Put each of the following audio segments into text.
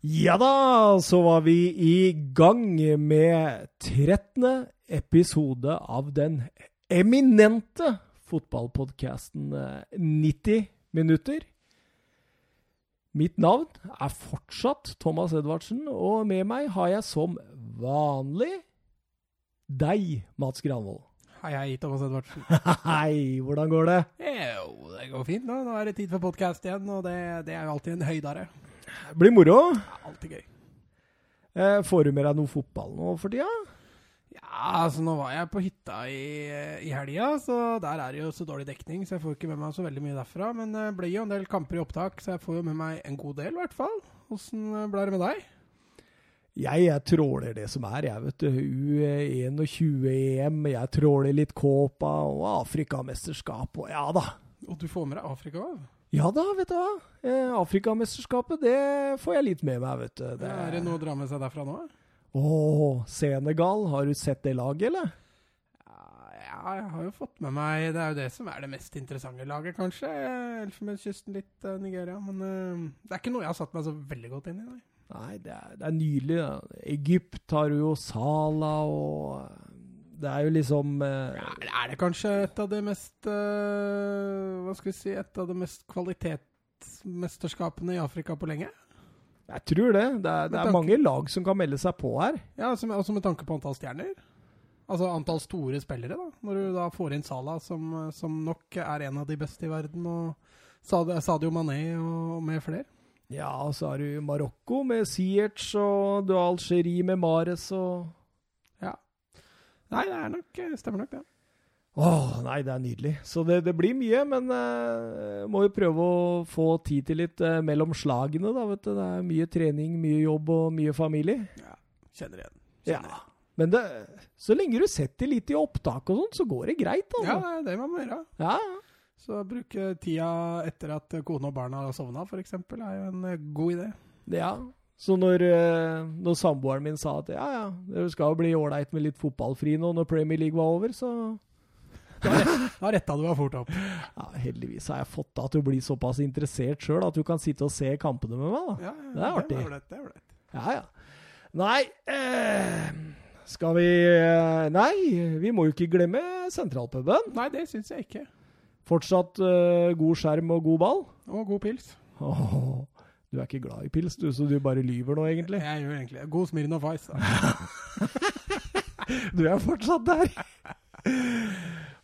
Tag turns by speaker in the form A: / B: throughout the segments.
A: Ja da, så var vi i gang med 13. episode av den eminente fotballpodkasten 90 minutter. Mitt navn er fortsatt Thomas Edvardsen, og med meg har jeg som vanlig deg, Mats Granvold.
B: Hei, hei, Thomas Edvardsen.
A: Hei, hvordan går det?
B: Jo, det går fint nå. Nå er det tid for podkast igjen, og det, det er jo alltid en høydare.
A: Blir moro.
B: Ja, alltid gøy.
A: Eh, får du med deg noe fotball nå for tida?
B: Ja, altså nå var jeg på hytta i, i helga, så der er det jo så dårlig dekning, så jeg får ikke med meg så veldig mye derfra. Men det blir jo en del kamper i opptak, så jeg får jo med meg en god del, i hvert fall. Åssen ble det med deg?
A: Jeg, jeg tråler det som er, jeg, vet du. U21-EM, jeg tråler litt Kåpa og Afrikamesterskap og ja da.
B: Og du får med deg Afrika òg?
A: Ja da, vet du hva. Eh, Afrikamesterskapet, det får jeg litt med meg, vet du.
B: Det... Er det noe å dra med seg derfra nå?
A: Å, Senegal. Har du sett det laget, eller?
B: Ja, jeg har jo fått med meg Det er jo det som er det mest interessante laget, kanskje. Elfenbenskysten, litt uh, Nigeria. Men uh, det er ikke noe jeg har satt meg så veldig godt inn i. Nei,
A: nei det, er, det er nydelig. Da. Egypt har jo Sala og det er jo liksom uh,
B: ja, Er det kanskje et av de mest uh, Hva skal vi si Et av de mest kvalitetsmesterskapene i Afrika på lenge?
A: Jeg tror det. Det er, det er mange lag som kan melde seg på her.
B: Ja, også med, også med tanke på antall stjerner. Altså antall store spillere, da. Når du da får inn Salah, som, som nok er en av de beste i verden, og Sadio Mané og, og med flere.
A: Ja, og så har du Marokko med Siertz, og du har Algerie med Mares og.
B: Nei, det er nok, stemmer nok, det.
A: Åh, nei, det er nydelig. Så det, det blir mye, men uh, må jo prøve å få tid til litt uh, mellom slagene, da, vet du. Det er mye trening, mye jobb og mye familie.
B: Ja, kjenner igjen. Kjenner
A: ja. Men det, så lenge du setter litt i opptak og sånt, så går det greit, altså.
B: Ja, det må man gjøre.
A: Ja.
B: Så bruke tida etter at kone og barna har sovna, f.eks., er jo en god idé.
A: Ja. Så når, når samboeren min sa at ja, ja, det skal jo bli ålreit med litt fotballfri nå når Premier League var over, så
B: da retta du deg fort opp.
A: Ja, heldigvis har jeg fått deg til å bli såpass interessert sjøl at du kan sitte og se kampene med meg. da.
B: Ja, ja,
A: det er artig.
B: Det. Det ålreit.
A: Ja, ja. Nei eh, Skal vi eh, Nei, vi må jo ikke glemme sentralpuben.
B: Nei, det syns jeg ikke.
A: Fortsatt eh, god skjerm og god ball?
B: Og god pils.
A: Oh, du er ikke glad i pils, du, så du bare lyver nå, egentlig?
B: Jeg gjør egentlig God Smirnov Ice,
A: du er fortsatt der.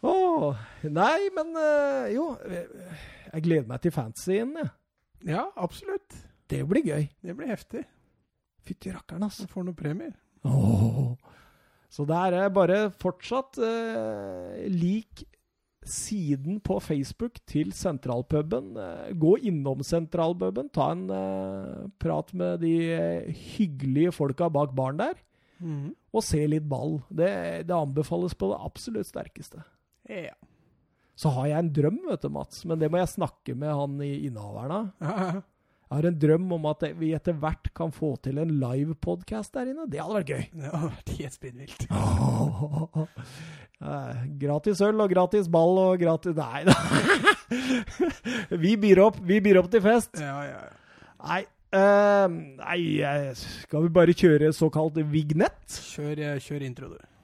A: Å, oh, nei, men uh, jo Jeg gleder meg til fantasyen, jeg.
B: Ja, absolutt.
A: Det blir gøy.
B: Det blir heftig.
A: Fytti rakkeren, altså.
B: Du får noen premier.
A: Oh. Så det er bare fortsatt uh, lik siden på Facebook til Sentralpuben. Uh, gå innom Sentralpuben, ta en prat med de hyggelige folka bak baren der.
B: Mm.
A: Og se litt ball. Det, det anbefales på det absolutt sterkeste.
B: Ja.
A: Så har jeg en drøm, vet du, Mats, men det må jeg snakke med han i innehaveren av.
B: Ja.
A: Jeg har en drøm om at vi etter hvert kan få til en live-podkast der inne. Det hadde vært gøy.
B: Det hadde vært helt spinnvilt.
A: Eh, gratis øl og gratis ball og gratis Nei da. vi byr opp. Vi byr opp til fest.
B: Ja, ja, ja.
A: Nei, uh, nei, skal vi bare kjøre såkalt vignett?
B: Kjør, kjør intro, du.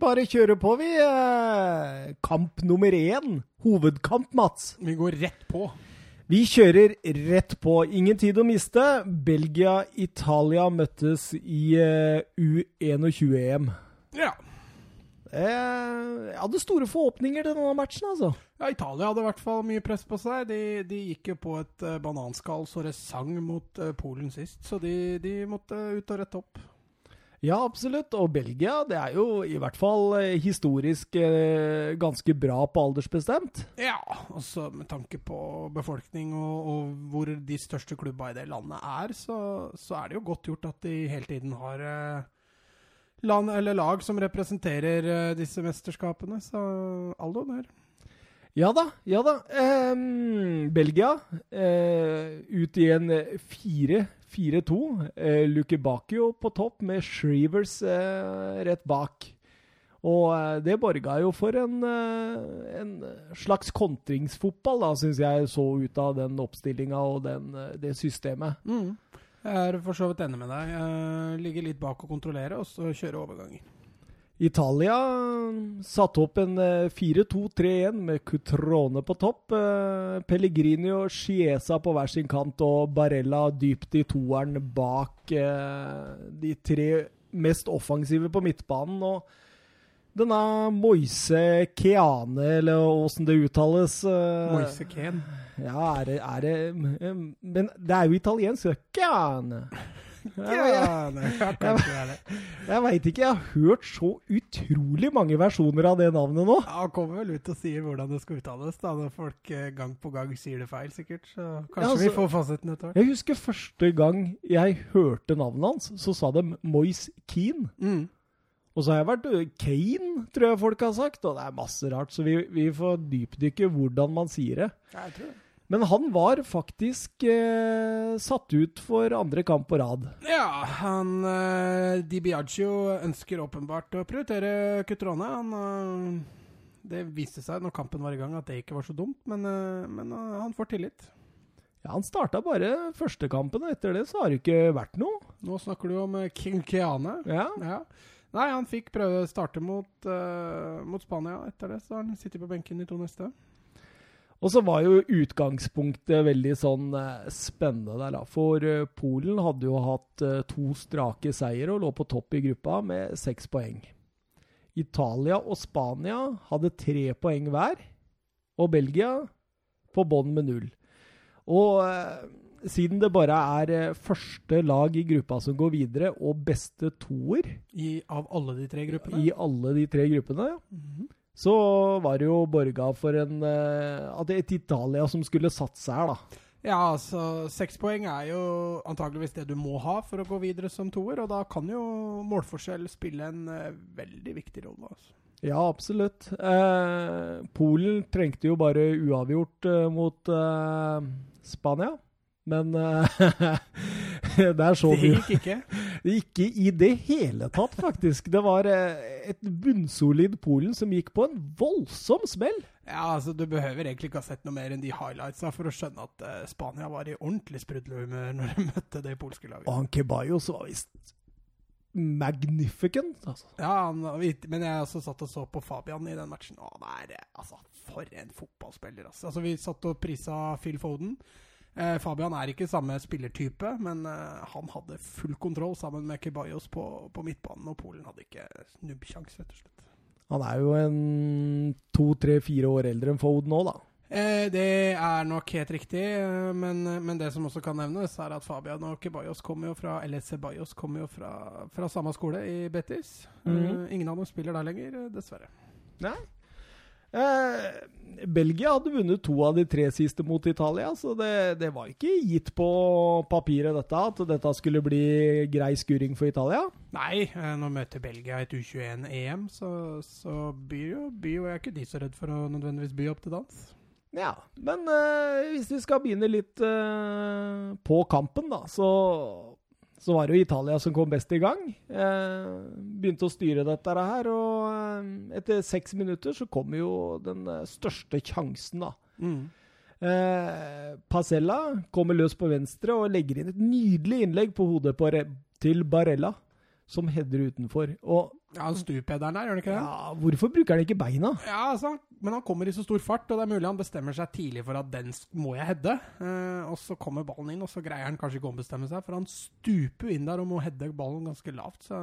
A: Bare kjører på, vi. Kamp nummer én. Hovedkamp, Mats.
B: Vi går rett på.
A: Vi kjører rett på. Ingen tid å miste. Belgia-Italia møttes i uh, U21-EM.
B: Ja.
A: Eh, jeg hadde store forhåpninger til denne matchen, altså.
B: Ja, Italia hadde i hvert fall mye press på seg. De, de gikk jo på et bananskall så det sang mot Polen sist, så de, de måtte ut og rette opp.
A: Ja, absolutt. Og Belgia, det er jo i hvert fall eh, historisk eh, ganske bra på aldersbestemt.
B: Ja, også med tanke på befolkning og, og hvor de største klubba i det landet er, så, så er det jo godt gjort at de hele tiden har eh, land eller lag som representerer eh, disse mesterskapene. Så all honnør.
A: Ja da, ja da. Ehm, Belgia eh, ut i en 4-4-2. Eh, Luke Bakio på topp med Shrevers eh, rett bak. Og eh, det borga jo for en, eh, en slags kontringsfotball, da, syns jeg så ut av den oppstillinga og den, eh, det systemet.
B: Jeg er for så vidt enig med deg. Jeg ligger litt bak og kontrollere, og så kjøre overganger.
A: Italia satte opp en eh, 4-2-3-1 med Cutrone på topp. eh, Pellegrini og Chiesa på hver sin kant og Barella dypt i toeren bak eh, de tre mest offensive på midtbanen. Og denne Moise Keane, eller åssen det uttales eh,
B: Moise Keane?
A: Ja, er det, er det Men det er jo italiensk. Keane. Ja, jeg-
B: nei, er det.
A: jeg veit ikke, jeg har hørt så utrolig mange versjoner av det navnet nå.
B: Ja, Han kommer vel ut og sier hvordan det skal uttales, da, når folk eh, gang på gang sier det feil, sikkert. Så kanskje
A: Ja, altså-
B: vi får fasiten etter hvert.
A: Jeg husker første gang jeg hørte navnet hans, så sa de Moise Keane.
B: Mm.
A: Og så har jeg vært ø, Kane, tror jeg folk har sagt, og det er masse rart, så vi, vi får dypdykke hvordan man sier det.
B: Ja, jeg tror det.
A: Men han var faktisk eh, satt ut for andre kamp på rad.
B: Ja, han eh, Di Biagio ønsker åpenbart å prioritere Cutrone. Han eh, Det viste seg når kampen var i gang at det ikke var så dumt, men, eh, men eh, han får tillit.
A: Ja, Han starta bare første kampen, og etter det så har det ikke vært noe.
B: Nå snakker du om King Keane.
A: Ja,
B: Ja. Nei, han fikk prøve å starte mot, uh, mot Spania etter det, så han sitter på benken i to neste.
A: Og så var jo utgangspunktet veldig sånn eh, spennende der, da. For eh, Polen hadde jo hatt eh, to strake seier og lå på topp i gruppa med seks poeng. Italia og Spania hadde tre poeng hver, og Belgia på bånn med null. Og eh, siden det bare er første lag i gruppa som går videre, og beste toer
B: I, av alle de tre gruppene.
A: i alle de tre gruppene,
B: Mhm.
A: Så var det jo borga for en, det at et Italia som skulle satse her, da.
B: Ja, altså seks poeng er jo antageligvis det du må ha for å gå videre som toer, og da kan jo målforskjell spille en uh, veldig viktig rolle. Altså.
A: Ja, absolutt. Eh, Polen trengte jo bare uavgjort eh, mot eh, Spania. Men det er så
B: Det gikk ikke.
A: ikke i det hele tatt, faktisk. Det var eh, et bunnsolid Polen som gikk på en voldsom smell.
B: Ja, altså Du behøver egentlig ikke ha sett noe mer enn de highlightsa for å skjønne at uh, Spania var i ordentlig sprudlehumør når de møtte det polske laget.
A: Og han Kebajos var visst magnificent, altså.
B: Ja, han, Men jeg også satt og så på Fabian i den matchen. Å, det er, eh, altså, For en fotballspiller. Altså. altså Vi satt og prisa Phil Foden. Eh, Fabian er ikke samme spillertype, men eh, han hadde full kontroll sammen med Kebayos på, på midtbanen, og Polen hadde ikke snubbsjanse, rett og slett.
A: Han er jo en to, tre, fire år eldre enn Foden nå, da.
B: Eh, det er nok helt riktig, men, men det som også kan nevnes, er at Fabian og Ceballos kommer jo fra Eller Ceballos kommer jo fra, fra samme skole i Betis.
A: Mhm.
B: eh, ingen av dem spiller der lenger, dessverre.
A: Nei. Eh, Belgia hadde vunnet to av de tre siste mot Italia, så det, det var ikke gitt på papiret dette, at dette skulle bli grei skuring for Italia.
B: Nei, eh, nå møter Belgia et U21-EM, så, så byr jo by, jo jeg er ikke de så redd for å nødvendigvis by opp til dans.
A: Ja, men eh, hvis vi skal begynne litt eh, på kampen, da, så, så var det jo Italia som kom best i gang. Eh, begynte å styre dette her, og eh, etter seks minutter så kom jo den eh, største sjansen, da. Eh, Pacella kommer løs på venstre og legger inn et nydelig innlegg på hodet på til Barella, som header utenfor. Og
B: Ja, stuper der, gjør han ikke det?
A: ja, hvorfor bruker han ikke beina?
B: Ja, altså, men han kommer i så stor fart, og det er mulig han bestemmer seg tidlig for at den må jeg heade. Eh, og så kommer ballen inn, og så greier han kanskje ikke å ombestemme seg, for han stuper inn der og må heade ballen ganske lavt. Så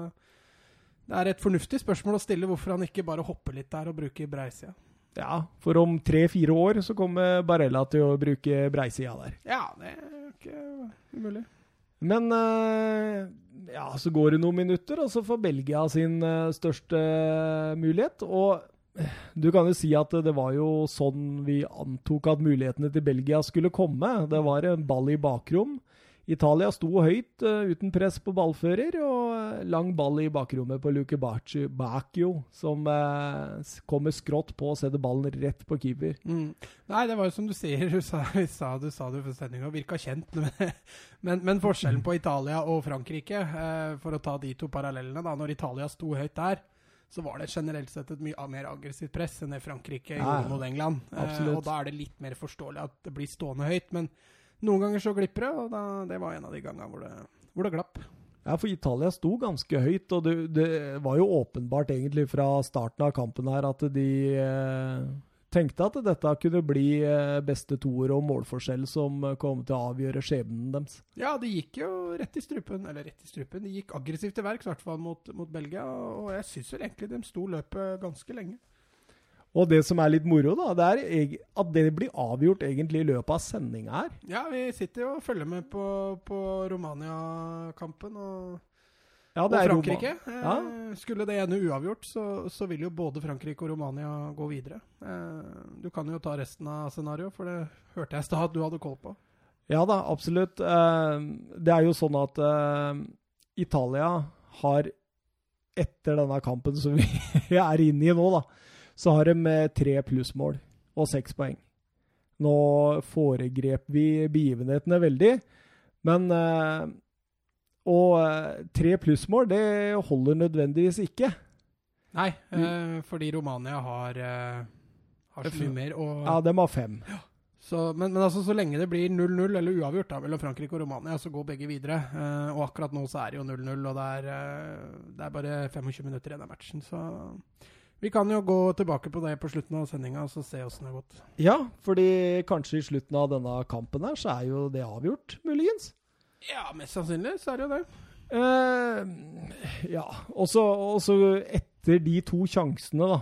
B: det er et fornuftig spørsmål å stille hvorfor han ikke bare hopper litt der og bruker breisida.
A: Ja, for om tre-fire år så kommer Barella til å bruke breisida der.
B: Ja, det er ikke umulig.
A: Men eh, ja, så går det noen minutter, og så får Belgia sin eh, største mulighet. Og eh, du kan jo si at det var jo sånn vi antok at mulighetene til Belgia skulle komme. Det var en ball i bakrom. Italia sto høyt uh, uten press på ballfører, og uh, lang ball i bakrommet på Luke Bacchio, som uh, kommer skrått på og setter ballen rett på keeper.
B: Mm. Nei, det var jo som du sier, du sa, du sa, du sa det før sendinga, virka kjent. Men, men, forskjellen på Italia og Frankrike, for å ta de to parallellene da, Når Italia sto høyt der, så var det generelt sett et mye mer aggressivt press enn det Frankrike ja, gjorde mot England. og da er det litt mer forståelig at det blir stående høyt. men noen ganger så glipper det, og da, det var en av de gangene hvor det, hvor det glapp.
A: Ja, for Italia sto ganske høyt, og det, det, var jo åpenbart egentlig fra starten av kampen her at de eh, tenkte at dette kunne bli eh, beste toer og målforskjell som kom til å avgjøre skjebnen deres.
B: Ja, de gikk jo rett i strupen, eller rett i strupen, de gikk aggressivt til verks, i hvert fall mot, mot Belgia, og jeg syns vel egentlig de sto løpet ganske lenge.
A: Og det som er litt moro, da, det er at det blir avgjort egentlig i løpet av sendinga her.
B: Ja, vi sitter jo og følger med på, på Romania-kampen og, ja, og Frankrike. Ja. Eh, skulle det ene uavgjort, så, så, vil jo både Frankrike og Romania gå videre. Eh, du kan jo ta resten av scenarioet, for det hørte jeg i stad at du hadde koll på.
A: Ja da, absolutt. Eh, det er jo sånn at Italia har, etter denne kampen som vi er inne i nå, da så har de eh, tre plussmål og seks poeng. Nå foregrep vi begivenhetene veldig, men eh, Og eh, tre plussmål, det holder nødvendigvis ikke.
B: Nei, eh, fordi Romania har, har så mye mer. Og,
A: ja, de har fem.
B: Så, men, men altså, så lenge det blir 0-0 eller uavgjort da, mellom Frankrike og Romania, så går begge videre. Uh, og akkurat nå så er det jo 0-0, og det er, det er bare 25 minutter igjen av matchen. Så vi kan jo gå tilbake på det på slutten av sendinga og se åssen det har gått.
A: Ja, fordi kanskje i slutten av denne kampen her så er jo det avgjort, muligens?
B: Ja, mest sannsynlig så er det jo det.
A: Uh, ja. Og så etter de to sjansene, da,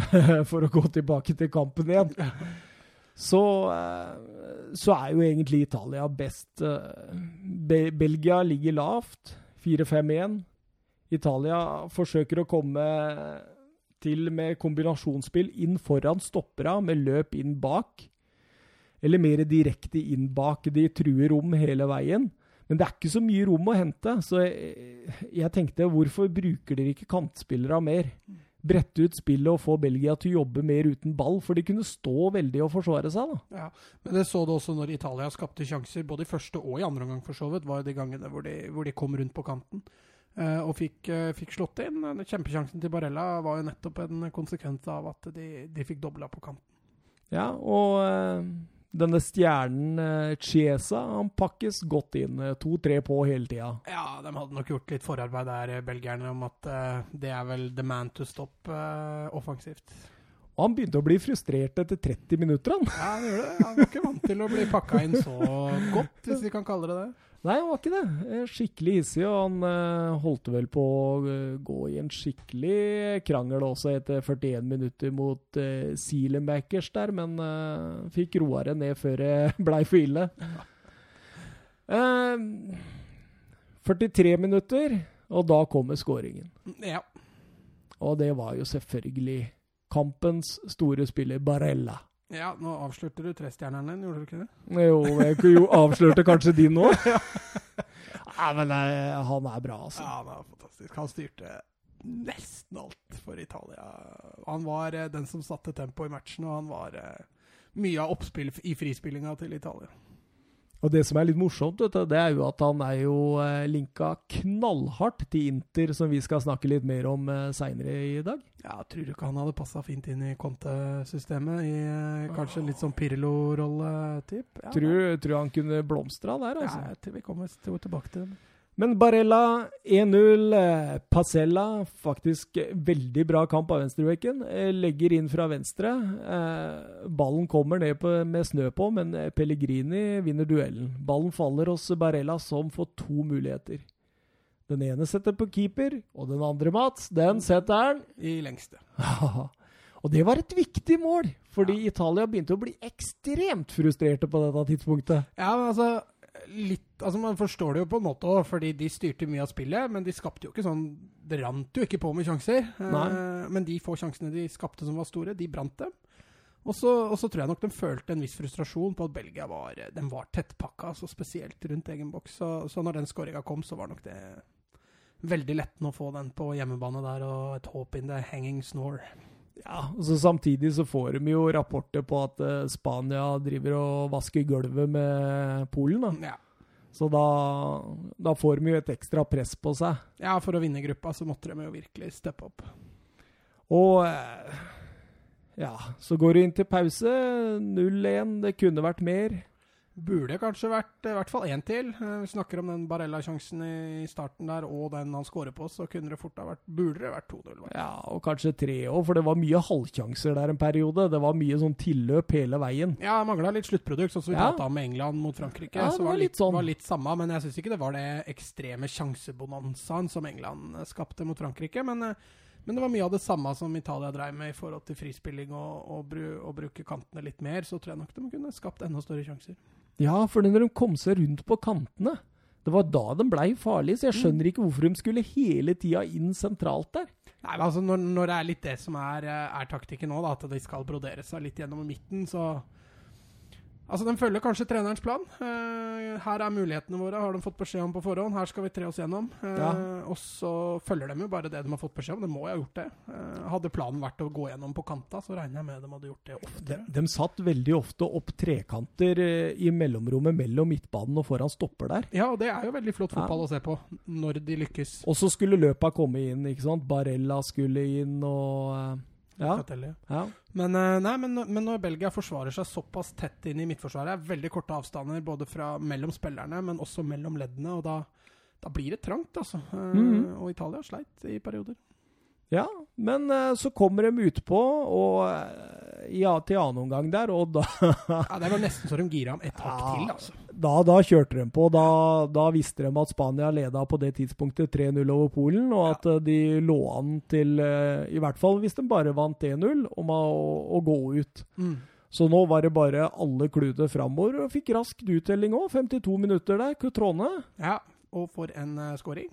A: for å gå tilbake til kampen igjen, så, uh, så er jo egentlig Italia best. Uh, Be Belgia ligger lavt, 4-5-1. Italia forsøker å komme til med kombinasjonsspill inn foran stoppera, med løp inn bak. Eller mer direkte inn bak. De truer rom hele veien. Men det er ikke så mye rom å hente. Så jeg, jeg tenkte, hvorfor bruker dere ikke kantspillere mer? Brette ut spillet og få Belgia til å jobbe mer uten ball, for de kunne stå veldig og forsvare seg. da.
B: Ja, Men det så du også når Italia skapte sjanser, både i første og i andre omgang for så vidt, var de gangene hvor de, hvor de kom rundt på kanten. Uh, og fikk, uh, fikk, slått inn. Kjempesjansen til Barella var jo nettopp en konsekvens av at de, de fikk dobla på kanten.
A: Ja, og uh, denne stjernen Chiesa han pakkes godt inn. To-tre på hele tida.
B: Ja, de hadde nok gjort litt forarbeid der, belgierne, om at det er vel the man to stop offensivt.
A: Og han begynte å bli frustrert etter 30 minutter, han.
B: Ja, han gjorde det. Han var ikke vant til å bli pakka inn så godt, hvis vi kan kalle det det.
A: Nei, han var ikke det. Skikkelig hissig, og han uh, holdt vel på å uh, gå i en skikkelig krangel også etter 41 minutter mot Sealenbackers der, men uh, fikk roa det ned før det blei for ille. 43 minutter, og da kommer skåringen.
B: Ja.
A: Og det var jo selvfølgelig kampens store spiller, Barella.
B: Ja, nå avslørte du trestjerneren din, gjorde du ikke det?
A: Jo, jeg jo avslørte kanskje din ja. ja, men nei, eh, han er bra, altså.
B: Ja, han er fantastisk. Han styrte nesten alt for Italia. Han var uh, den som satte tempo i matchen, og han var uh, mye av oppspill i frispillinga til Italia.
A: Og det som er litt morsomt, du, det er jo at han er jo eh, linka knallhardt til Inter, som vi skal snakke litt mer om eh, seinere i dag.
B: Ja, Tror du ikke han hadde passa fint inn i Conte-systemet? I eh, kanskje litt sånn Pirlo-rolle-typ?
A: Ja, tror, tror han kunne blomstra der, altså?
B: Ja, jeg tror vi kommer tilbake til det.
A: Men Barella 1-0. Eh, Pacella, faktisk veldig bra kamp av venstrebekken. Eh, legger inn fra venstre. Eh, ballen kommer ned på, med snø på, men Pellegrini vinner duellen. Ballen faller hos Barella, som får to muligheter. Den ene setter på keeper, og den andre, Mats, den setter han
B: I lengste.
A: og det var et viktig mål, fordi ja. Italia begynte å bli ekstremt frustrerte på dette tidspunktet.
B: Ja, men altså litt Altså, man forstår det jo på en måte òg, fordi de styrte mye av spillet, men de skapte jo ikke sånn Det rant jo ikke på med sjanser.
A: Nei.
B: Eh, men de få sjansene de skapte som var store, de brant dem. Og så, og så tror jeg nok de følte en viss frustrasjon på at Belgia var, den var tettpakka, altså spesielt rundt egen boks. Så, så når den skåringa kom, så var nok det veldig lettende å få den på hjemmebane der, og et håp in the hanging snore.
A: Ja, og så Samtidig så får de jo rapporter på at eh, Spania driver og vasker gulvet med Polen. da.
B: Ja.
A: Så da, da får de jo et ekstra press på seg.
B: ja, for å vinne gruppa så måtte de jo virkelig steppe opp.
A: Og eh, ja, så går du inn til pause. 0-1. Det kunne vært mer.
B: Burde kanskje vært i hvert fall én til. Eh, Vi snakker om den Barella-sjansen i starten der, og den han scorer på, så kunne det fort ha vært Burde det vært 2-0.
A: Ja, og kanskje tre òg, for det var mye halvsjanser der en periode. Det var mye sånn tilløp hele veien.
B: Ja, det mangla litt sluttprodukt, sånn som vi
A: Ja.
B: prata om med England mot Frankrike.
A: Ja, det
B: var
A: var
B: litt,
A: litt sånn.
B: var litt samme, men jeg syns ikke det var det ekstreme sjansebonanzaen som England eh, skapte mot Frankrike. Men, eh, men det var mye av det samme som Italia dreiv med i forhold til frispilling og, og, bru, og bruke kantene litt mer. Så tror jeg nok de kunne skapt enda større sjanser.
A: Ja, for når de kom seg rundt på kantene Det var da de blei farlige, så jeg skjønner ikke hvorfor de skulle hele tida inn sentralt der.
B: Nei, men altså når, når det er litt det som er, eh, er taktikken nå, da, at de skal brodere seg litt gjennom midten, så Altså, De følger kanskje trenerens plan. Uh, her er mulighetene våre, har de fått beskjed om på forhånd. Her skal vi tre oss gjennom. Uh,
A: Ja.
B: Og så følger de jo bare det de har fått beskjed om. De må jo ha gjort det. Uh, hadde planen vært å gå gjennom på kanta, så regner jeg med de hadde gjort det
A: De,
B: oftere.
A: de satt veldig ofte opp trekanter i mellomrommet mellom midtbanen og foran stopper der.
B: Ja, og det er jo veldig flott
A: Ja.
B: fotball å se på, når de lykkes.
A: Og så skulle løpa komme inn, ikke sant. Barella skulle inn og Ja. Ja.
B: Men, eh, nei, men, men når Belgia forsvarer seg såpass tett inn i midtforsvaret, er veldig korte avstander både fra mellom spillerne, men også mellom leddene, og da, da blir det trangt, altså.
A: Mm.
B: Og Italia sleit i perioder.
A: Ja, men eh, så kommer de utpå, og ja, til annen omgang der, og da,
B: Ja, Det var nesten så de gira om ett hakk
A: Ja.
B: til, altså.
A: da, da kjørte de på. Da, da visste de at Spania leda på det tidspunktet 3-0 over Polen, og at eh, de lå an til, eh, i hvert fall hvis de bare vant 1-0, om å, å gå ut.
B: Mm.
A: Så nå var det bare alle kludde framover, og fikk rask uttelling òg. 52 minutter der, Cutrone.
B: Ja, og for en uh, scoring.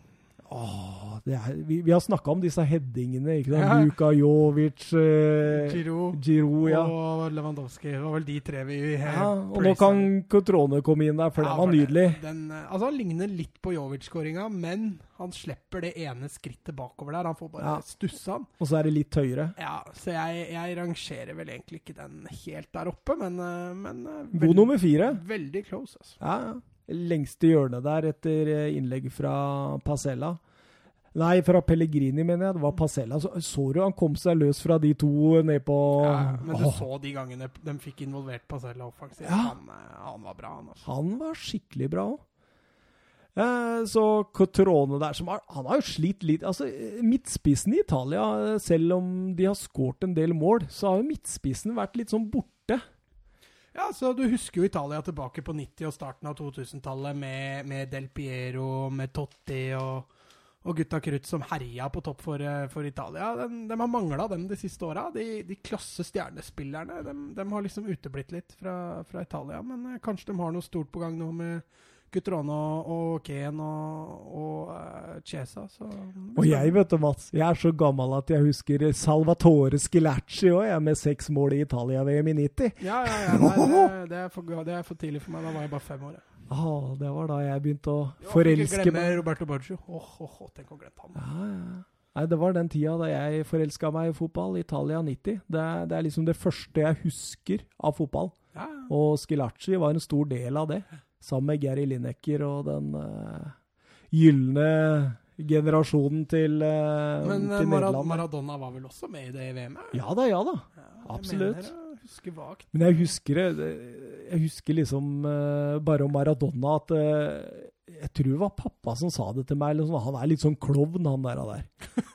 A: Åh, er, vi, vi har snakka om disse headingene, ikke sant?
B: Ja.
A: Luka Jovic, eh,
B: Giroud
A: Giro ja.
B: og Lewandowski. Det var vel de tre vi
A: ja. Og nå kan Cotrone komme inn der, for
B: Ja,
A: den var nydelig.
B: Den, eh, altså Han ligner litt på Jovic-skåringa, men han slipper det ene skrittet bakover der. Han får bare
A: Ja.
B: stussa han.
A: Og så er det litt høyere.
B: Ja, så jeg, jeg rangerer vel egentlig ikke den helt der oppe, men, eh, men eh,
A: God
B: veld-
A: nummer fire.
B: Veldig close, altså.
A: Ja, ja. Lengste hjørnet der etter eh, innlegg fra Pasella. Nei, fra Pellegrini, mener jeg. Det var Pasella. Så, så du han kom seg løs fra de to ned på
B: Ja, men du
A: Åh,
B: så de gangene de fikk involvert Pasella offensivt.
A: Ja.
B: Han, eh, han var bra, han. Også.
A: Han var skikkelig bra òg. Eh, så Cotrone der som har, Han har jo slitt litt altså Midtspissen i Italia, eh, selv om de har skåret en del mål, så har jo midtspissen vært litt sånn borte.
B: Ja, så Du husker jo Italia tilbake på 90- og starten av 2000-tallet med, med Del Piero, med Totti og, og gutta krutt som herja på topp for, eh, for Italia. De, de har mangla dem de siste åra. De, de klasse stjernespillerne de, de har liksom uteblitt litt fra, fra Italia. Men eh, kanskje de har noe stort på gang nå med Gutrone og, Ken og, og uh, Chiesa. Så
A: Og jeg, vet du, Mats, jeg er så gammel at jeg husker Salvatore Scilacci òg, med seks mål i Italia-VM i 90.
B: Ja, ja, ja. Nei, det, det, er for, det er for tidlig for meg. Da var jeg bare fem år. Ja.
A: Ah, det var da jeg begynte å
B: Ja,
A: forelske
B: glemme
A: meg.
B: Roberto Baggio. Åh, oh, oh, tenk å glemme han.
A: Ja, ja. Nei, Det var den tida da jeg forelska meg i fotball. Italia 90. Det det er liksom det første jeg husker av fotball.
B: Ja, ja.
A: Og Skilacci var en stor del av det. Sammen med Gary Lineker og den uh, gylne generasjonen til, uh,
B: Men eh,
A: til
B: Mara
A: Nederland.
B: Maradona var vel også med i det VM-et?
A: Ja da, ja da. Absolutt.
B: Jeg mener å huske vagt.
A: Men jeg husker, det- jeg husker liksom eh, bare om Maradona at eh, Jeg tror det var pappa som sa det til meg. Eller sånn, han er litt sånn klovn, han der. og der.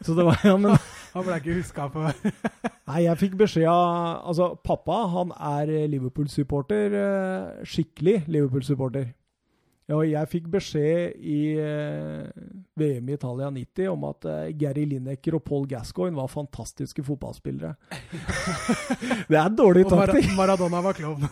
A: Så det var, ja, men
B: Han ble ikke huska for
A: Nei, jeg fikk beskjed av Altså, pappa han er Liverpool-supporter. eh, Skikkelig Liverpool-supporter. Ja, jeg fikk beskjed i, eh, VM i Italia 90 om at eh, Gary Lineker og Paul Gascoigne var fantastiske fotballspillere. det er dårlig
B: Og
A: Mar.
B: Maradona var klovn.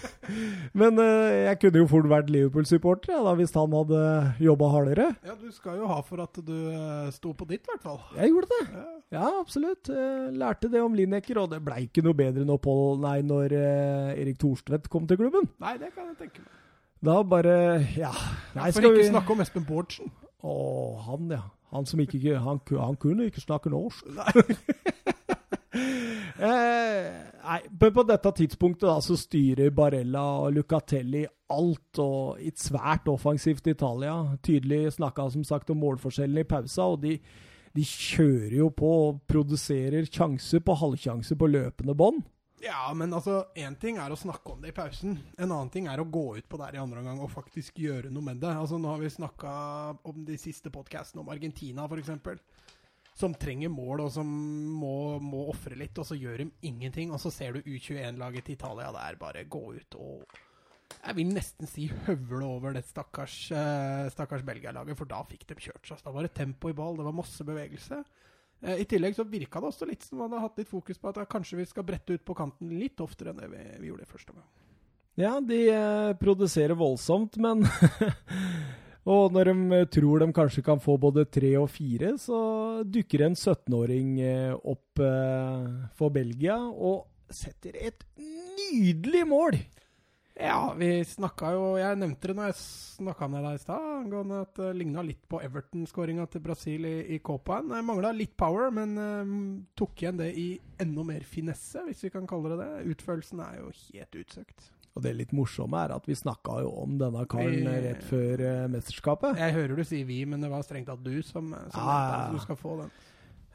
A: Men eh, jeg kunne jo fort vært Liverpool-supporter ja, hvis han hadde jobba hardere.
B: ja, du skal jo ha for at du eh, sto på ditt, i hvert fall.
A: Jeg gjorde det.
B: Ja.
A: Ja, absolutt. Lærte det om Lineker, og det blei ikke noe bedre når, Paul, nei, når Erik Thorstvedt kom til klubben.
B: Nei, det kan jeg tenke meg.
A: Da bare Ja. Nei,
B: For ikke
A: vi
B: snakke om Espen Bårdsen.
A: Å, han, ja. Han som ikke han, han kunne ikke snakke norsk. eh, nei, på, på dette tidspunktet da, så styrer Barella og Lucatelli alt, og i et svært offensivt Italia. Tydelig snakka som sagt om målforskjellen i pausa, og de, de kjører jo på og produserer sjanser på halvsjanser på løpende bånd.
B: Ja, men altså, én ting er å snakke om det i pausen. En annen ting er å gå ut på der i andre omgang og faktisk gjøre noe med det. Altså, Nå har vi snakka om de siste podkastene om Argentina, f.eks. Som trenger mål, og som må, må ofre litt, og så gjør de ingenting. Og så ser du U21-laget til Italia der bare gå ut og Jeg vil nesten si høvle over det stakkars, eh, stakkars Belgia-laget, for da fikk de kjørt seg. Da var det tempo i ball, det var masse bevegelse. Eh, I tillegg så virka det også litt som man hadde hatt litt fokus på at kanskje vi skal brette ut på kanten litt oftere enn det vi, vi gjorde første omgang.
A: Ja, de eh, produserer voldsomt, men Og når de eh, tror de kanskje kan få både tre og fire, så dukker en 17-åring eh, opp eh, for Belgia og setter et nydelig mål!
B: Ja, vi snakka jo Jeg nevnte det når jeg snakka med deg i stad, angående at det ligna litt på Everton-skåringa til Brasil i, i Copaen. Mangla litt power, men eh, tok igjen det i enda mer finesse, hvis vi kan kalle det det. Utførelsen er jo helt utsøkt.
A: Og det litt morsomme er at vi snakka jo om denne karen rett før eh, mesterskapet.
B: Jeg hører du sier vi, men det var strengt tatt du som, som
A: Ja, ja, ja.
B: du skal få den.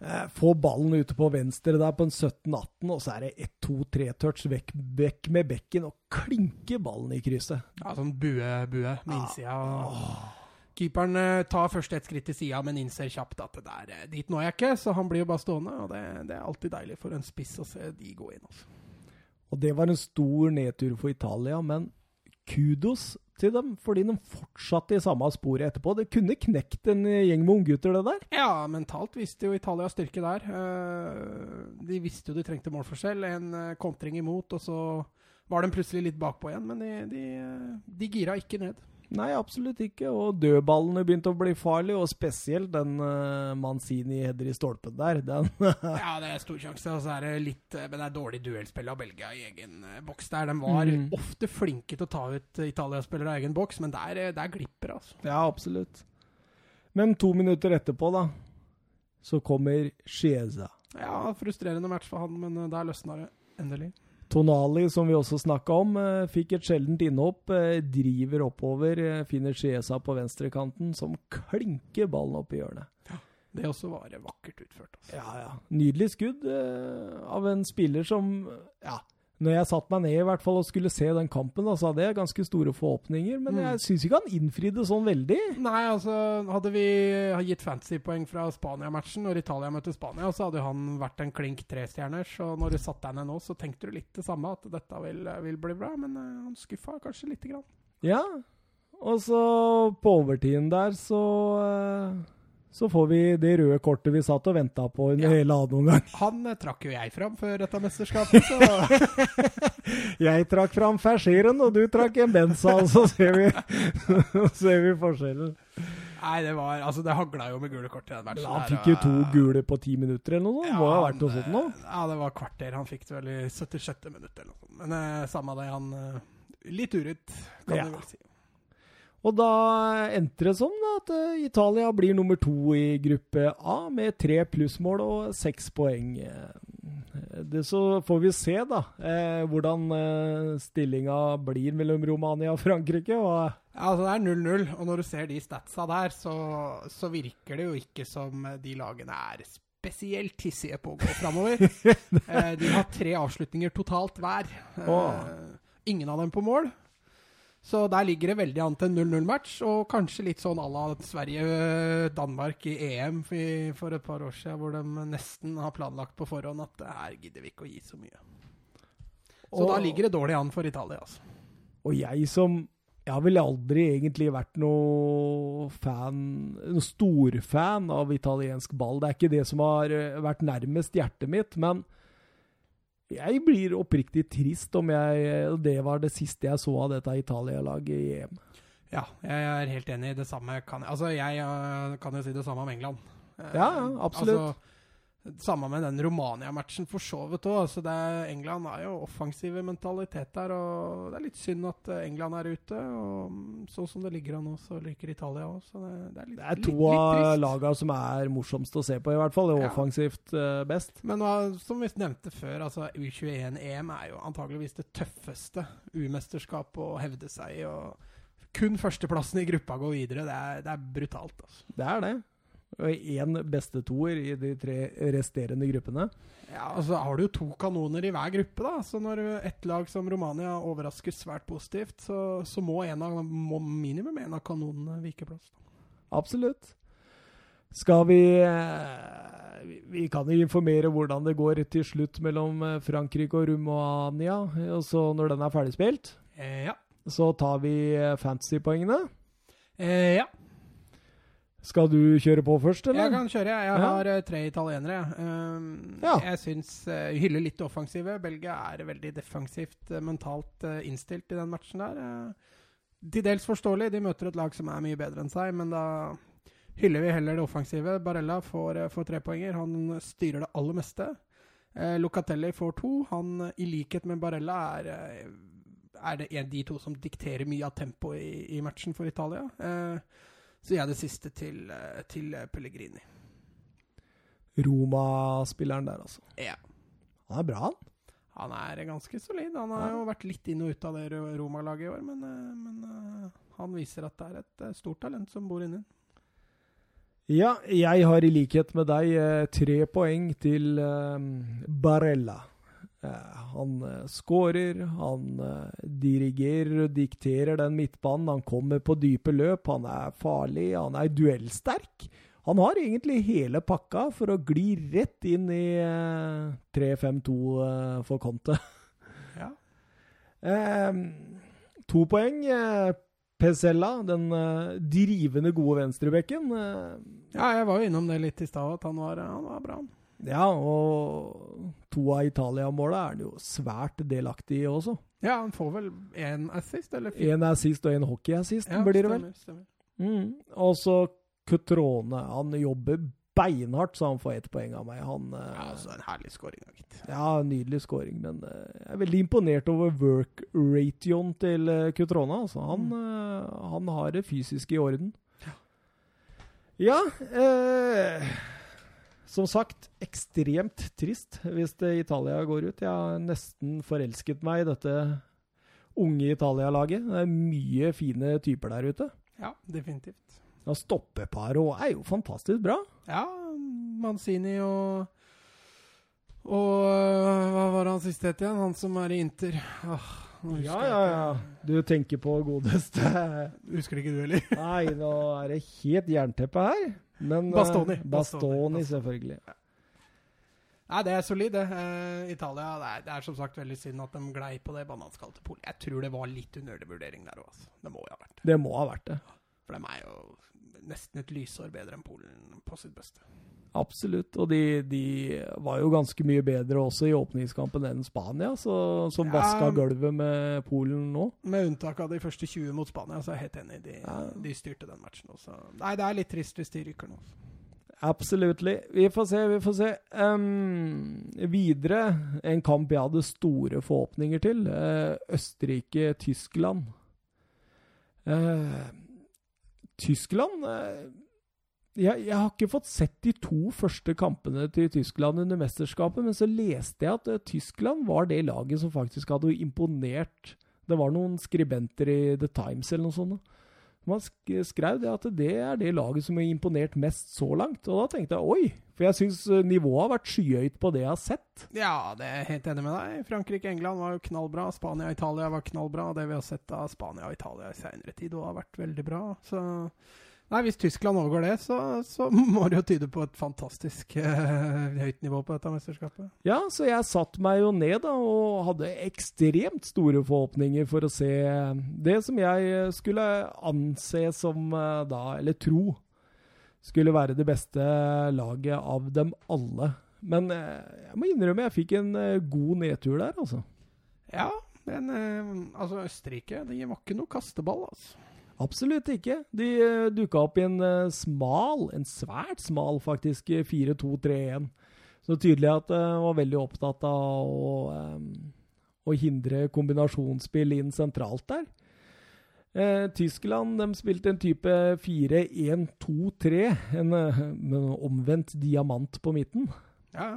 A: Eh, Få ballen ute på venstre der på en 17-18, og så er det ett, to, tre touch vekk, vekk med bekken og klinke ballen i krysset.
B: Ja, sånn bue-bue med
A: Ja.
B: innsida. og- Keeperen eh, tar først et skritt til sida, men innser kjapt at det der, eh, dit når jeg ikke, så han blir jo bare stående. Og det, det er alltid deilig for en spiss å se de gå inn. Altså.
A: Og det var en stor nedtur for Italia, men kudos til dem, fordi de fortsatte i samme sporet etterpå. Det kunne knekt en gjeng med unggutter, det der.
B: Ja, mentalt visste jo Italia styrke der. Eh, De visste jo de trengte målforskjell. En eh, kontring imot, og så var de plutselig litt bakpå igjen. Men de, de, eh, de gira ikke ned.
A: Nei, absolutt ikke. Og dødballene begynte å bli farlige, og spesielt den uh, Manzini header i stolpen der. Den
B: Ja, det er stor sjanse. Og så er det litt eh, Men det er dårlig duellspill av Belgia i egen eh, boks der. De var
A: Mm.
B: ofte flinke til å ta ut eh, Italia-spillere av egen boks, men der, eh, der glipper det, altså.
A: Ja, absolutt. Men to minutter etterpå, da, så kommer Chiesa.
B: Ja, frustrerende match for han, men eh, der løsna det endelig.
A: Tonali, som vi også snakka om, eh, fikk et sjeldent innhopp. eh, Driver oppover, eh, finner Chiesa på venstrekanten, som klinker ballen opp i hjørnet.
B: Ja, Det også var vakkert utført. Altså.
A: Ja, ja. Nydelig skudd av en spiller som Ja, når jeg satte meg ned i hvert fall og skulle se den kampen, da, så hadde jeg ganske store forhåpninger, men
B: Mm.
A: jeg syns ikke han innfridde sånn veldig.
B: Nei, altså hadde vi gitt fantasypoeng fra Spania-matchen når Italia møtte Spania, så hadde han vært en klink trestjerners. Og når du satt deg ned nå, så tenkte du litt det samme, at dette vil, vil bli bra. Men uh, han skuffa kanskje lite grann.
A: Ja. Og så på overtiden der, så eh, så får vi det røde kortet vi satt og venta på under
B: Ja.
A: hele annen omgang.
B: Han eh, trakk jo jeg fram før dette mesterskapet, så
A: Jeg trakk fram ferseren, og du trakk en Benza, og så ser vi, ser vi forskjellen.
B: Nei, det var Altså, det hagla jo med gule kort i den matchen.
A: Han fikk jo to gule på ti minutter eller noe sånt. Må ha vært noe sånt nå.
B: eh, Ja, det var kvarter. Han fikk det vel i 76. minutt eller noe sånt. Men eh, samme det, han eh, Litt urett, kan
A: Ja.
B: du vel si.
A: Og da endte det sånn at eh, Italia blir nummer to i gruppe A med tre plussmål og seks poeng. Eh, Det så får vi se, da, eh, hvordan eh, stillinga blir mellom Romania og Frankrike. Og
B: Ja, altså Det er 0-0, og når du ser de statsa der, så, så virker det jo ikke som de lagene er spesielt hissige på å gå framover. eh, de har tre avslutninger totalt hver. Eh, ingen av dem på mål. Så der ligger det veldig an til en 0-0-match, og kanskje litt sånn à la Sverige-Danmark i EM for et par år siden, hvor de nesten har planlagt på forhånd at her gidder vi ikke å gi så mye. Så
A: Og-
B: da ligger det dårlig an for Italia, altså.
A: Og jeg som Jeg har vel aldri egentlig vært noe fan, Noen storfan av italiensk ball. Det er ikke det som har eh, vært nærmest hjertet mitt, men jeg blir oppriktig trist om jeg Det var det siste jeg så av dette Italia-laget i EM.
B: Ja, jeg er helt enig. i Det samme kan Altså, jeg uh, kan jo si det samme om England.
A: Ja, ja, absolutt.
B: Altså, samme med den Romania-matchen, for så vidt òg. Altså, er- England har jo offensive mentalitet der, og det er litt synd at uh, England er ute. Og mm, sånn som det ligger an nå, så liker Italia òg, så det, det er litt
A: Det er to av lagene som er morsomst å se på, i hvert fall. Og
B: Ja.
A: offensivt uh, best.
B: Men som vi nevnte før, altså U21-EM er jo antageligvis det tøffeste U-mesterskapet å hevde seg i. og Kun førsteplassen i gruppa går videre. Det er, det er brutalt. altså.
A: Det er det. Og én beste toer i de tre resterende gruppene.
B: Ja, og så har du jo to kanoner i hver gruppe, da. Så når et lag som Romania overrasker svært positivt, så, så må, en av, må minimum én av kanonene vike plass.
A: Absolutt. Skal vi eh, vi- kan informere hvordan det går til slutt mellom eh, Frankrike og Romania. Og så når den er ferdigspilt,
B: Eh, ja.
A: så tar vi fantasypoengene.
B: Eh, ja.
A: Skal du kjøre på først, eller?
B: Jeg kan kjøre. Jeg
A: Ja.
B: har eh, tre italienere. Um,
A: Ja.
B: Jeg syns uh, hyller litt offensive. Belgia er veldig defensivt, uh, mentalt uh, innstilt i den matchen der. Til dels forståelig. De møter et lag som er mye bedre enn seg, men da hyller vi heller det offensive. Barella får, uh, får tre poenger. Han styrer det aller meste. Locatelli får to. Han, i likhet med Barella, er, er det en, de to som dikterer mye av tempoet i, i matchen for Italia. Eh, så jeg er det siste til, eh, til eh, Pellegrini.
A: Roma-spilleren der, altså.
B: Ja.
A: Han er bra, han.
B: Han er ganske solid. Han har
A: Ja.
B: jo vært litt inn og ut av det Roma-laget i år, men, eh, men han viser at det er et stort talent som bor inni.
A: Ja, jeg har i likhet med deg tre poeng til Barella. Eh, han eh, skårer, han eh, dirigerer og dikterer den midtbanen. Han kommer på dype løp, han er farlig, han er duellsterk. Han har egentlig hele pakka for å gli rett inn i eh, 3-5-2 eh, for Conte.
B: Ja.
A: Eh, to poeng. Pesella, den drivende gode venstrebekken.
B: Ja, jeg var jo innom det litt i stad, at han var, han var bra. han.
A: Ja, og to av Italia-måla er han jo svært delaktig i også.
B: Ja, han får vel én assist, eller?
A: Én assist og én hockeyassist,
B: Ja,
A: blir det vel.
B: stemmer.
A: Mm. Og så Cutrone. Han jobber beinhardt, så han får ett poeng av meg. Han eh,
B: Ja, altså En herlig scoring, gitt.
A: Ja, nydelig scoring, men eh, jeg er veldig imponert over work-ration til uh, Cutrone. Altså. Han,
B: Mm.
A: eh, han har det fysiske i orden. Ja, Ja eh, Som sagt, ekstremt trist hvis Italia går ut. Jeg har nesten forelsket meg i dette unge Italia-laget. Det er mye fine typer der ute.
B: Ja, definitivt.
A: Og Stoppeparet er jo fantastisk bra.
B: Ja, Manzini og Og hva var han siste het igjen? Han som er i Inter. Åh,
A: Ja, ja, ja. Du tenker på godeste
B: Husker ikke du heller?
A: Nei, nå er det helt jernteppe her. Men eh,
B: Bastoni.
A: Bastoni,
B: Bastoni.
A: selvfølgelig.
B: Nei, det er solid, det. Uh, Italia det er, det er som sagt veldig synd at de glei på det bananskalte polet. Jeg tror det var litt undervurdering der òg, altså. Det må jo ha vært det.
A: Det må ha vært det.
B: For de er jo nesten et lysår bedre enn Polen på sitt beste.
A: Absolutt. Og de, de var jo ganske mye bedre også i åpningskampen enn Spania, så, som
B: Ja.
A: vaska gulvet med Polen nå.
B: Med unntak av de første 20 mot Spania, så er jeg helt enig. De,
A: Ja.
B: de styrte den matchen også. Nei, det er litt trist hvis de rykker nå.
A: Absolutely. Vi får se, vi får se. Um, videre, en kamp jeg hadde store forhåpninger til. Uh, Østerrike-Tyskland. Uh, Tyskland eh, jeg, jeg har ikke fått sett de to første kampene til Tyskland under mesterskapet, men så leste jeg at eh, Tyskland var det laget som faktisk hadde imponert Det var noen skribenter i The Times eller noe sånt. Man skrev det at det er det laget som har imponert mest så langt. Og da tenkte jeg oi, for jeg syns nivået har vært skyhøyt på det jeg har sett.
B: Ja, det er jeg helt enig med deg. Frankrike-England var jo knallbra. Spania-Italia var knallbra. Det vi har sett av Spania og Italia i seinere tid, har vært veldig bra. Så Nei, Hvis Tyskland overgår det, så, så må det jo tyde på et fantastisk eh, høyt nivå på dette mesterskapet.
A: Ja, så jeg satte meg jo ned da, og hadde ekstremt store forhåpninger for å se det som jeg skulle anse som eh, da, eller tro, skulle være det beste laget av dem alle. Men eh, jeg må innrømme jeg fikk en god nedtur der, altså.
B: Ja, men altså Østerrike de var ikke noe kasteball, altså.
A: Absolutt ikke. De uh, dukka opp i en uh, smal, en svært smal faktisk, 4-2-3-1. Så tydelig at de uh, var veldig opptatt av å, um, å hindre kombinasjonsspill inn sentralt der. Tyskland de spilte en type 4-1-2-3, en, en omvendt diamant på midten.
B: Ja,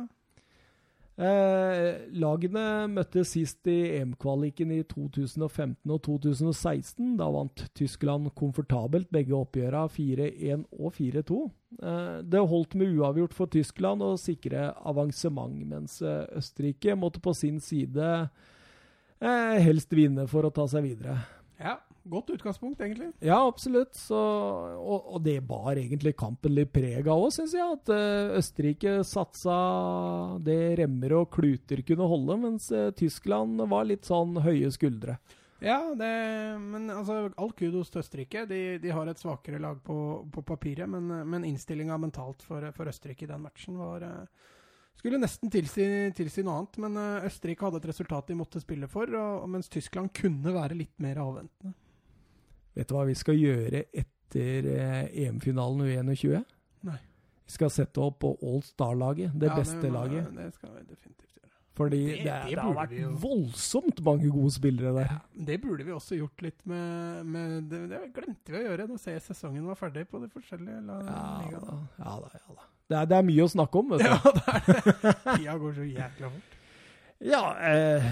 A: Eh, lagene møttes sist i EM-kvaliken i 2015 og 2016. Da vant Tyskland komfortabelt begge oppgjøra 4-1 og 4-2. Eh, det holdt med uavgjort for Tyskland å sikre avansement, mens eh, Østerrike måtte på sin side eh, helst vinne for å ta seg videre.
B: ja. Godt utgangspunkt, egentlig.
A: Ja, absolutt. Så, og, og, det bar egentlig kampen litt preg av òg, syns jeg. At uh, Østerrike satsa det remmer og kluter kunne holde, mens uh, Tyskland var litt sånn høye skuldre.
B: Ja, det, men altså, all kudos til Østerrike. De, de har et svakere lag på, på papiret, men, men innstillinga mentalt for, for, Østerrike i den matchen var uh, skulle nesten tilsi, tilsi, noe annet, men Østerrike hadde et resultat de måtte spille for, og, mens Tyskland kunne være litt mer avventende.
A: Vet du hva vi skal gjøre etter eh, EM-finalen U21?
B: Nei.
A: Vi skal sette opp på All Star-laget. Det
B: ja,
A: beste
B: det,
A: laget.
B: Det skal vi definitivt gjøre.
A: Fordi
B: det,
A: det, det,
B: det
A: har vært voldsomt mange gode spillere der.
B: Ja, det burde vi også gjort litt med, med det, det, glemte vi å gjøre da sesongen var ferdig på de forskjellige lagene.
A: ja. Da, ja da, ja da. Det er, det er, mye å snakke om, vet du.
B: Ja, det er det. Tida går så jækla fort.
A: Ja, eh,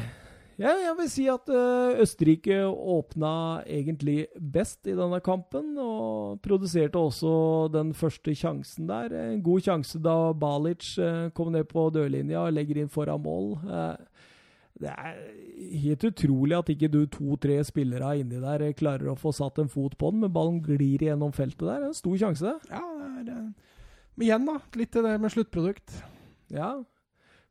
A: ja, jeg vil si at uh, Østerrike åpna egentlig best i denne kampen, og produserte også den første sjansen der. En god sjanse da Balic uh, kom ned på dørlinja og legger inn foran mål. Uh, det er helt utrolig at ikke du to-tre spillere inni der klarer å få satt en fot på den, men ballen glir gjennom feltet der. En stor sjanse, det.
B: Ja, det er, men igjen, da. Litt til det med sluttprodukt.
A: Ja,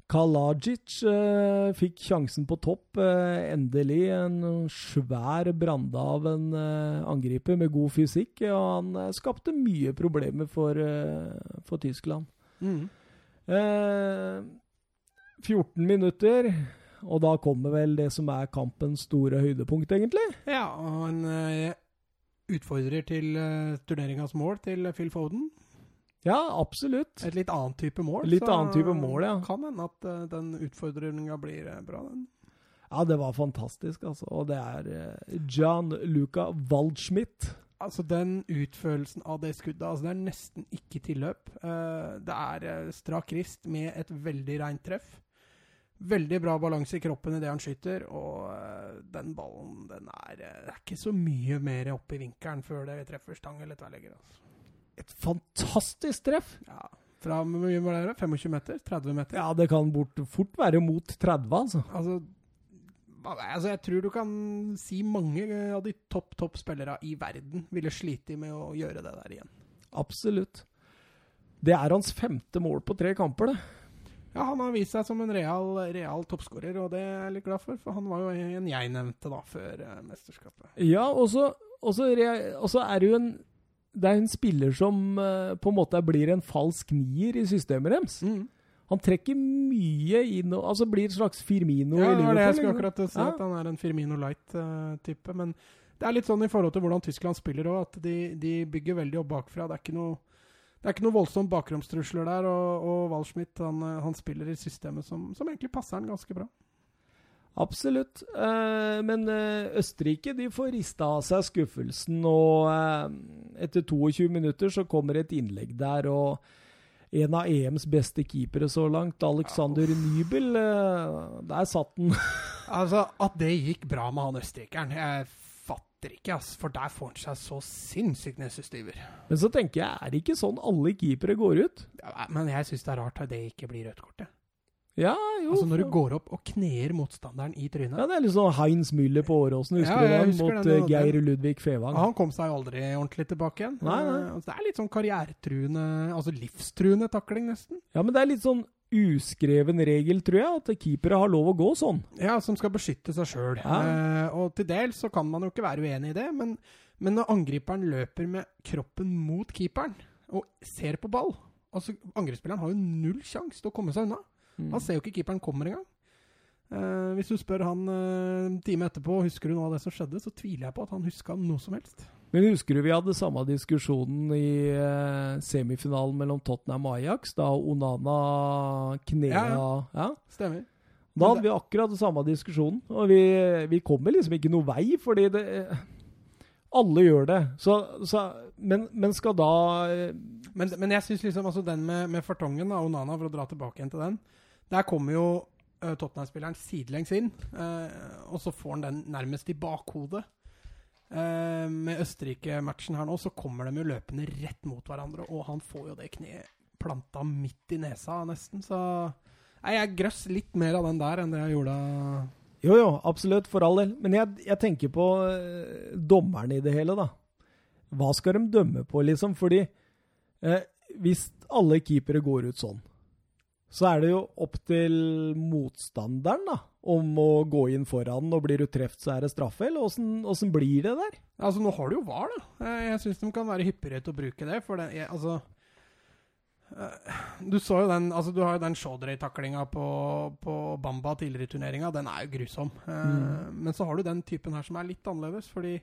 A: Kalajic eh, fikk sjansen på topp. Eh, endelig en svær brande av en eh, angriper med god fysikk. Og han skapte mye problemer for, for Tyskland.
B: Mm.
A: 14 minutter, og da kommer vel det som er kampens store høydepunkt, egentlig?
B: Ja, og en utfordrer til turneringas mål til Phil Foden.
A: Ja, absolutt.
B: Et litt annet type mål.
A: Litt annen type mål, ja.
B: Kan hende at uh, den utfordringa blir uh, bra, den.
A: Ja, det var fantastisk, altså. Og det er uh, John Luca Waldschmidt.
B: Altså, den utførelsen av det skuddet altså, Det er nesten ikke tilløp. det er strak rist med et veldig reint treff. Veldig bra balanse i kroppen i det han skyter, og den ballen, den er Det er ikke så mye mer oppe i vinkelen før det treffer stang eller tverrlegger. Altså
A: et fantastisk treff.
B: Ja. Fra hvor mye var det? 25 meter? 30 meter?
A: Ja, det kan bort, fort være mot 30, altså.
B: altså. Altså, Jeg tror du kan si mange av de topp topp spillere i verden ville slite med å gjøre det der igjen.
A: Absolutt. Det er hans femte mål på tre kamper, det.
B: Ja, han har vist seg som en real, real toppskårer, og det er jeg litt glad for. For han var jo en jeg nevnte da, før uh, mesterskapet.
A: Ja, og så er det jo en det er en spiller som uh, på en måte blir en falsk nier i systemet deres.
B: Mm.
A: Han trekker mye inn og altså blir et slags Firmino
B: ja,
A: i Liverpool.
B: Ja, jeg skulle akkurat si ja. at han er en Firmino Light-type. Uh, men det er litt sånn i forhold til hvordan Tyskland spiller òg, at de, de, bygger veldig opp bakfra. Det er ikke noe, det er ikke noe voldsomt bakromstrusler der, og, og Walschmidt han, han, spiller i systemet som, som egentlig passer han ganske bra.
A: Absolutt. Uh, men uh, Østerrike de får rista av seg skuffelsen. Og uh, etter 22 minutter så kommer et innlegg der. og en av EMs beste keepere så langt, Alexander ja, Nybel, der satt den.
B: altså, at det gikk bra med han østerrikeren, jeg fatter ikke, ass, for der får han seg så sinnssykt nesestyver.
A: Men så tenker jeg, er det ikke sånn alle keepere går ut?
B: Ja, men jeg syns det er rart at det ikke blir rødt kort.
A: Ja, jo.
B: Altså når du går opp og kner motstanderen i trynet.
A: Ja, det er litt sånn Heinz Müller på Åråsen, husker
B: Ja,
A: du
B: den
A: det? Mot
B: den,
A: eh, Geir Ludvig Fevang.
B: Ja, han kom seg aldri ordentlig tilbake igjen.
A: Nei, nei.
B: Eh, altså det er litt sånn karrieretruende, altså livstruende takling, nesten.
A: Ja, men det er litt sånn uskreven regel, tror jeg, at keepere har lov å gå sånn.
B: Ja, som skal beskytte seg sjøl.
A: Ja.
B: og til dels så kan man jo ikke være uenig i det, men, men når angriperen løper med kroppen mot keeperen og ser på ball Altså, Angrepsspilleren har jo null sjanse til å komme seg unna.
A: Mm.
B: Han ser jo ikke keeperen kommer engang. Eh, hvis du spør han eh, en time etterpå husker du noe av det som skjedde, så tviler jeg på at han huska noe som helst.
A: Men husker du vi hadde samme diskusjonen i eh, semifinalen mellom Tottenham og Ajax, da Onana knea
B: Ja,
A: ja,
B: ja. Stemmer.
A: Da hadde vi akkurat den samme diskusjonen, og vi, vi kommer liksom ikke noe vei, fordi det Alle gjør det. Så, så, men, men skal da eh,
B: Men, men jeg syns liksom altså den med, med fartongen, da, Onana, for å dra tilbake igjen til den Der kommer jo uh, Tottenham-spilleren sidelengs inn, uh, og så får han den nærmest i bakhodet. Uh, med Østerrike-matchen her nå, så kommer de jo løpende rett mot hverandre, og han får jo det kneet planta midt i nesa, nesten. Så Nei, jeg grøss litt mer av den der enn det jeg gjorde
A: Jo, jo, absolutt, for all del. Men jeg, jeg tenker på dommerne i det hele, da. Hva skal de dømme på, liksom? Fordi hvis alle keepere går ut sånn, så er det jo opp til motstanderen da, om å gå inn foran, og blir du truffet, så er det straffe, eller åssen åssen blir det der?
B: Altså, nå har du jo VAR, da. Eh, Jeg syns de kan være hyppigere til å bruke det, for det jeg, Altså eh, Du så jo den Altså, du har jo den Chaudhry-taklinga på, på Bamba tidligere i turneringa. Den er jo grusom. Eh,
A: Mm.
B: Men så har du den typen her som er litt annerledes, fordi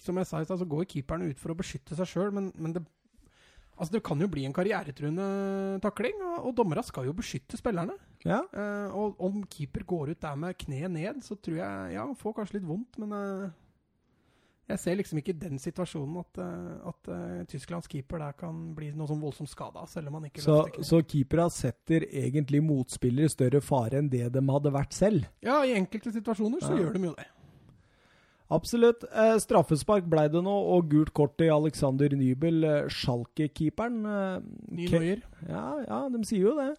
B: som jeg sa i stad, så går keeperen ut for å beskytte seg sjøl, men, men det Altså, det kan jo bli en karrieretruende takling, og, og dommerne skal jo beskytte spillerne.
A: Ja,
B: Eh, og om keeper går ut der med kneet ned, så tror jeg Ja, han får kanskje litt vondt, men eh, jeg ser liksom ikke den situasjonen at, eh, at uh, Tysklands keeper der kan bli noe sånn voldsomt skada, selv om han ikke
A: så, så keepera setter egentlig motspillere i større fare enn det de hadde vært selv.
B: Ja, i enkelte situasjoner så
A: Ja.
B: gjør de jo det.
A: Absolutt. Eh, straffespark ble det nå, og gult kort til Alexander Nybel, eh, Schalke-keeperen. Eh,
B: Ny
A: Ke- Ja, ja, de sier jo det.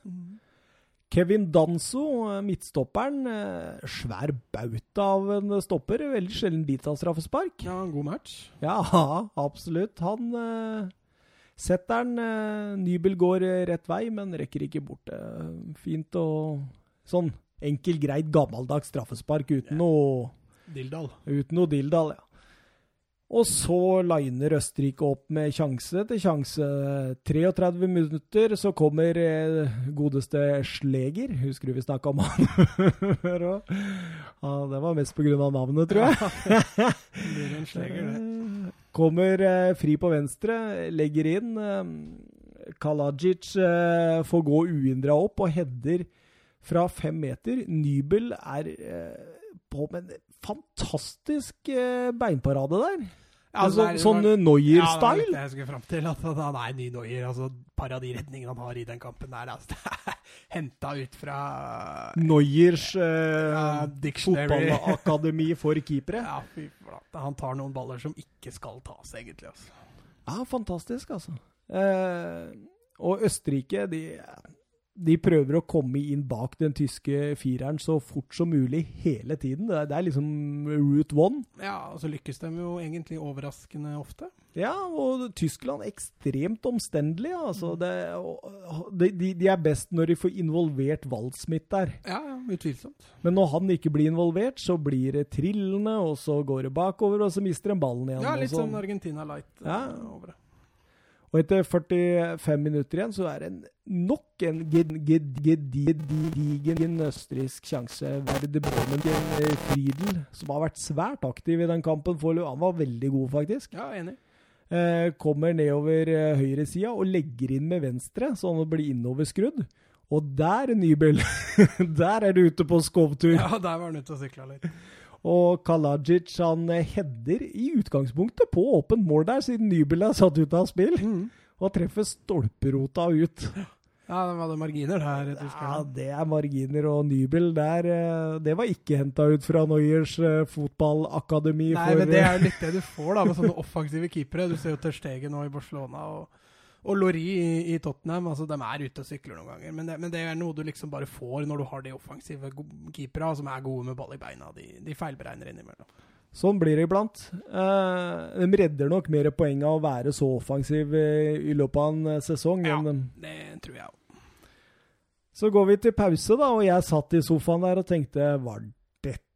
A: Kevin Danso, eh, midtstopperen. Eh, svær bauta av en stopper. Veldig sjelden de tar straffespark.
B: Ja, en god match.
A: Ja, absolutt. Han eh, setter den. Nybel går rett vei, men rekker ikke bort. Fint og sånn enkel, greit, gammeldags straffespark uten noe
B: Dildal.
A: Uten noe dildal, ja. Og så liner Østerrike opp med sjanse til sjanse. 33 minutter, så kommer eh, godeste Sleger. Husker du vi snakka om han før òg? Ja, det var mest pga. navnet, tror jeg.
B: Det en sleger, det.
A: Kommer eh, fri på venstre, legger inn. Eh, Kalajic eh, får gå uhindra opp og header fra fem meter. Nybel er eh, på med en fantastisk eh, beinparade der.
B: Ja,
A: altså,
B: det er-
A: sånn eh,
B: var
A: Neuer-style.
B: Ja, jeg skulle fram til. At han er ny Neuer. Altså, par av de redningene han har i den kampen der, altså, det er henta ut fra
A: Neuers eh,
B: Ja,
A: fotballakademi for keepere.
B: Ja, fy flate. Han tar noen baller som ikke skal tas, egentlig. Altså.
A: Ja, fantastisk, altså. Eh, og Østerrike, de, de prøver å komme inn bak den tyske fireren så fort som mulig hele tiden. Det er, det er liksom route one.
B: Ja, og så lykkes de jo egentlig overraskende ofte.
A: Ja, og Tyskland er ekstremt omstendelig. Altså. Det, de, de, de er best når de får involvert Waldschmidt der.
B: Ja, ja, utvilsomt.
A: Men når han ikke blir involvert, så blir det trillende, og så går det bakover, og så mister de ballen igjen.
B: Ja, litt
A: så-
B: sånn Argentina light eh,
A: Ja.
B: over det.
A: Og etter 45 minutter igjen, så er det nok en ged- ged- ged- gedigen østerriksk sjanse. Verde eh, Friedel, som har vært svært aktiv i den kampen. foreløpig. Han var veldig god, faktisk.
B: Ja, enig.
A: Eh, kommer nedover eh, høyresida og legger inn med venstre, så han blir innoverskrudd. Og der, Nybel, der er du ute på skovtur.
B: Ja, der var han ute og sykla litt.
A: Og Kalajic han eh, header i utgangspunktet på åpent mål der, siden Nybel er satt ut av spill. Og treffer stolperota ut.
B: Ja, det var det marginer der.
A: Ja, det er marginer og Nybel der. eh, Det var ikke henta ut fra Neuers eh, fotballakademi.
B: Nei,
A: for,
B: men det er jo litt det du får da med sånne offensive keepere. Du ser jo Ter Stegen nå i Barcelona og, Og Lori i, i Tottenham, altså de er ute og sykler noen ganger. Men det, men det, er noe du liksom bare får når du har de offensive keepera som er gode med ball i beina. De, de feilberegner innimellom.
A: Sånn blir det iblant. Eh, de redder nok mer poeng av å være så offensiv i løpet av en sesong.
B: Ja,
A: enn,
B: det tror jeg òg.
A: Så går vi til pause, da, og jeg satt i sofaen der og tenkte Var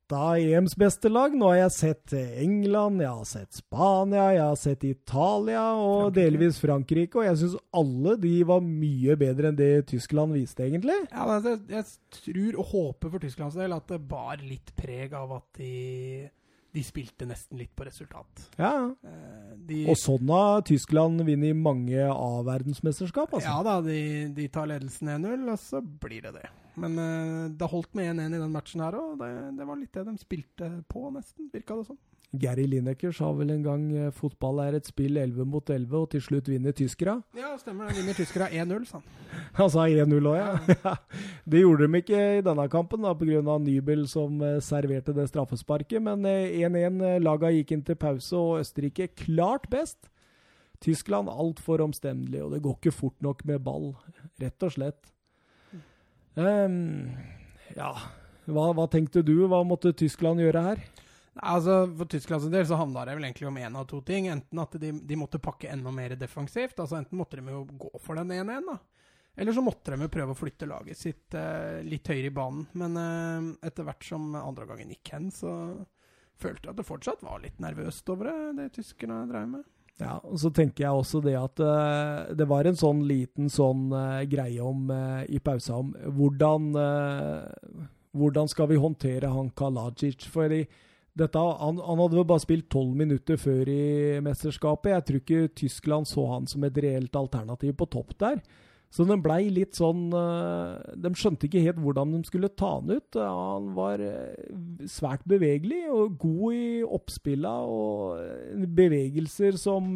A: dette EMs beste lag? Nå har jeg sett England, jeg har sett Spania, jeg har sett Italia og Frankrike. delvis Frankrike. Og jeg syns alle de var mye bedre enn det Tyskland viste, egentlig.
B: Ja, men jeg, jeg tror og håper for Tysklands del at det bar litt preg av at de de spilte nesten litt på resultat.
A: Ja, eh, de, og sånn har Tyskland vunnet mange A-verdensmesterskap. Altså.
B: Ja da, de, de tar ledelsen 1-0, og så blir det det. Men uh, det holdt med 1-1 i den matchen her òg. Det, det, var litt det de spilte på, nesten, virka det sånn.
A: Gary Lineker sa vel en gang uh, fotball er et spill 11 mot 11, og til slutt vinner tyskere.
B: Ja, stemmer det. Vinner tyskere 1-0, sa han.
A: Han sa 1-0 òg, ja. ja. Det gjorde de ikke i denne kampen da, pga. Nybel som uh, serverte det straffesparket. Men 1-1. Uh, Laga gikk inn til pause, og Østerrike klart best. Tyskland altfor omstendelig, og det går ikke fort nok med ball, rett og slett. Um, ja, hva, hva, tenkte du? Hva måtte Tyskland gjøre her?
B: Altså, For Tysklands del så handla det vel egentlig om én av to ting. Enten at de, de, måtte pakke enda mer defensivt. altså Enten måtte de jo gå for den 1-1, da. Eller så måtte de jo prøve å flytte laget sitt eh, litt høyere i banen. Men eh, etter hvert som andre gangen gikk hen, så følte jeg at det fortsatt var litt nervøst over det, det tyskerne drev med.
A: Ja, og så tenker jeg også det at uh, det var en sånn liten sånn uh, greie om uh, i pausa om hvordan hvordan skal vi håndtere han Kalajic? Fordi dette, han, han hadde vel bare spilt tolv minutter før i mesterskapet. Jeg tror ikke Tyskland så han som et reelt alternativ på topp der. Så den blei litt sånn eh, De skjønte ikke helt hvordan de skulle ta han ut. Han var eh, svært bevegelig og god i oppspilla og eh, bevegelser som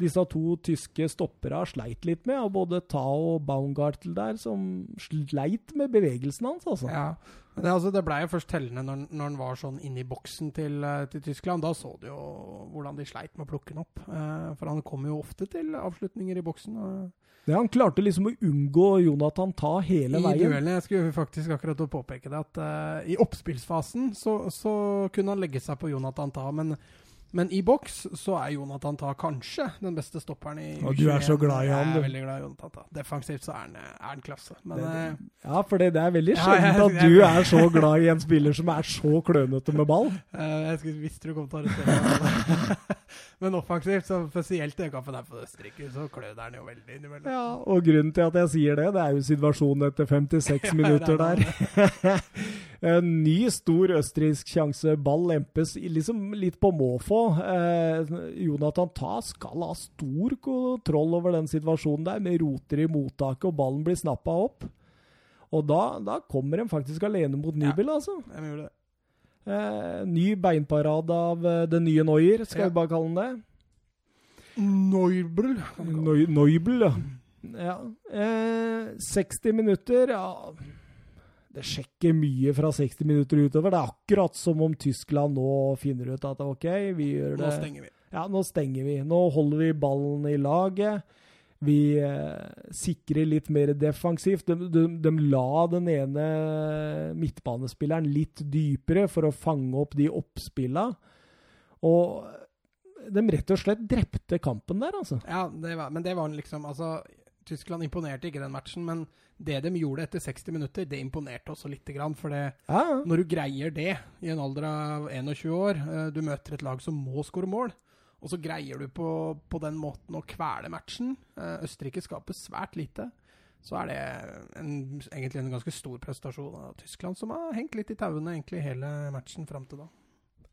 A: disse to tyske stopperne sleit litt med. Både Ta og Baumgartel der, som sleit med bevegelsen hans, altså.
B: Ja. Det, altså, det blei jo først tellende når, når han var sånn inne i boksen til, til, Tyskland. Da så du jo hvordan de sleit med å plukke han opp. for han kom jo ofte til avslutninger i boksen.
A: ja, Han klarte liksom å unngå Jonathan Ta hele
B: I
A: veien.
B: I duellene, jeg skulle faktisk akkurat påpeke det, at eh, i oppspillsfasen så, så, kunne han legge seg på Jonathan Ta, men men i boks så er Jonathan Ta kanskje den beste stopperen i
A: U21. Og du er så glad i han,
B: du. Jeg er veldig glad i Jonathan Ta. Defensivt så er han, er han klasse. Men, det, det,
A: eh, ja, for det, det er veldig sjelden ja, at du er så glad i en spiller som er så klønete med ball.
B: Jeg skulle, visste du kom til å arrestere meg. Men offensivt, så spesielt den kampen her på Østerrike, så kløder han jo veldig innimellom.
A: Ja, og grunnen til at jeg sier det, det er jo situasjonen etter 56 minutter der. en ny stor østerriksk sjanse. Ball lempes liksom litt på måfå. Eh, Jonathan Ta skal ha stor kontroll over den situasjonen der, med roter i mottaket, og ballen blir snappa opp. Og da, da kommer de faktisk alene mot Nybil, ja, altså.
B: De gjør det.
A: Eh, ny beinparade av uh, den nye Neuer, skal ja. vi bare kalle den det.
B: Neubel.
A: Neubel, ja. ja. Eh, 60 minutter, ja Det sjekker mye fra 60 minutter utover. Det er akkurat som om Tyskland nå finner ut at OK, vi gjør det
B: Nå stenger vi.
A: Ja, nå stenger vi. Nå holder vi ballen i laget. Vi eh, sikrer litt mer defensivt. De, de, de, la den ene midtbanespilleren litt dypere for å fange opp de oppspilla. Og de rett og slett drepte kampen der, altså.
B: Ja, det var, men det var liksom altså, Tyskland imponerte ikke den matchen, men det de gjorde etter 60 minutter, det imponerte også litt. For det, ja, ja. når du greier det i en alder av 21 år, eh, du møter et lag som må skåre mål, og så greier du på, på den måten å kvele matchen. Uh, Østerrike skaper svært lite. Så er det en, egentlig en ganske stor prestasjon av Tyskland, som har hengt litt i tauene egentlig hele matchen fram til da.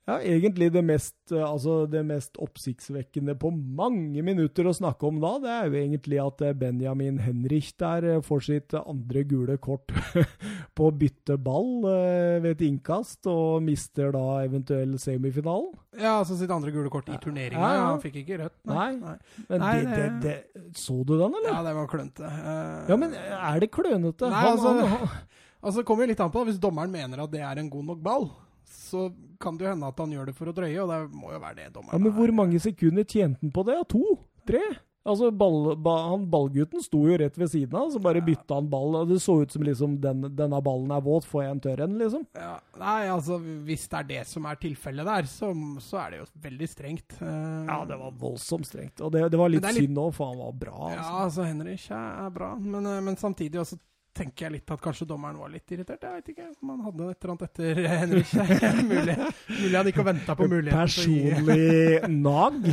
A: Ja, egentlig det mest, eh, altså det mest oppsiktsvekkende på mange minutter å snakke om da, det er jo egentlig at eh, Benjamin Henrich der eh, får sitt andre gule kort på å bytte ball ved et innkast, og mister da eventuell semifinalen.
B: Ja, altså sitt andre gule kort i turneringa. Ja, ja. Han fikk ikke rødt.
A: Nei. nei. Men nei, det, det, det, Så du den, eller?
B: Ja, det var klønete.
A: Uh, ja, men er det klønete?
B: Nei, han, altså, han, altså, kommer litt an på hvis dommeren mener at det er en god nok ball så kan det jo hende at han gjør det for å drøye, og det må jo være det dommeren
A: Ja, Men hvor mange sekunder tjente han på det? To? Tre? Altså, ball, ba, han Ballgutten sto jo rett ved siden av, så bare
B: Ja.
A: bytta han ball. og Det så ut som liksom den, denne ballen er våt, får jeg en tørr en, liksom?
B: Ja, nei, altså hvis det er det som er tilfellet der, så, så er det jo veldig strengt. Uh,
A: Ja, det var voldsomt strengt. Og det, det var litt,
B: det litt-
A: synd òg, for han var bra.
B: Ja,
A: Altså.
B: Henrik er, er bra, men, eh, men samtidig også tenker jeg litt at kanskje dommeren var litt irritert. Jeg vet ikke om han hadde et eller annet etter Henrik. mulig, mulig han ikke venta på muligheten.
A: Personlig nag.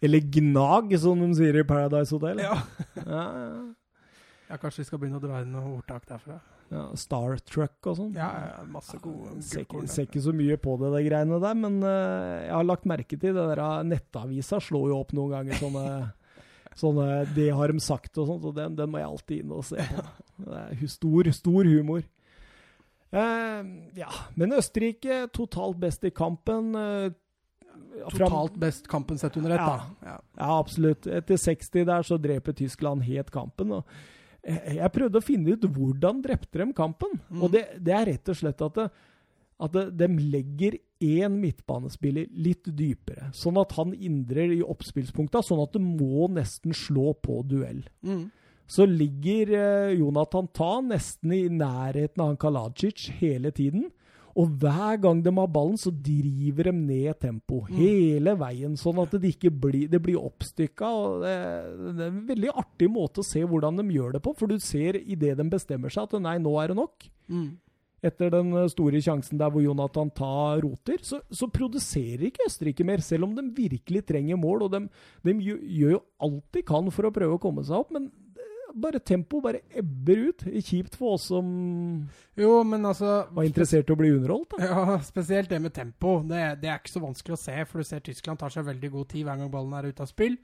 A: Eller gnag, som de sier i Paradise Hotel.
B: Ja.
A: Ja, ja.
B: ja, kanskje vi skal begynne å dra inn noe ordtak derfra.
A: ja, Star Truck og sånn.
B: Ja, ja, masse gode
A: Ser ikke, ser ikke så mye på det, de greiene der, men uh, jeg har lagt merke til det der eh, Nettavisa slår jo opp noen ganger sånne, sånne Det har de sagt og sånt, og den, den må jeg alltid inn og se på. Det er stor, stor humor. Eh, ja, men Østerrike totalt best i kampen. eh,
B: Totalt best kampen sett under ett,
A: Ja.
B: da. Ja.
A: Ja, absolutt. Etter 60 der så dreper Tyskland helt kampen. og jeg jeg prøvde å finne ut hvordan drepte de kampen.
B: Mm.
A: Og det, det er rett og slett at, det, at de legger én midtbanespiller litt dypere, sånn at han indrer i oppspillspunkta, sånn at du må nesten slå på duell.
B: Mm.
A: Så ligger eh, Jonathan Ta nesten i nærheten av han Kalacic hele tiden. Og hver gang de har ballen, så driver de ned tempo.
B: Mm.
A: Hele veien. Sånn at det ikke blir, det blir oppstykka. Det, det er en veldig artig måte å se hvordan de gjør det på. For du ser idet de bestemmer seg at nei, nå er det nok.
B: Mm.
A: Etter den eh, store sjansen der hvor Jonathan Ta roter, så, så produserer ikke Østerrike mer. Selv om de virkelig trenger mål. Og de, de gjør, jo alt de kan for å prøve å komme seg opp. Men eh, bare tempo bare ebber ut. Kjipt for oss som
B: Jo, men altså
A: var interessert i å bli underholdt. Da.
B: Ja, spesielt det med tempo. Det, det er ikke så vanskelig å se, for du ser Tyskland tar seg veldig god tid hver gang ballen er ute av spill.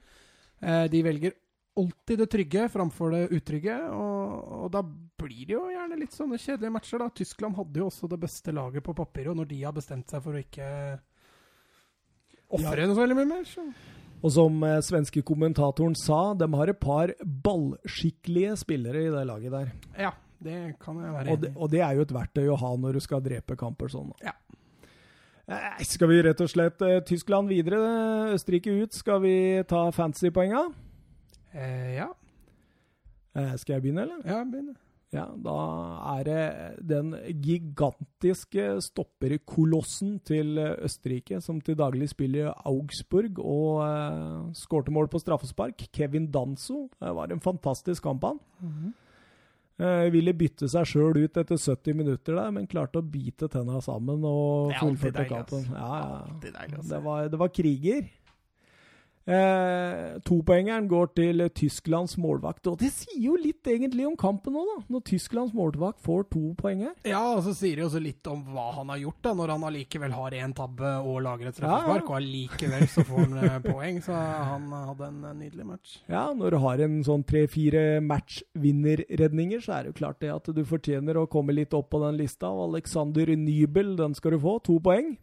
B: Eh, de velger alltid det trygge framfor det utrygge, og, og da blir det jo gjerne litt sånne kjedelige matcher. da. Tyskland hadde jo også det beste laget på papiret, og når de har bestemt seg for å ikke ofre noe så veldig mye mer, så
A: Og som eh, svenske kommentatoren sa, de har et par ballskikkelige spillere i det laget der.
B: Ja, det kan jeg være
A: Og
B: enig
A: det,
B: i.
A: og det er jo et verktøy å ha når du skal drepe kamper sånn. da.
B: Ja.
A: Eh, Skal vi rett og slett eh, Tyskland videre, Østerrike ut? Skal vi ta fantasypoenga?
B: Eh, ja.
A: Eh, Skal jeg begynne, eller?
B: ja, begynn.
A: Ja, da er det den gigantiske stopperkolossen til Østerrike, som til daglig spiller Augsburg og eh, skårte mål på straffespark. Kevin Danso. Det var en fantastisk kamp, han. Eh, ville bytte seg sjøl ut etter 70 minutter der, men klarte å bite tenna sammen og fullførte kampen. Ja, ja. Det var, det var kriger. Eh, Topoengeren går til Tysklands målvakt, og det sier jo litt egentlig om kampen nå, da. Når Tysklands målvakt får to poeng her.
B: Ja, og så sier det jo også litt om hva han har gjort, da, når han allikevel har én tabbe og lager et
A: Ja,
B: straffespark,
A: ja.
B: og allikevel så får han eh, poeng. Så han hadde en eh, nydelig match.
A: Ja, når du har en sånn tre-fire matchvinnerredninger, så er det jo klart det at du fortjener å komme litt opp på den lista. Og Alexander Nybel, den skal du få. To poeng.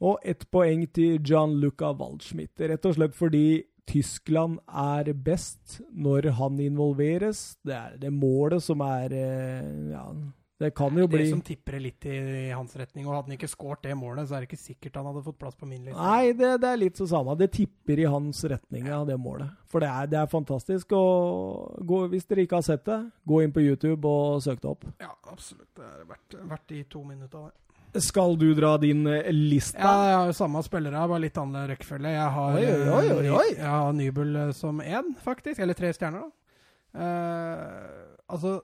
A: Og ett poeng til Gianluca Waldschmidt. Rett og slett fordi Tyskland er best når han involveres. Det er det målet som er eh, Ja, det kan jo
B: Det
A: bli
B: som tipper det litt i, i hans retning, og hadde han ikke skåret det målet, så er det ikke sikkert han hadde fått plass på min liste.
A: Nei, det, det er litt så samme. Det tipper i hans retning, ja, det målet. For det er, det er fantastisk. Og gå, hvis dere ikke har sett det, gå inn på YouTube og søk det opp.
B: Ja, absolutt. Det er verdt, verdt de to minutta, det.
A: Skal du dra din eh, liste?
B: Ja, jeg har jo samme spillere, bare litt annen rekkefølge. Jeg har,
A: Oi, oi, oi, oi,
B: eh. Jeg har Nybel eh, som én, faktisk. Eller tre stjerner, da. Uh, altså,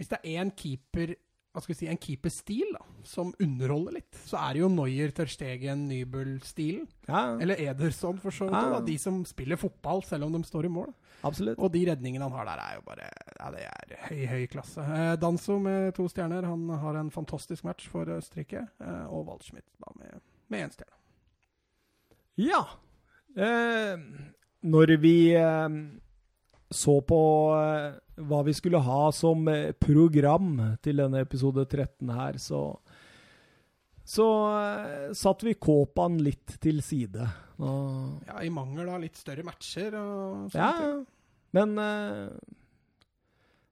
B: hvis det er én keeper hva skal vi si, en keeperstil da, som underholder litt, så er det jo Noyer, Terstegen, Nybel-stilen.
A: Ja,
B: Eller Ederson, for så vidt.
A: Ja.
B: De som spiller fotball, selv om de står i mål.
A: Absolutt.
B: Og de redningene han har der, er jo bare Ja, det er høy, høy klasse. Eh, Danso med to stjerner. Han har en fantastisk match for Østerrike. Eh, og Waldschmidt da med, med én stjerne.
A: Ja. Eh, når vi eh, så på eh, hva vi skulle ha som eh, program til denne episode 13 her, så så uh, satte vi Kåpan litt til side. Og,
B: Ja, I mangel av litt større matcher og sånt.
A: ja, men uh,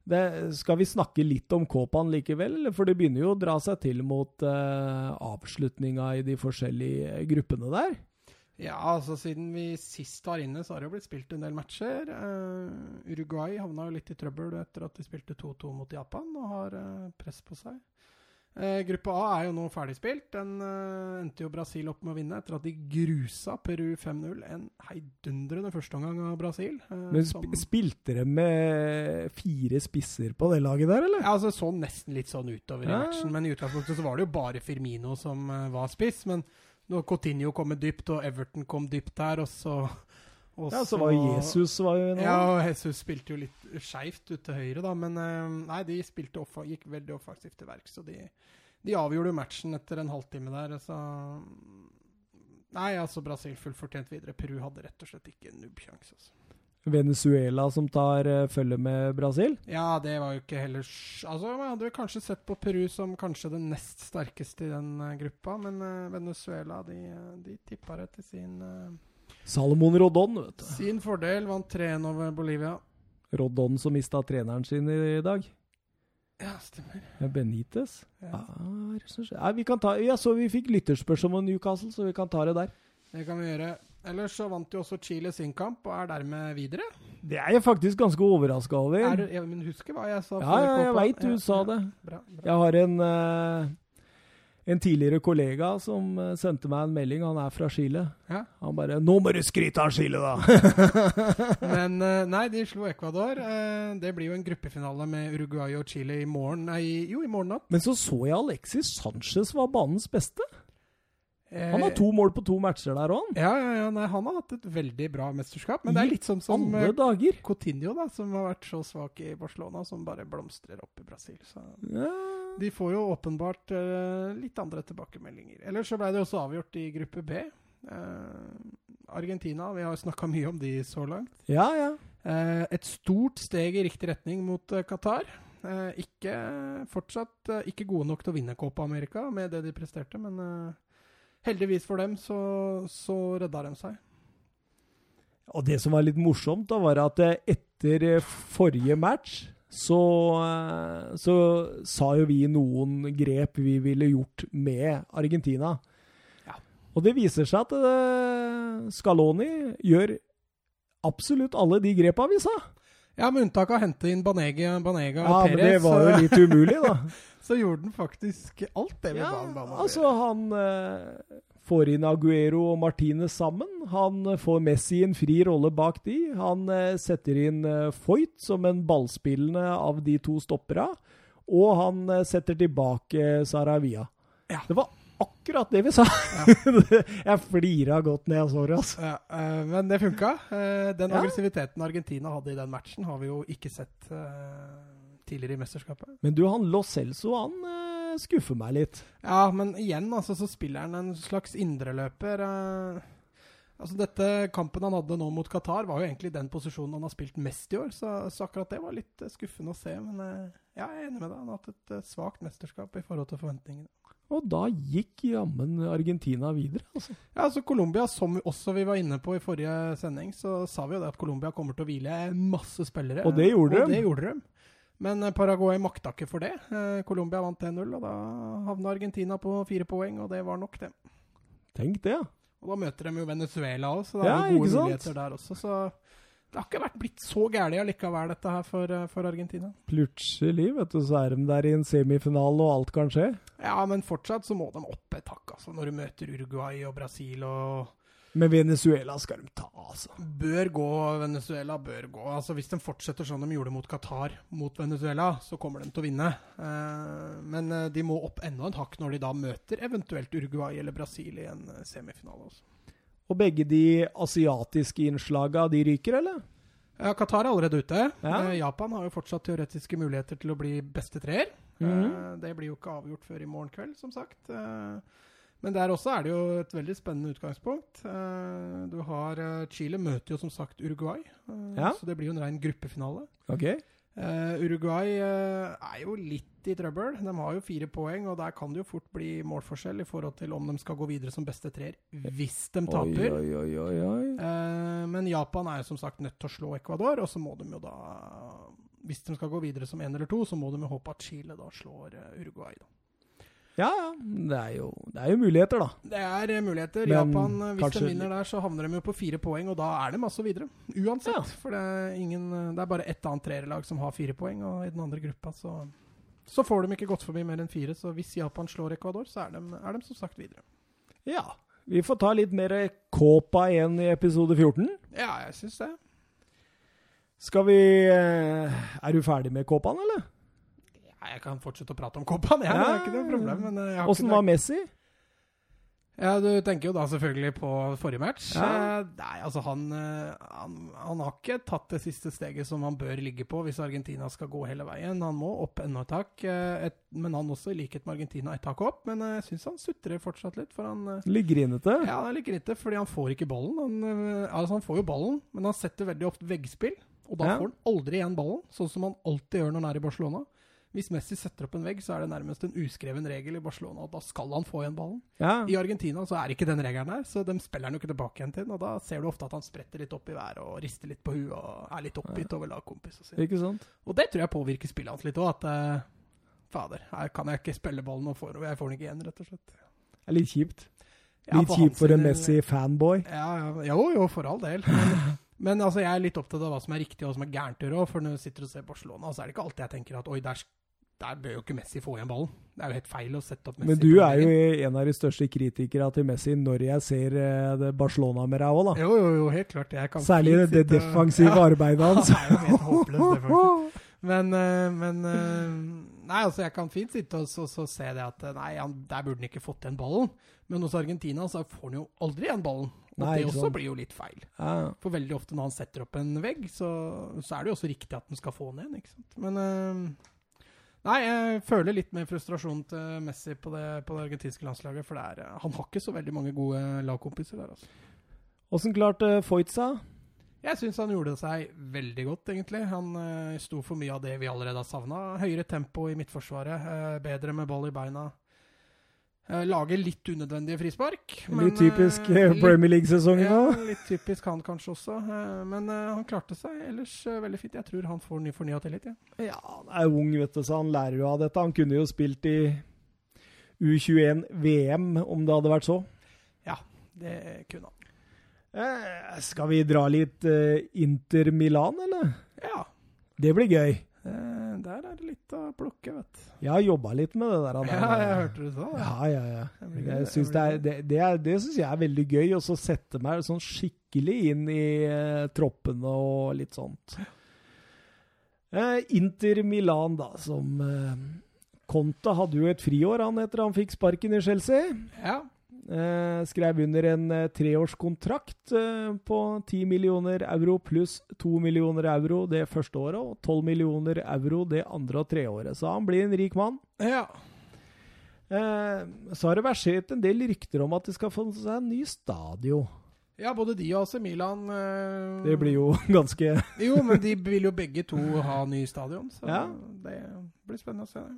A: det, skal vi snakke litt om Kåpan likevel? For det begynner jo å dra seg til mot uh, avslutninga i de forskjellige gruppene der.
B: Ja, altså siden vi sist var inne, så har det jo blitt spilt en del matcher. Uh, Uruguay havna jo litt i trøbbel etter at de spilte 2-2 mot Japan og har press på seg. Eh, gruppe A er jo nå ferdigspilt. Den eh, endte jo Brasil opp med å vinne etter at de grusa Peru 5-0. En heidundrende førsteomgang av Brasil. eh,
A: Men
B: som-
A: sp spilte de med fire spisser på det laget der, eller?
B: Ja, altså så nesten litt sånn utover i matchen, men i utgangspunktet så var det jo bare Firmino som var spiss. Men når Coutinho kom dypt, og Everton kom dypt der, og så og
A: Ja, så var jo Jesus var jo inne.
B: Ja, og Jesus spilte jo litt skeivt ut til høyre, da. Men eh, nei, de offa, gikk veldig offensivt til verks. Og de, de avgjorde matchen etter en halvtime der, så Nei, altså Brasil fullfortjent videre. Peru hadde rett og slett ikke en nubbsjanse. Altså.
A: Venezuela som tar uh, følge med Brasil.
B: Ja, det var jo ikke heller Altså, Man hadde jo kanskje sett på Peru som kanskje den nest sterkeste i den uh, gruppa, men uh, Venezuela de, de tippa det til sin,
A: Salomon Rodon, vet du.
B: sin fordel. Vant 3-1 over Bolivia.
A: Rodon som mista treneren sin i, i dag.
B: Ja, stemmer.
A: Benitez.
B: Ja.
A: Skjer? Nei, vi kan ta, ja, så vi fikk lytterspørsmål om Newcastle, så vi kan ta det der.
B: Det kan vi gjøre. Ellers så vant jo også Chile sin kamp, og er dermed videre.
A: Det er jeg faktisk ganske overraska over.
B: Er du, ja, men husker hva jeg sa?
A: ja, ja, jeg veit du sa det.
B: Bra, bra.
A: Jeg har en, eh, en tidligere kollega som eh, sendte meg en melding. Han er fra Chile.
B: Ja.
A: Han bare 'Nå må du skryte av Chile, da!'
B: Men eh, nei, de slo Ecuador. Eh, Det blir jo en gruppefinale med Uruguay og Chile i morgen. Nei, jo, i morgen natt.
A: Men så så jeg Alexis Sanchez var banens beste.
B: Eh,
A: Han har to mål på to matcher der òg, han.
B: Ja, ja, ja, nei, han har hatt et veldig bra mesterskap. Men det er litt sånn som
A: Alle
B: eh,
A: dager.
B: Coutinho, da, som har vært så svak i Barcelona, som bare blomstrer opp i Brasil. Så
A: Ja.
B: de får jo åpenbart uh, litt andre tilbakemeldinger. Ellers så ble det også avgjort i gruppe B. Uh, Argentina, vi har snakka mye om de så langt.
A: ja, ja.
B: Uh, et stort steg i riktig retning mot eh, Qatar. Eh, ikke fortsatt eh, ikke gode nok til å vinne Copa America med det de presterte, men eh, heldigvis for dem så, så redda de seg.
A: Og det som var litt morsomt, da, var at eh, etter eh, forrige match så, eh, så sa jo vi noen grep vi ville gjort med Argentina.
B: Ja.
A: Og det viser seg at Scaloni gjør absolutt alle de grepa vi sa.
B: Ja, med unntak av å hente inn Banega, Banega
A: Ja,
B: og
A: men det var jo litt umulig, da.
B: så gjorde han faktisk alt det vi
A: Ja,
B: ba han om.
A: altså, han eh, får inn Aguero og Martinez sammen. Han eh, får Messi en fri rolle bak de. Han eh, setter inn eh, Foyt som en ballspillende av de to stoppera. Og han eh, setter tilbake Saravia.
B: Ja.
A: Det var akkurat det vi sa! jeg flira godt når jeg så det. Altså.
B: Ja, men det funka. Den
A: Ja.
B: aggressiviteten Argentina hadde i den matchen, har vi jo ikke sett tidligere i mesterskapet.
A: Men du, han Lo Celso, han uh, skuffer meg litt.
B: Ja, men igjen altså, så spiller han en slags indreløper. Uh, altså dette Kampen han hadde nå mot Qatar, var jo egentlig den posisjonen han har spilt mest i år. Så, så akkurat det var litt eh, skuffende å se. Men uh, ja, jeg er enig med deg. Han har hatt et uh, svakt mesterskap i forhold til forventningene.
A: Og da gikk jammen Argentina videre, altså.
B: Ja, altså Colombia, som også vi var inne på i forrige sending, så sa vi jo det at Colombia kommer til å hvile masse spillere.
A: Og det gjorde
B: og
A: de.
B: Det gjorde de. Men eh, Paraguay makta ikke for det. Eh, Colombia vant 1-0, og da havna Argentina på fire poeng, og det var nok, det.
A: Tenk det, ja.
B: Og da møter de jo Venezuela òg, så det er
A: Ja,
B: jo gode muligheter der også. Så det har ikke vært blitt så gærent allikevel, dette her, for, eh, for Argentina.
A: Plutselig, vet du, så er de der i en semifinale, og alt kan skje.
B: Ja, men fortsatt så må de opp et hakk, altså. Når du møter Uruguay og Brasil og
A: Men Venezuela skal de ta, altså.
B: Bør gå, Venezuela bør gå. Altså Hvis de fortsetter sånn de gjorde mot Qatar, mot Venezuela, så kommer de til å vinne. Eh, men eh, de må opp enda en hakk når de da møter eventuelt Uruguay eller Brasil i en eh, semifinale. Også.
A: Og begge de asiatiske innslaga, de ryker, eller?
B: Ja, Qatar er allerede ute.
A: Ja.
B: Japan har jo fortsatt teoretiske muligheter til å bli beste treer.
A: Mhm.
B: Eh, det blir jo ikke avgjort før i morgen kveld, som sagt. Men der også er det jo et veldig spennende utgangspunkt. Eh, du har eh, Chile møter jo som sagt Uruguay, eh,
A: Ja.
B: så det blir jo en ren gruppefinale. Okay. Uruguay er jo litt i trøbbel. De har jo fire poeng, og der kan det jo fort bli målforskjell i forhold til om de skal gå videre som beste treer hvis de taper.
A: Oi, oi, oi,
B: men Japan er jo som sagt nødt til å slå Ecuador, og så må de jo da Hvis de skal gå videre som én eller to, så må de jo håpe at Chile da slår Uruguay. da.
A: Ja, ja. Det er jo, det er jo muligheter, da.
B: Det er eh, muligheter.
A: Men
B: Japan, eh, hvis
A: kanskje-
B: de vinner der, så havner de jo på fire poeng, og da er de altså videre. Uansett.
A: Ja.
B: For det er, ingen, eh, det er bare ett annet treerlag som har fire poeng, og i den andre gruppa så, så får de ikke gått forbi mer enn fire. Så hvis Japan slår Ecuador, så er de, er de som sagt videre.
A: Ja. Vi får ta litt mer Kåpa igjen i episode 14.
B: Ja, jeg syns det.
A: Skal vi Er du ferdig med Kåpaen, eller?
B: Ja, jeg kan fortsette å prate om Copaen, ja, det er ikke noe problem. Men eh, jeg
A: Åssen var Messi?
B: Ja, Du tenker jo da selvfølgelig på forrige match.
A: Ja.
B: Eh, nei, altså han, eh, han Han har ikke tatt det siste steget som han bør ligge på hvis Argentina skal gå hele veien. Han må opp enda et hakk, men han også, i likhet med Argentina, et hakk opp. Men jeg syns han sutrer fortsatt litt, for han
A: Litt grinete?
B: Ja, han er litt grinete, fordi han får ikke ballen. Han, altså han får jo ballen, men han setter veldig ofte veggspill. Og da
A: Ja.
B: får han aldri igjen ballen, sånn som han alltid gjør når han er i Barcelona. Hvis Messi setter opp en vegg, så er det nærmest en uskreven regel i Barcelona, og da skal han få igjen ballen.
A: Ja.
B: I Argentina så er ikke den regelen der, så de spiller han jo ikke tilbake igjen til den. Og da ser du ofte at han spretter litt opp i været og rister litt på huet og er litt oppgitt over lagkompisene sine.
A: Ikke sant?
B: Og det tror jeg påvirker spillet hans litt òg, at uh, Fader, her kan jeg ikke spille ballen og får, jeg får den ikke igjen, rett og slett.
A: Det er litt kjipt.
B: Ja,
A: Litt kjipt for en Messi-fanboy.
B: Ja, ja, jo, jo, for all del. Men, men altså, jeg er litt opptatt av hva som er riktig og hva som er gærent å gjøre. For når du sitter og ser Barcelona, så er det ikke alltid jeg tenker at oi, der, der bør jo ikke Messi få igjen ballen. Det er jo helt feil å sette opp Messi
A: Men du er jo en av de største kritikere til Messi når jeg ser eh, Barcelona med deg òg, da.
B: Jo, jo, jo, helt klart.
A: Særlig det,
B: sitte
A: defensive
B: Ja.
A: arbeidet hans.
B: Han er jo helt håpløst, det. Men, eh, men eh, Nei, altså, jeg kan fint sitte og så, så se det at Nei, han, der burde han ikke fått igjen ballen. Men hos Argentina så får han jo aldri igjen ballen. Og
A: Nei,
B: det også blir jo litt feil.
A: Ja.
B: For veldig ofte når han setter opp en vegg, så, så er det jo også riktig at han skal få den igjen. ikke sant? Men eh, Nei, jeg føler litt mer frustrasjon til Messi på det, på det argentinske landslaget. For er, eh, han har ikke så veldig mange gode lagkompiser der, altså.
A: Åssen klarte Foitza?
B: Jeg syns han gjorde seg veldig godt, egentlig. Han uh, sto for mye av det vi allerede har savna. Høyere tempo i midtforsvaret, uh, bedre med ball i beina. Uh, lager litt unødvendige frispark.
A: Litt typisk
B: eh,
A: eh,
B: litt-
A: Premier League-sesongen
B: ja, litt typisk han kanskje også. eh, men eh, han klarte seg ellers eh, veldig fint. Jeg tror han får ny fornya tillit. Ja.
A: Ja, han er ung, vet du, så han lærer jo av dette. Han kunne jo spilt i U21-VM om det hadde vært så.
B: Ja, Det kunne han.
A: Eh, skal vi dra litt eh, Inter Milan, eller?
B: Ja.
A: Det blir gøy.
B: Eh, der er det litt å plukke, vet du.
A: Jeg har jobba litt med det der.
B: Ja, jeg hørte du sa det.
A: Ja, ja, ja.
B: Jeg
A: Jeg
B: jeg
A: synes det, er, det, det, er, det syns jeg er veldig gøy, å sette meg sånn skikkelig inn i uh, troppene og litt sånt. Uh, Inter Milan, da, som uh, Conte hadde jo et friår han etter han fikk sparken i Chelsea.
B: Ja.
A: Eh, skrev under en eh, treårskontrakt eh, på 10 millioner euro pluss 2 millioner euro det første året, og 12 millioner euro det andre og tredje året. Så han blir en rik mann.
B: ja.
A: Så har det versert en del rykter om at de skal få seg en ny stadion.
B: Ja, både de og AC Milan øh...
A: Det blir jo ganske
B: Jo, men de vil jo begge to ha ny stadion, så
A: Ja.
B: det blir spennende å se. det.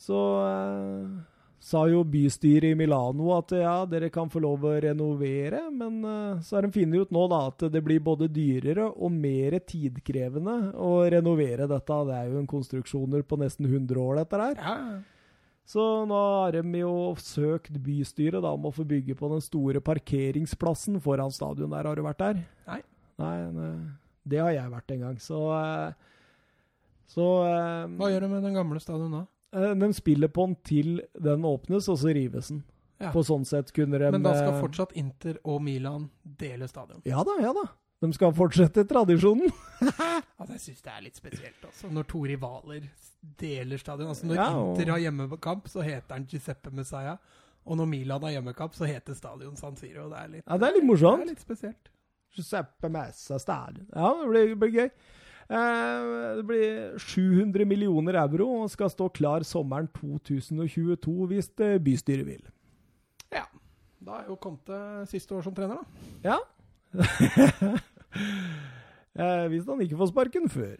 A: Så eh, sa jo bystyret i Milano at ja, dere kan få lov å renovere, men eh, så har de funnet ut nå da at det blir både dyrere og mer tidkrevende å renovere dette. Det er jo en konstruksjoner på nesten 100 år, dette her.
B: Ja,
A: Så nå har de jo søkt bystyret da om å få bygge på den store parkeringsplassen foran stadion der. Har du vært der?
B: Nei.
A: Nei, nei. det har jeg vært en gang. Så eh, Så eh,
B: Hva gjør du med den gamle stadion da?
A: Eh, De spiller på den til den åpnes, og så rives den.
B: Ja.
A: På sånn sett kunne de
B: Men da skal
A: eh,
B: fortsatt Inter og Milan dele stadion.
A: Ja da, ja da. De skal fortsette tradisjonen.
B: Altså, jeg syns det er litt spesielt, altså. Når to rivaler deler stadion. Altså, når
A: Ja, og-
B: Inter har hjemmekamp, så heter han Giuseppe Messiah. Og når Milan har hjemmekamp, så heter stadion San Siro. Det er litt,
A: Ja, det er litt morsomt.
B: Det er litt spesielt.
A: Giuseppe Messa stadion. Ja, det blir, blir gøy. Eh, det blir 700 millioner euro og skal stå klar sommeren 2022 hvis eh, bystyret vil.
B: Ja. Da er jo Conte siste år som trener, da.
A: Ja. eh, hvis han ikke får sparken før.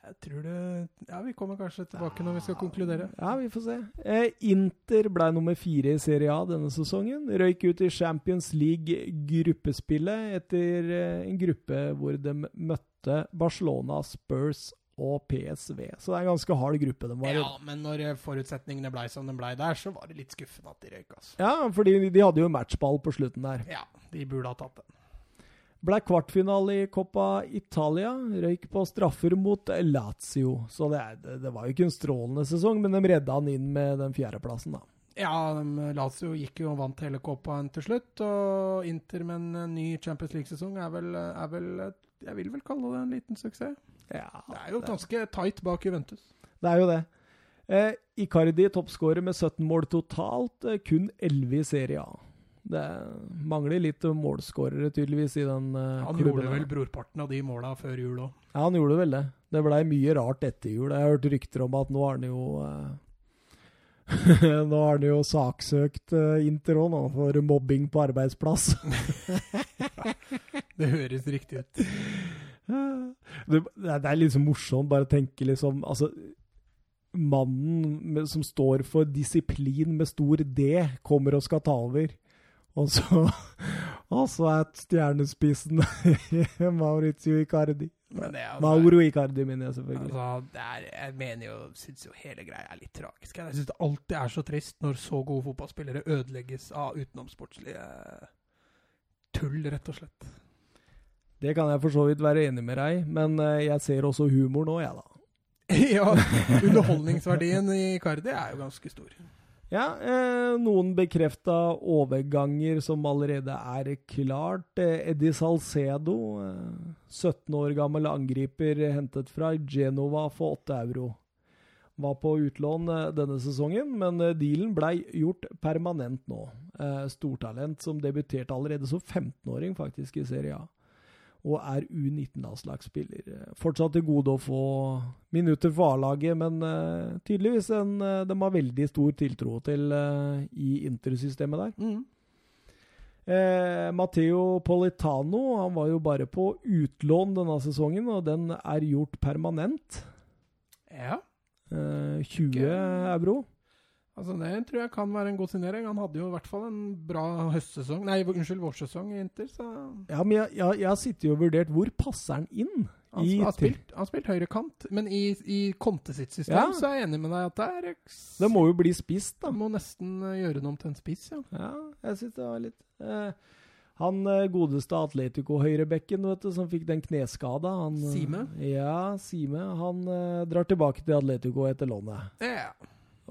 B: Jeg tror det Ja, vi kommer kanskje tilbake når vi skal konkludere.
A: Ja, vi får se. Eh, Inter ble nummer fire i Serie A denne sesongen. Røyk ut i Champions League-gruppespillet etter en gruppe hvor de møtte Barcelona, Spurs og PSV. Så det er en ganske hard gruppe de var i.
B: Ja, men når eh, forutsetningene blei som de blei der, så var det litt skuffende at de røyk, altså.
A: Ja, fordi de hadde jo matchball på slutten der.
B: Ja, de burde ha tatt den.
A: Ble kvartfinale i Coppa Italia. Røyk på straffer mot Lazio. Så det, er- det, var jo ikke en strålende sesong, men de redda han inn med den fjerdeplassen, da.
B: Ja, Lazio gikk jo og vant hele Coppa til slutt, og Inter med en ny Champions League-sesong er er vel Jeg vil vel kalle det en liten suksess.
A: Ja,
B: Det er jo ganske tight bak Juventus.
A: Det er jo det. Eh, Icardi toppskårer med 17 mål totalt, eh, kun 11 i Serie A. Det mangler litt målskårere, tydeligvis, i den eh,
B: Han
A: klubben.
B: gjorde vel brorparten av de måla før jul òg.
A: Ja, han gjorde vel det. Det blei mye rart etter jul. Jeg har hørt rykter om at nå har han jo eh, Nå har han jo saksøkt eh, Inter òg, nå, for mobbing på arbeidsplass.
B: Det høres riktig ut.
A: det, det er- så liksom morsomt bare å tenke liksom Altså, mannen som står for disiplin med stor D, kommer og skal ta over. Og så, og så er stjernespissen Maurizio Icardi.
B: Altså-
A: Mauro Icardi, mener jeg selvfølgelig.
B: Altså, det er, jeg mener jo, syns jo hele greia er litt tragisk. Jeg syns det alltid er så trist når så gode fotballspillere ødelegges av utenomsportslige tull, rett og slett.
A: Det kan jeg for så vidt være enig med deg i, men eh, jeg ser også humor nå, jeg, da.
B: ja, underholdningsverdien i Cardi er jo ganske stor.
A: Ja, eh, noen bekrefta overganger som allerede er klart. Eh, Eddie Salcedo, eh, 17 år gammel angriper hentet fra Genova for 8 euro. Var på utlån eh, denne sesongen, men dealen blei gjort permanent nå. Eh, stortalent som debuterte allerede som 15-åring faktisk i Serie A. Og er U19-landslagsspiller. Eh, Fortsatt til gode å få minutter for A-laget, men uh, tydeligvis en uh, de har veldig stor tiltro til uh, i Inter-systemet der.
B: Mm.
A: Eh, Matteo Politano han var jo bare på utlån denne sesongen, og den er gjort permanent.
B: Ja.
A: Eh, 20
B: Ikke-
A: euro.
B: Altså Det tror jeg kan være en god signering. Han hadde jo i hvert fall en bra høstsesong Nei, unnskyld, vårsesong i Inter. Så
A: Ja, men jeg, jeg, jeg har sittet og vurdert hvor passer han inn?
B: han
A: I
B: har spilt, han spilt høyrekant, men i, i Conte sitt system
A: Ja.
B: så er jeg enig med deg at det er
A: Det må jo bli spist, da.
B: Må nesten eh, gjøre noe om til en spiss, ja.
A: Ja, jeg synes det var litt eh, Han eh, godeste Atletico-høyrebekken, vet du, som fikk den kneskada eh,
B: Sime?
A: Ja, Sime. Han eh, drar tilbake til Atletico etter lånet.
B: ja.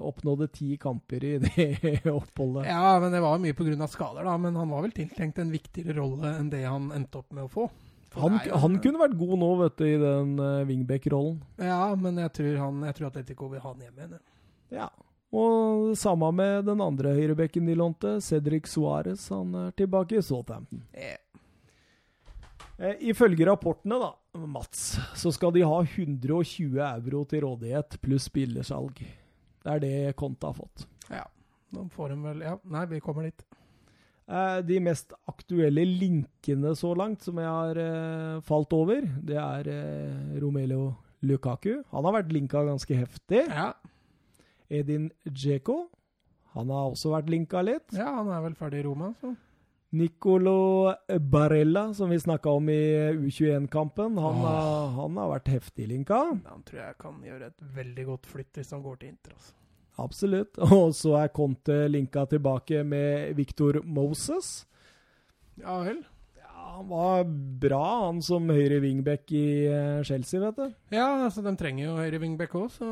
A: Oppnådde ti kamper i det oppholdet.
B: Ja, men det var mye pga. skader, da. Men han var vel tiltenkt en viktigere rolle enn det han endte opp med å få.
A: Han,
B: jo-
A: han kunne vært god nå, vet du, i den uh, wingback-rollen.
B: Ja, men jeg tror, han, jeg tror Atletico vil ha han hjem igjen. ja.
A: Og samme med den andre høyrebekken de lånte, Cedric Suárez. Han er tilbake i Southampton.
B: Yeah.
A: Eh, ifølge rapportene, da, Mats, så skal de ha 120 euro til rådighet pluss spillersalg. Det er det Conte har fått.
B: Ja. Nå får de vel Ja, nei, vi kommer dit.
A: Eh, de mest aktuelle linkene så langt som jeg har eh, falt over, det er eh, Romelo Lukaku. Han har vært linka ganske heftig.
B: Ja.
A: Edin Dzeko. Han har også vært linka litt.
B: ja, han er vel ferdig i Roma, så.
A: Nicolo Barella, som vi snakka om i U21-kampen, han,
B: oh.
A: har- han har vært heftig linka.
B: Han tror jeg kan gjøre et veldig godt flytt hvis han går til Inter. Altså.
A: Absolutt. Og så er Conte linka tilbake med Victor Moses.
B: Ja vel.
A: Ja, han var bra, han som høyre wingback i eh, Chelsea, vet du.
B: Ja, altså de trenger jo høyre wingback òg, så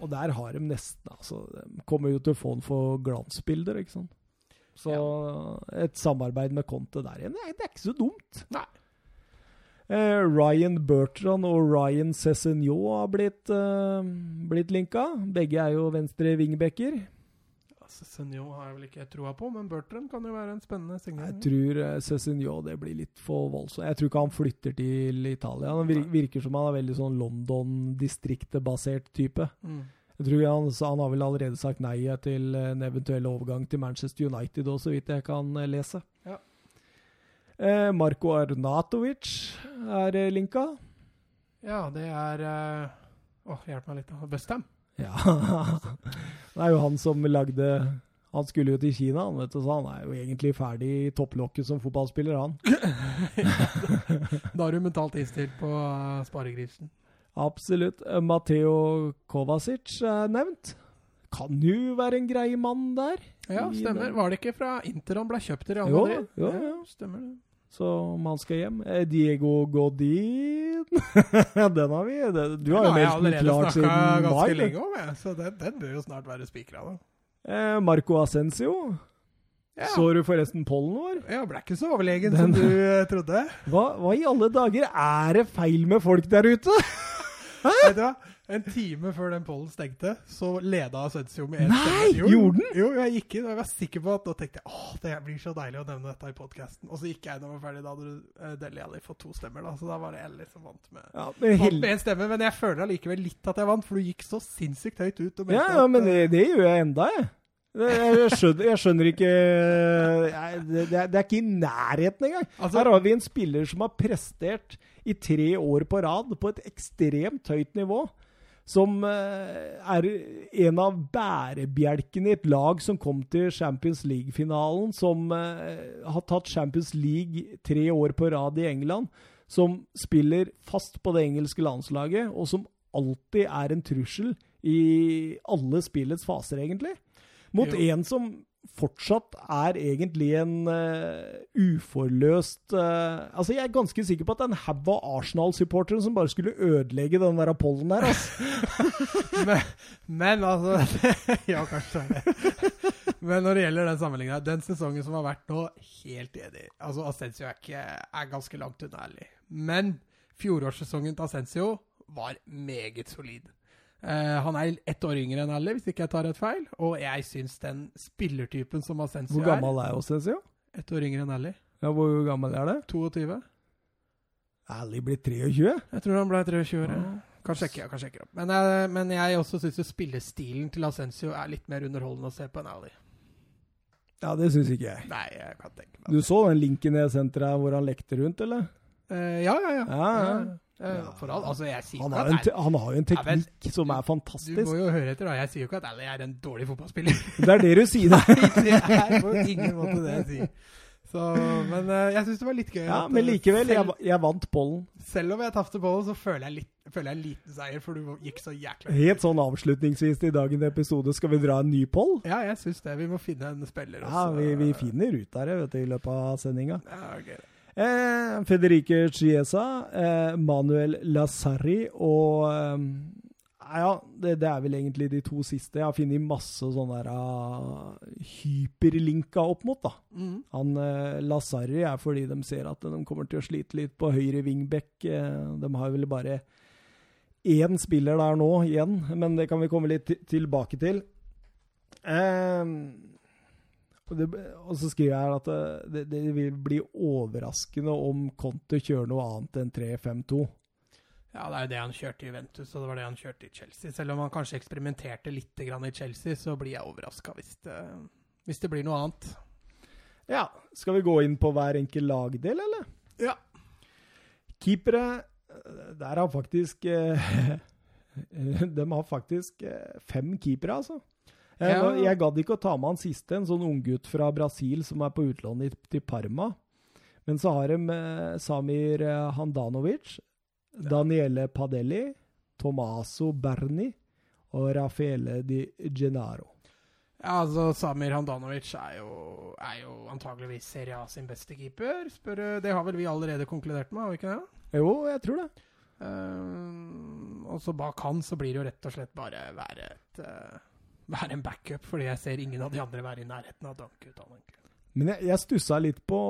A: Og der har de nesten altså, De kommer jo til å få han for glansbilder, ikke sant. Så et samarbeid med Conte der igjen, det er ikke så dumt.
B: Nei.
A: Eh, Ryan Bertrand og Ryan Cézinho har blitt, eh, blitt linka. Begge er jo venstre wingbacker.
B: Senjo har jeg vel ikke troa på, men Bertrand kan jo være en spennende
A: signal.
B: Jeg
A: tror eh, Cézinho det blir litt for voldsomt. Jeg tror ikke han flytter til Italia. Han virker, virker som han er veldig sånn London-distriktet-basert type.
B: Mm.
A: Jeg tror han, han har vel allerede sagt nei til en eventuell overgang til Manchester United òg, så vidt jeg kan eh, lese.
B: Ja.
A: Eh, Marko Arnatovic er eh, linka.
B: Ja, det er eh, Åh, hjelp meg litt. da. Bustham.
A: Ja. det er jo han som lagde Han skulle jo til Kina, han vet du, så han er jo egentlig ferdig i topplokket som fotballspiller, han.
B: Da har du mentalt innstilt på uh, sparegrisen.
A: Absolutt. Mateo Kovacic er nevnt. Kan jo være en grei mann der.
B: Ja, stemmer. Var det ikke fra Inter han ble kjøpt til Real Madrid?
A: jo, jo.
B: Stemmer det.
A: Så om han skal hjem eh, Diego Godin Den har vi. Den, Du har jo meldt
B: Den jeg
A: har
B: allerede
A: klart
B: snakka ganske lenge om, jeg. Så den, den bør jo snart være spikra, da.
A: Eh, Marco Ascencio.
B: Ja.
A: Så du forresten pollen vår?
B: Ja, ble ikke så overlegen
A: Den-
B: som du eh, trodde.
A: Hva, hva i alle dager er det feil med folk der ute?
B: Vet du hva? En time før den pollen stengte, så leda Asensio med én
A: Nei,
B: Jo,
A: gjorde den?
B: Jo, jeg gikk inn og jeg var sikker på at da tenkte jeg, åh, det blir så deilig å nevne dette i podkasten. Og så gikk jeg inn og var ferdig. Da hadde uh, Deli Alli fått to stemmer, da. Så da var det jeg liksom vant med
A: Ja,
B: én stemme, men jeg føler allikevel litt at jeg vant, for du gikk så sinnssykt høyt ut. Og
A: ja, ja, men
B: eh,
A: det, det gjør jeg enda, jeg. Det- Jeg skjønner, jeg skjønner ikke jeg, det, det er- det er ikke i nærheten engang.
B: Altså-
A: Her har vi en spiller som har prestert i tre år på rad på et ekstremt høyt nivå. Som eh, er en av bærebjelkene i et lag som kom til Champions League-finalen. Som eh, har tatt Champions League tre år på rad i England. Som spiller fast på det engelske landslaget, og som alltid er en trussel i alle spillets faser, egentlig. Mot
B: Jo.
A: en som fortsatt er egentlig en uh, uforløst uh, Altså, jeg er ganske sikker på at det er en haug av Arsenal-supportere som bare skulle ødelegge den der pollen der, altså.
B: men, men altså Ja, kanskje det er det. Men når det gjelder den sammenligninga, den sesongen som har vært nå, helt enig. Altså, Ascencio er, ikke, er ganske langt unna ærlig. Men fjorårssesongen til Ascencio var meget solid. Eh, han er ett år yngre enn alle, hvis ikke jeg tar et feil. Og jeg syns den spillertypen som Ascencio
A: Hvor gammel er
B: er Ett år yngre enn Ali.
A: Ja, hvor gammel er det?
B: 22.
A: Ally blir 23?
B: Jeg tror han ble 23 år. ja. Kan sjekke, kan sjekke opp. Men, eh, men jeg også syns spillestilen til Ascencio er litt mer underholdende å se på enn Ali.
A: Ja, det syns ikke jeg.
B: Nei, jeg kan tenke meg
A: Du så den linken jeg sendte deg hvor han lekte rundt, eller?
B: Eh, ja, ja, ja.
A: Ja, ja.
B: Eh, For all, altså, jeg
A: Han har, en, han har jo en
B: Ja,
A: teknikk som er fantastisk.
B: Du må jo høre etter, da. Jeg sier jo ikke at Ally er en dårlig fotballspiller.
A: Det er det du sier. da.
B: det er på ingen måte det jeg sier. Så, men eh, jeg syns det var litt gøy.
A: Ja,
B: at,
A: Men
B: eh,
A: likevel, jeg,
B: selv,
A: jeg vant pollen.
B: selv om jeg tapte pollen, så føler jeg, litt, føler jeg en liten seier, for du gikk så jækla
A: Helt sånn avslutningsvis i dagens episode, skal vi dra en ny poll?
B: Ja, jeg syns det. Vi må finne en spiller
A: Ja, vi, vi finner ut av det vet du, i løpet av sendinga.
B: Ja, ok.
A: Eh, Federique Chiesa, eh, Manuel Lazarri og eh, Ja, det, det er vel egentlig de to siste. Jeg har funnet masse sånne der, uh, hyperlinka opp mot, da.
B: Mm.
A: Han eh, Lazarri er fordi de ser at de kommer til å slite litt på høyre wingback. Eh, de har vel bare én spiller der nå igjen, men det kan vi komme litt tilbake til. Eh, det, og så skriver jeg at eh, det, det vil bli overraskende om Conte kjører noe annet enn 3-5-2.
B: Ja, det er jo det han kjørte i Juventus, og det var det han kjørte i Chelsea. Selv om han kanskje eksperimenterte litt grann i Chelsea, så blir jeg overraska hvis, hvis det blir noe annet.
A: Ja, skal vi gå inn på hver enkel lagdel, eller?
B: Ja.
A: Keepere eh, Der har faktisk eh, De har faktisk fem keepere, altså.
B: Ja.
A: jeg gadd ikke å ta med han siste, en sånn unggutt fra Brasil som er på utlån til Parma. Men så har de eh, Samir eh, Handanovic, Daniele Padelli, Tomaso Berni og Raffaele Di Gennaro.
B: Ja, altså Samir Handanovic er jo, er jo antageligvis Serie A sin beste keeper. Spør, det har vel vi allerede konkludert med, har vi ikke det?
A: Jo, jeg tror det.
B: Um, og så bak han så blir det jo rett og slett bare være et eh, være en backup, fordi jeg ser ingen av de andre være i nærheten av Danke-uttalen.
A: Men jeg, jeg stussa litt på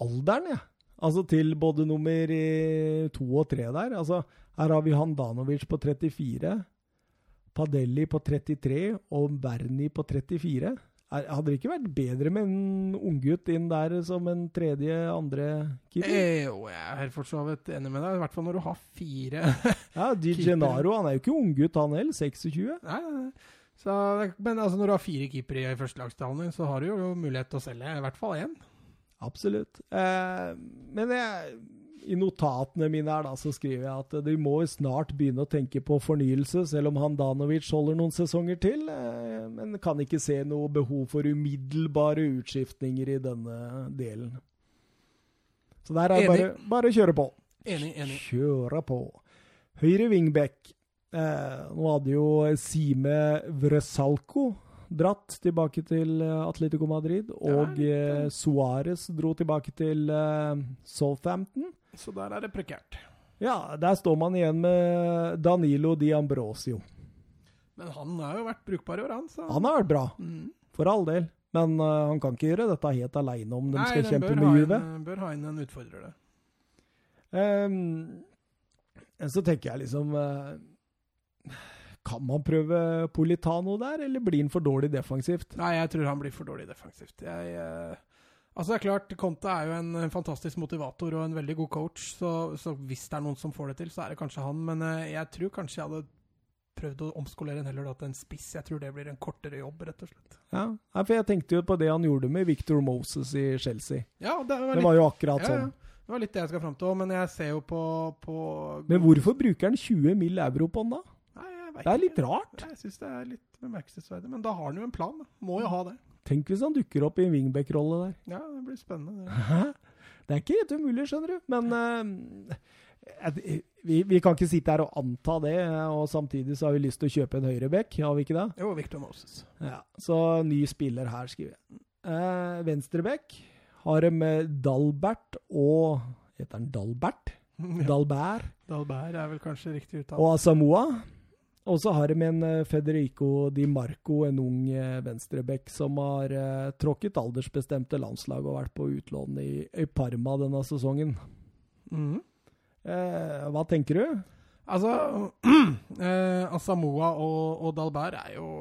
A: alderen, jeg. Altså til både nummer eh, to og tre der. Altså, her har vi Handanovic på 34, Padelli på 33 og Berni på 34. Hadde det ikke vært bedre med en unggutt inn der som en tredje, andre keeper?
B: Eh, jo, jeg er for så vidt enig med deg, i hvert fall når du har fire
A: Ja, Di Genaro han er jo ikke unggutt, han heller. 26.
B: Nei, nei, nei. Så, men altså, når du har fire keepere i førstelagsstallen din, så har du jo mulighet til å selge i hvert fall én.
A: Absolutt. Eh, men jeg, i notatene mine her da, så skriver jeg at de må snart begynne å tenke på fornyelse, selv om Handanovic holder noen sesonger til. Eh, men kan ikke se noe behov for umiddelbare utskiftninger i denne delen. Så der er bare, bare å kjøre på.
B: Enig, enig.
A: Kjøre på. Høyre wingback. Eh, nå hadde jo Sime Vresalco dratt tilbake til eh, Atletico Madrid, og
B: ja,
A: eh, Suárez dro tilbake til eh, Southampton.
B: Så der er det prekært.
A: Ja, der står man igjen med Danilo Di Ambrosio.
B: Men han har jo vært brukbar i år, han. Så.
A: Han har vært bra,
B: Mm.
A: for all del. Men uh, han kan ikke gjøre dette helt aleine om de
B: Nei,
A: skal kjempe med Juve.
B: Nei, den Bør ha inn en utfordrer, det.
A: Um, så tenker jeg liksom uh, Kan man prøve Politano der, eller blir han for dårlig defensivt?
B: Nei, jeg tror han blir for dårlig defensivt. Jeg, eh, altså det er klart, Conte er jo en, fantastisk motivator og en veldig god coach, så, så hvis det er noen som får det til, så er det kanskje han. Men eh, jeg tror kanskje jeg hadde prøvd å omskolere en heller da til en spiss. Jeg tror det blir en kortere jobb, rett og slett.
A: Ja, for jeg tenkte jo på det han gjorde med Victor Moses i Chelsea.
B: Ja, det var
A: Det var jo akkurat
B: ja, ja.
A: sånn.
B: Det var litt det jeg skal fram til òg, men jeg ser jo på, på
A: Men hvorfor bruker han 20 mill. euro på han da?
B: Nei, jeg vet
A: Det er litt rart.
B: Jeg syns det er litt bemerkelsesverdig. Men da har han jo en plan. Da. Må jo ha det.
A: Tenk hvis han dukker opp i en wingback-rolle der.
B: Ja, det blir spennende. Det.
A: Det er ikke helt umulig, skjønner du. Men uh, vi, vi kan ikke sitte her og anta det, og samtidig så har vi lyst til å kjøpe en høyreback, har vi ikke det?
B: Jo, Victor Moses.
A: Ja, Så ny spiller her, skriver jeg. Uh, Venstreback har de Dalbert og Heter han Dalbert?
B: Ja.
A: Dalbert
B: Dalbert er vel kanskje riktig uttalt.
A: og Asamoa. Og så har de en eh, Federico Di Marco, en ung eh, venstreback som har eh, tråkket aldersbestemte landslag og vært på utlån i, i Parma denne sesongen.
B: Mm.
A: Eh, hva tenker du?
B: Altså, eh, Asamoa og, og Dalbert er jo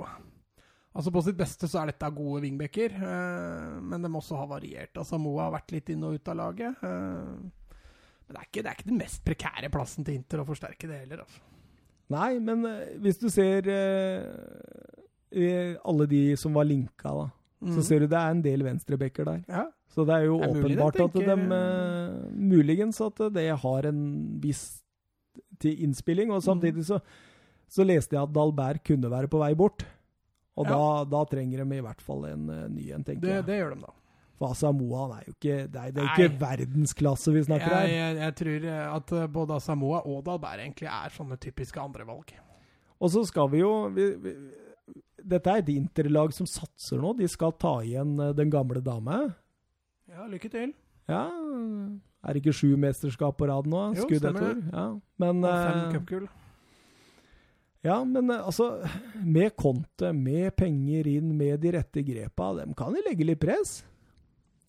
B: Altså På sitt beste så er dette gode wingbacker, eh, men de også ha variert. Asamoa har vært litt inn og ut av laget. Eh, men det er, ikke, det er ikke den mest prekære plassen til Inter å forsterke det heller. Altså.
A: Nei, men eh, hvis du ser eh, alle de som var linka, da, så
B: Mhm.
A: ser du det er en del venstrebacker der.
B: Ja,
A: Så det er jo
B: Det er mulig det,
A: åpenbart at de eh, Muligens at det har en viss til innspilling. Og samtidig så, så leste jeg at Dalbert kunne være på vei bort. Og
B: Ja.
A: da, da trenger de i hvert fall en uh, ny en, tenker
B: det,
A: jeg.
B: det gjør de, da.
A: For Asamoah han er jo ikke Det er, det er ikke verdensklasse vi snakker her.
B: jeg, jeg tror eh, at eh, både Asamoah og Dalberg egentlig er sånne typiske andrevalg.
A: Og så skal vi jo vi, vi, Dette er et interlag som satser nå. De skal ta igjen eh, den gamle dame.
B: Ja, lykke til.
A: Ja, er det ikke sju mesterskap på rad nå?
B: Jo,
A: Skudd
B: stemmer
A: år. Ja. Men,
B: Og fem cupgull.
A: ja, men altså Med kontet, med penger inn, med de rette grepa, dem kan de legge litt press.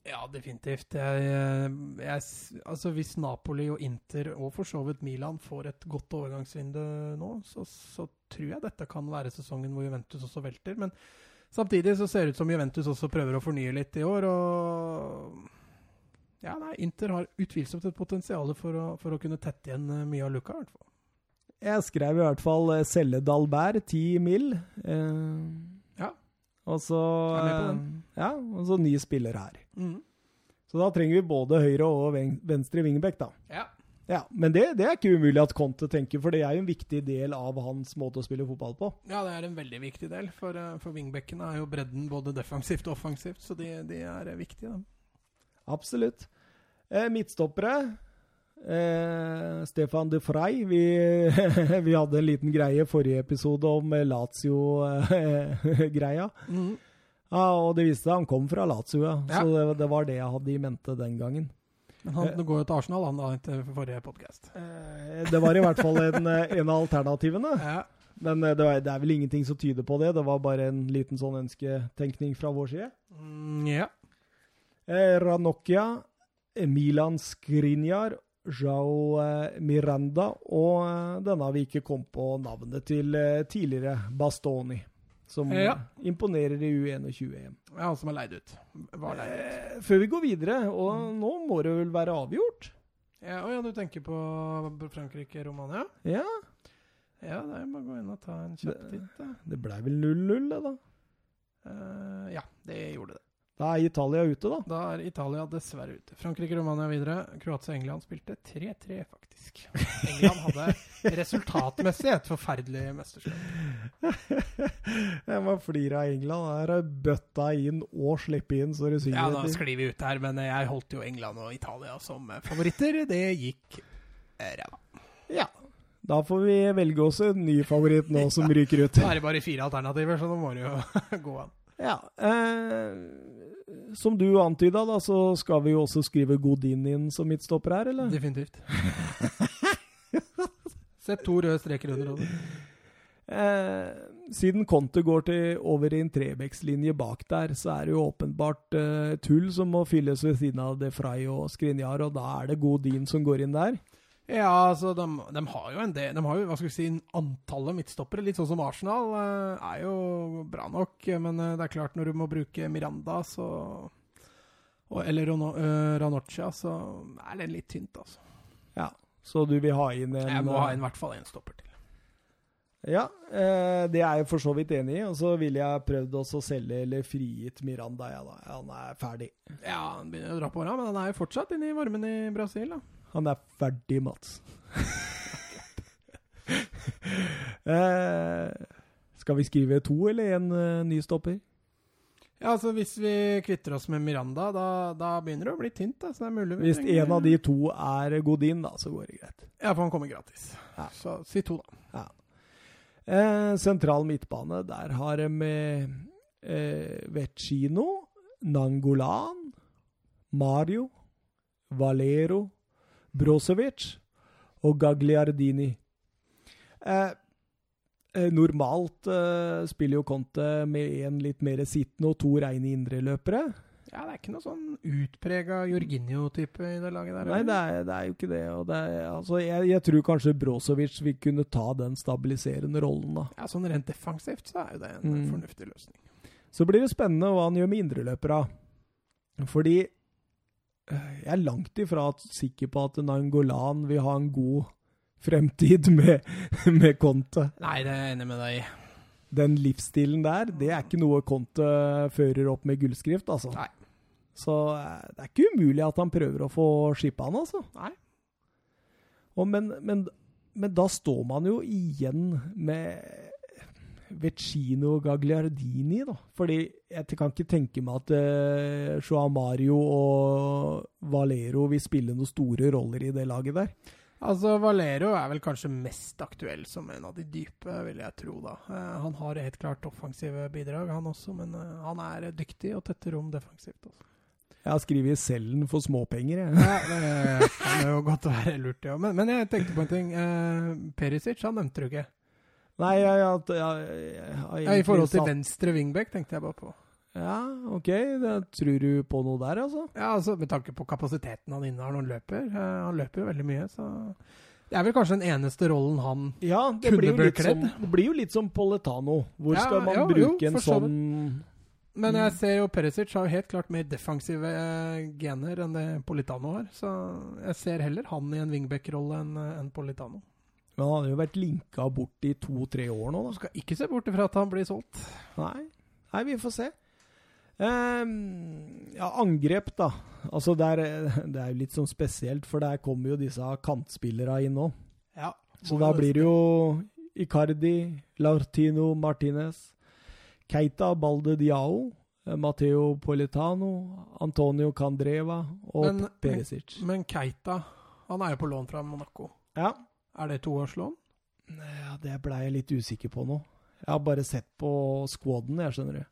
B: Ja, definitivt. Jeg, eh, jeg, altså Hvis Napoli og Inter, og for så vidt Milan, får et godt overgangsvindu nå, så, så tror jeg dette kan være sesongen hvor Juventus også velter. Men samtidig så ser det ut som Juventus også prøver å fornye litt i år. og... Ja, nei, Inter har utvilsomt et potensial for å, for å kunne tette igjen eh, mye av luka.
A: Jeg skrev i hvert fall eh, selge Dalbert, 10 mil. Eh. Og så Ja, og så ny spiller her.
B: Mm.
A: Så da trenger vi både høyre og ven- venstre wingback, da.
B: Ja.
A: Ja, Men det, det er ikke umulig at Conte tenker, for det er jo en viktig del av hans måte å spille fotball på.
B: ja, det er en veldig viktig del. For, eh, for wingbackene er jo bredden både defensivt og offensivt, så de, de er viktige. Da.
A: Absolutt. Eh, midtstoppere. Eh, Stefan de Frey. Vi, vi hadde en liten greie forrige episode om eh, Lazio-greia.
B: Mhm.
A: ja, og det viste seg han kom fra Lazio, ja.
B: Ja.
A: Så det, det var det jeg hadde i mente den gangen.
B: Men han går jo til Arsenal, han da, etter forrige podkast.
A: Eh, det var i hvert fall en, eh, en av alternativene.
B: Ja.
A: Men eh, det, var, det er vel ingenting som tyder på det. Det var bare en liten sånn ønsketenkning fra vår side.
B: Mm, ja.
A: Eh, Ranocchia, eh, Milan Skriniar, Jao eh, Miranda og eh, denne vi ikke kom på navnet til eh, tidligere Bastoni. Som
B: Ja.
A: imponerer i U21-EM.
B: ja, som er leid ut. Var leid ut.
A: Før vi går videre, og nå må det vel være avgjort?
B: Ja, og ja, du tenker på Frankrike-Romania?
A: Ja,
B: Ja, det er bare å gå inn og ta en kjapp titt, da.
A: det blei vel 0-0, det da.
B: Eh, ja, det gjorde det.
A: Da er Italia ute, da.
B: Da er Italia dessverre ute. Frankrike-Romania videre. Kroatia-England spilte 3-3, faktisk. England hadde resultatmessig et forferdelig mesterskap.
A: Jeg må flire av England. Her er bøtta inn og slippe inn, så det synger
B: Ja, da sklir vi ut her, men jeg holdt jo England og Italia som favoritter. Det gikk eh, ræva.
A: Ja. Da får vi velge oss en ny favoritt nå som ryker ut.
B: Da er det bare fire alternativer, så nå må det jo gå an.
A: Ja. Eh, som du antyda, da, så skal vi jo også skrive Godin inn som midtstopper her, eller?
B: Definitivt. Sett to røde streker under hodet.
A: Eh, siden Conte går til over i en trebekslinje bak der, så er det jo åpenbart eh, tull som må fylles ved siden av De Frey og Skrinjar, og da er det Godin som går inn der.
B: Ja, altså, de, de, har jo en del De har jo, hva skal vi si, antallet midtstoppere, litt sånn som Arsenal, eh, er jo bra nok. Men eh, det er klart, når du må bruke Miranda, så og, Eller uh, Ranoccia, så er det litt tynt, altså.
A: Ja, så du vil ha inn en
B: Jeg må ha inn i hvert fall én stopper til.
A: Ja, eh, det er jeg for så vidt enig i. Og så ville jeg prøvd også å selge eller frigitt Miranda, ja da. Han er ferdig.
B: Ja, han begynner å dra på åra, men han er jo fortsatt inne i varmen i Brasil, da.
A: Han er ferdig, Mats. eh, skal vi skrive to eller en uh, ny stopper?
B: Ja, altså Hvis vi kvitter oss med Miranda, da, da begynner det å bli tynt. Da, så det er mulig vi
A: Hvis
B: trenger-
A: en av de to er Godin, da, så går det greit.
B: Ja, for han kommer gratis.
A: Ja.
B: Så si to, da.
A: Ja. Eh, sentral midtbane, der har de med eh, Vecino, Nangolan, Mario, Valero, Brozovic og Gagliardini. Eh, eh, normalt eh, spiller jo Conte med en litt mer sittende og to reine indreløpere.
B: Ja, Det er ikke noe sånn utprega Jorginho-type i det laget der?
A: Nei, det er, det er jo ikke det. Det er, altså, jeg, jeg tror kanskje Brozovic vil kunne ta den stabiliserende rollen, da.
B: Ja, Sånn rent defensivt så er jo det en
A: Mm.
B: fornuftig løsning.
A: Så blir det spennende hva han gjør med indreløpere. Fordi jeg er langt ifra sikker på at Nangolan vil ha en god fremtid med, med Conte.
B: Nei, det er jeg enig med deg i.
A: Den livsstilen der, det er ikke noe Conte fører opp med gullskrift, altså.
B: Nei.
A: Så eh, det er ikke umulig at han prøver å få skippa han, altså.
B: Nei.
A: Og men, men, men da står man jo igjen med Vecino Gagliardini, da. Fordi jeg kan ikke tenke meg at uh, Joao Mario og Valero vil spille noen store roller i det laget der.
B: Altså, Valero er vel kanskje mest aktuell som en av de dype, vil jeg tro, da. Uh, han har helt klart offensive bidrag, han også, men uh, han er dyktig og tetter rom defensivt. Også.
A: Jeg har skrevet 'Selden for småpenger', jeg.
B: Ja, det kan jo godt være lurt, ja. Men, men jeg tenkte på en ting. Uh, Perisic, han nevnte du ikke.
A: Nei, jeg, jeg, jeg, jeg,
B: I forhold til venstre wingback, tenkte jeg bare på.
A: Ja, OK. Det, tror du på noe der, altså?
B: Ja, altså Med tanke på kapasiteten han innehar når han løper. Uh, han løper jo veldig mye, så Det er vel kanskje den eneste rollen han
A: Ja,
B: Kunne
A: blir, jo
B: bli
A: litt som, det blir jo litt som Poletano. Hvor
B: Ja,
A: skal man
B: jo, jo,
A: bruke en sånn
B: Men
A: Mm.
B: jeg ser jo Perisic har jo helt klart mer defensive eh, gener enn det Politano har. Så jeg ser heller han i en wingback-rolle enn eh, enn Politano.
A: Men han hadde jo vært linka bort i to-tre år nå, da.
B: skal ikke se bort ifra at han blir solgt.
A: Nei, Nei vi får se. Um, ja, angrep, da. Altså, det er, det er jo litt sånn spesielt, for der kommer jo disse kantspillerne inn nå.
B: Ja.
A: Så da blir det jo Icardi, Lartino Martinez, Keita Balde Diao, eh, Matteo Politano, Antonio Candreva og
B: Men-
A: Perisic.
B: Men Keita, han er jo på lån fra Monaco.
A: Ja.
B: Er det toårslån?
A: ja, det ble jeg litt usikker på nå. Jeg har bare sett på squaden, jeg skjønner det.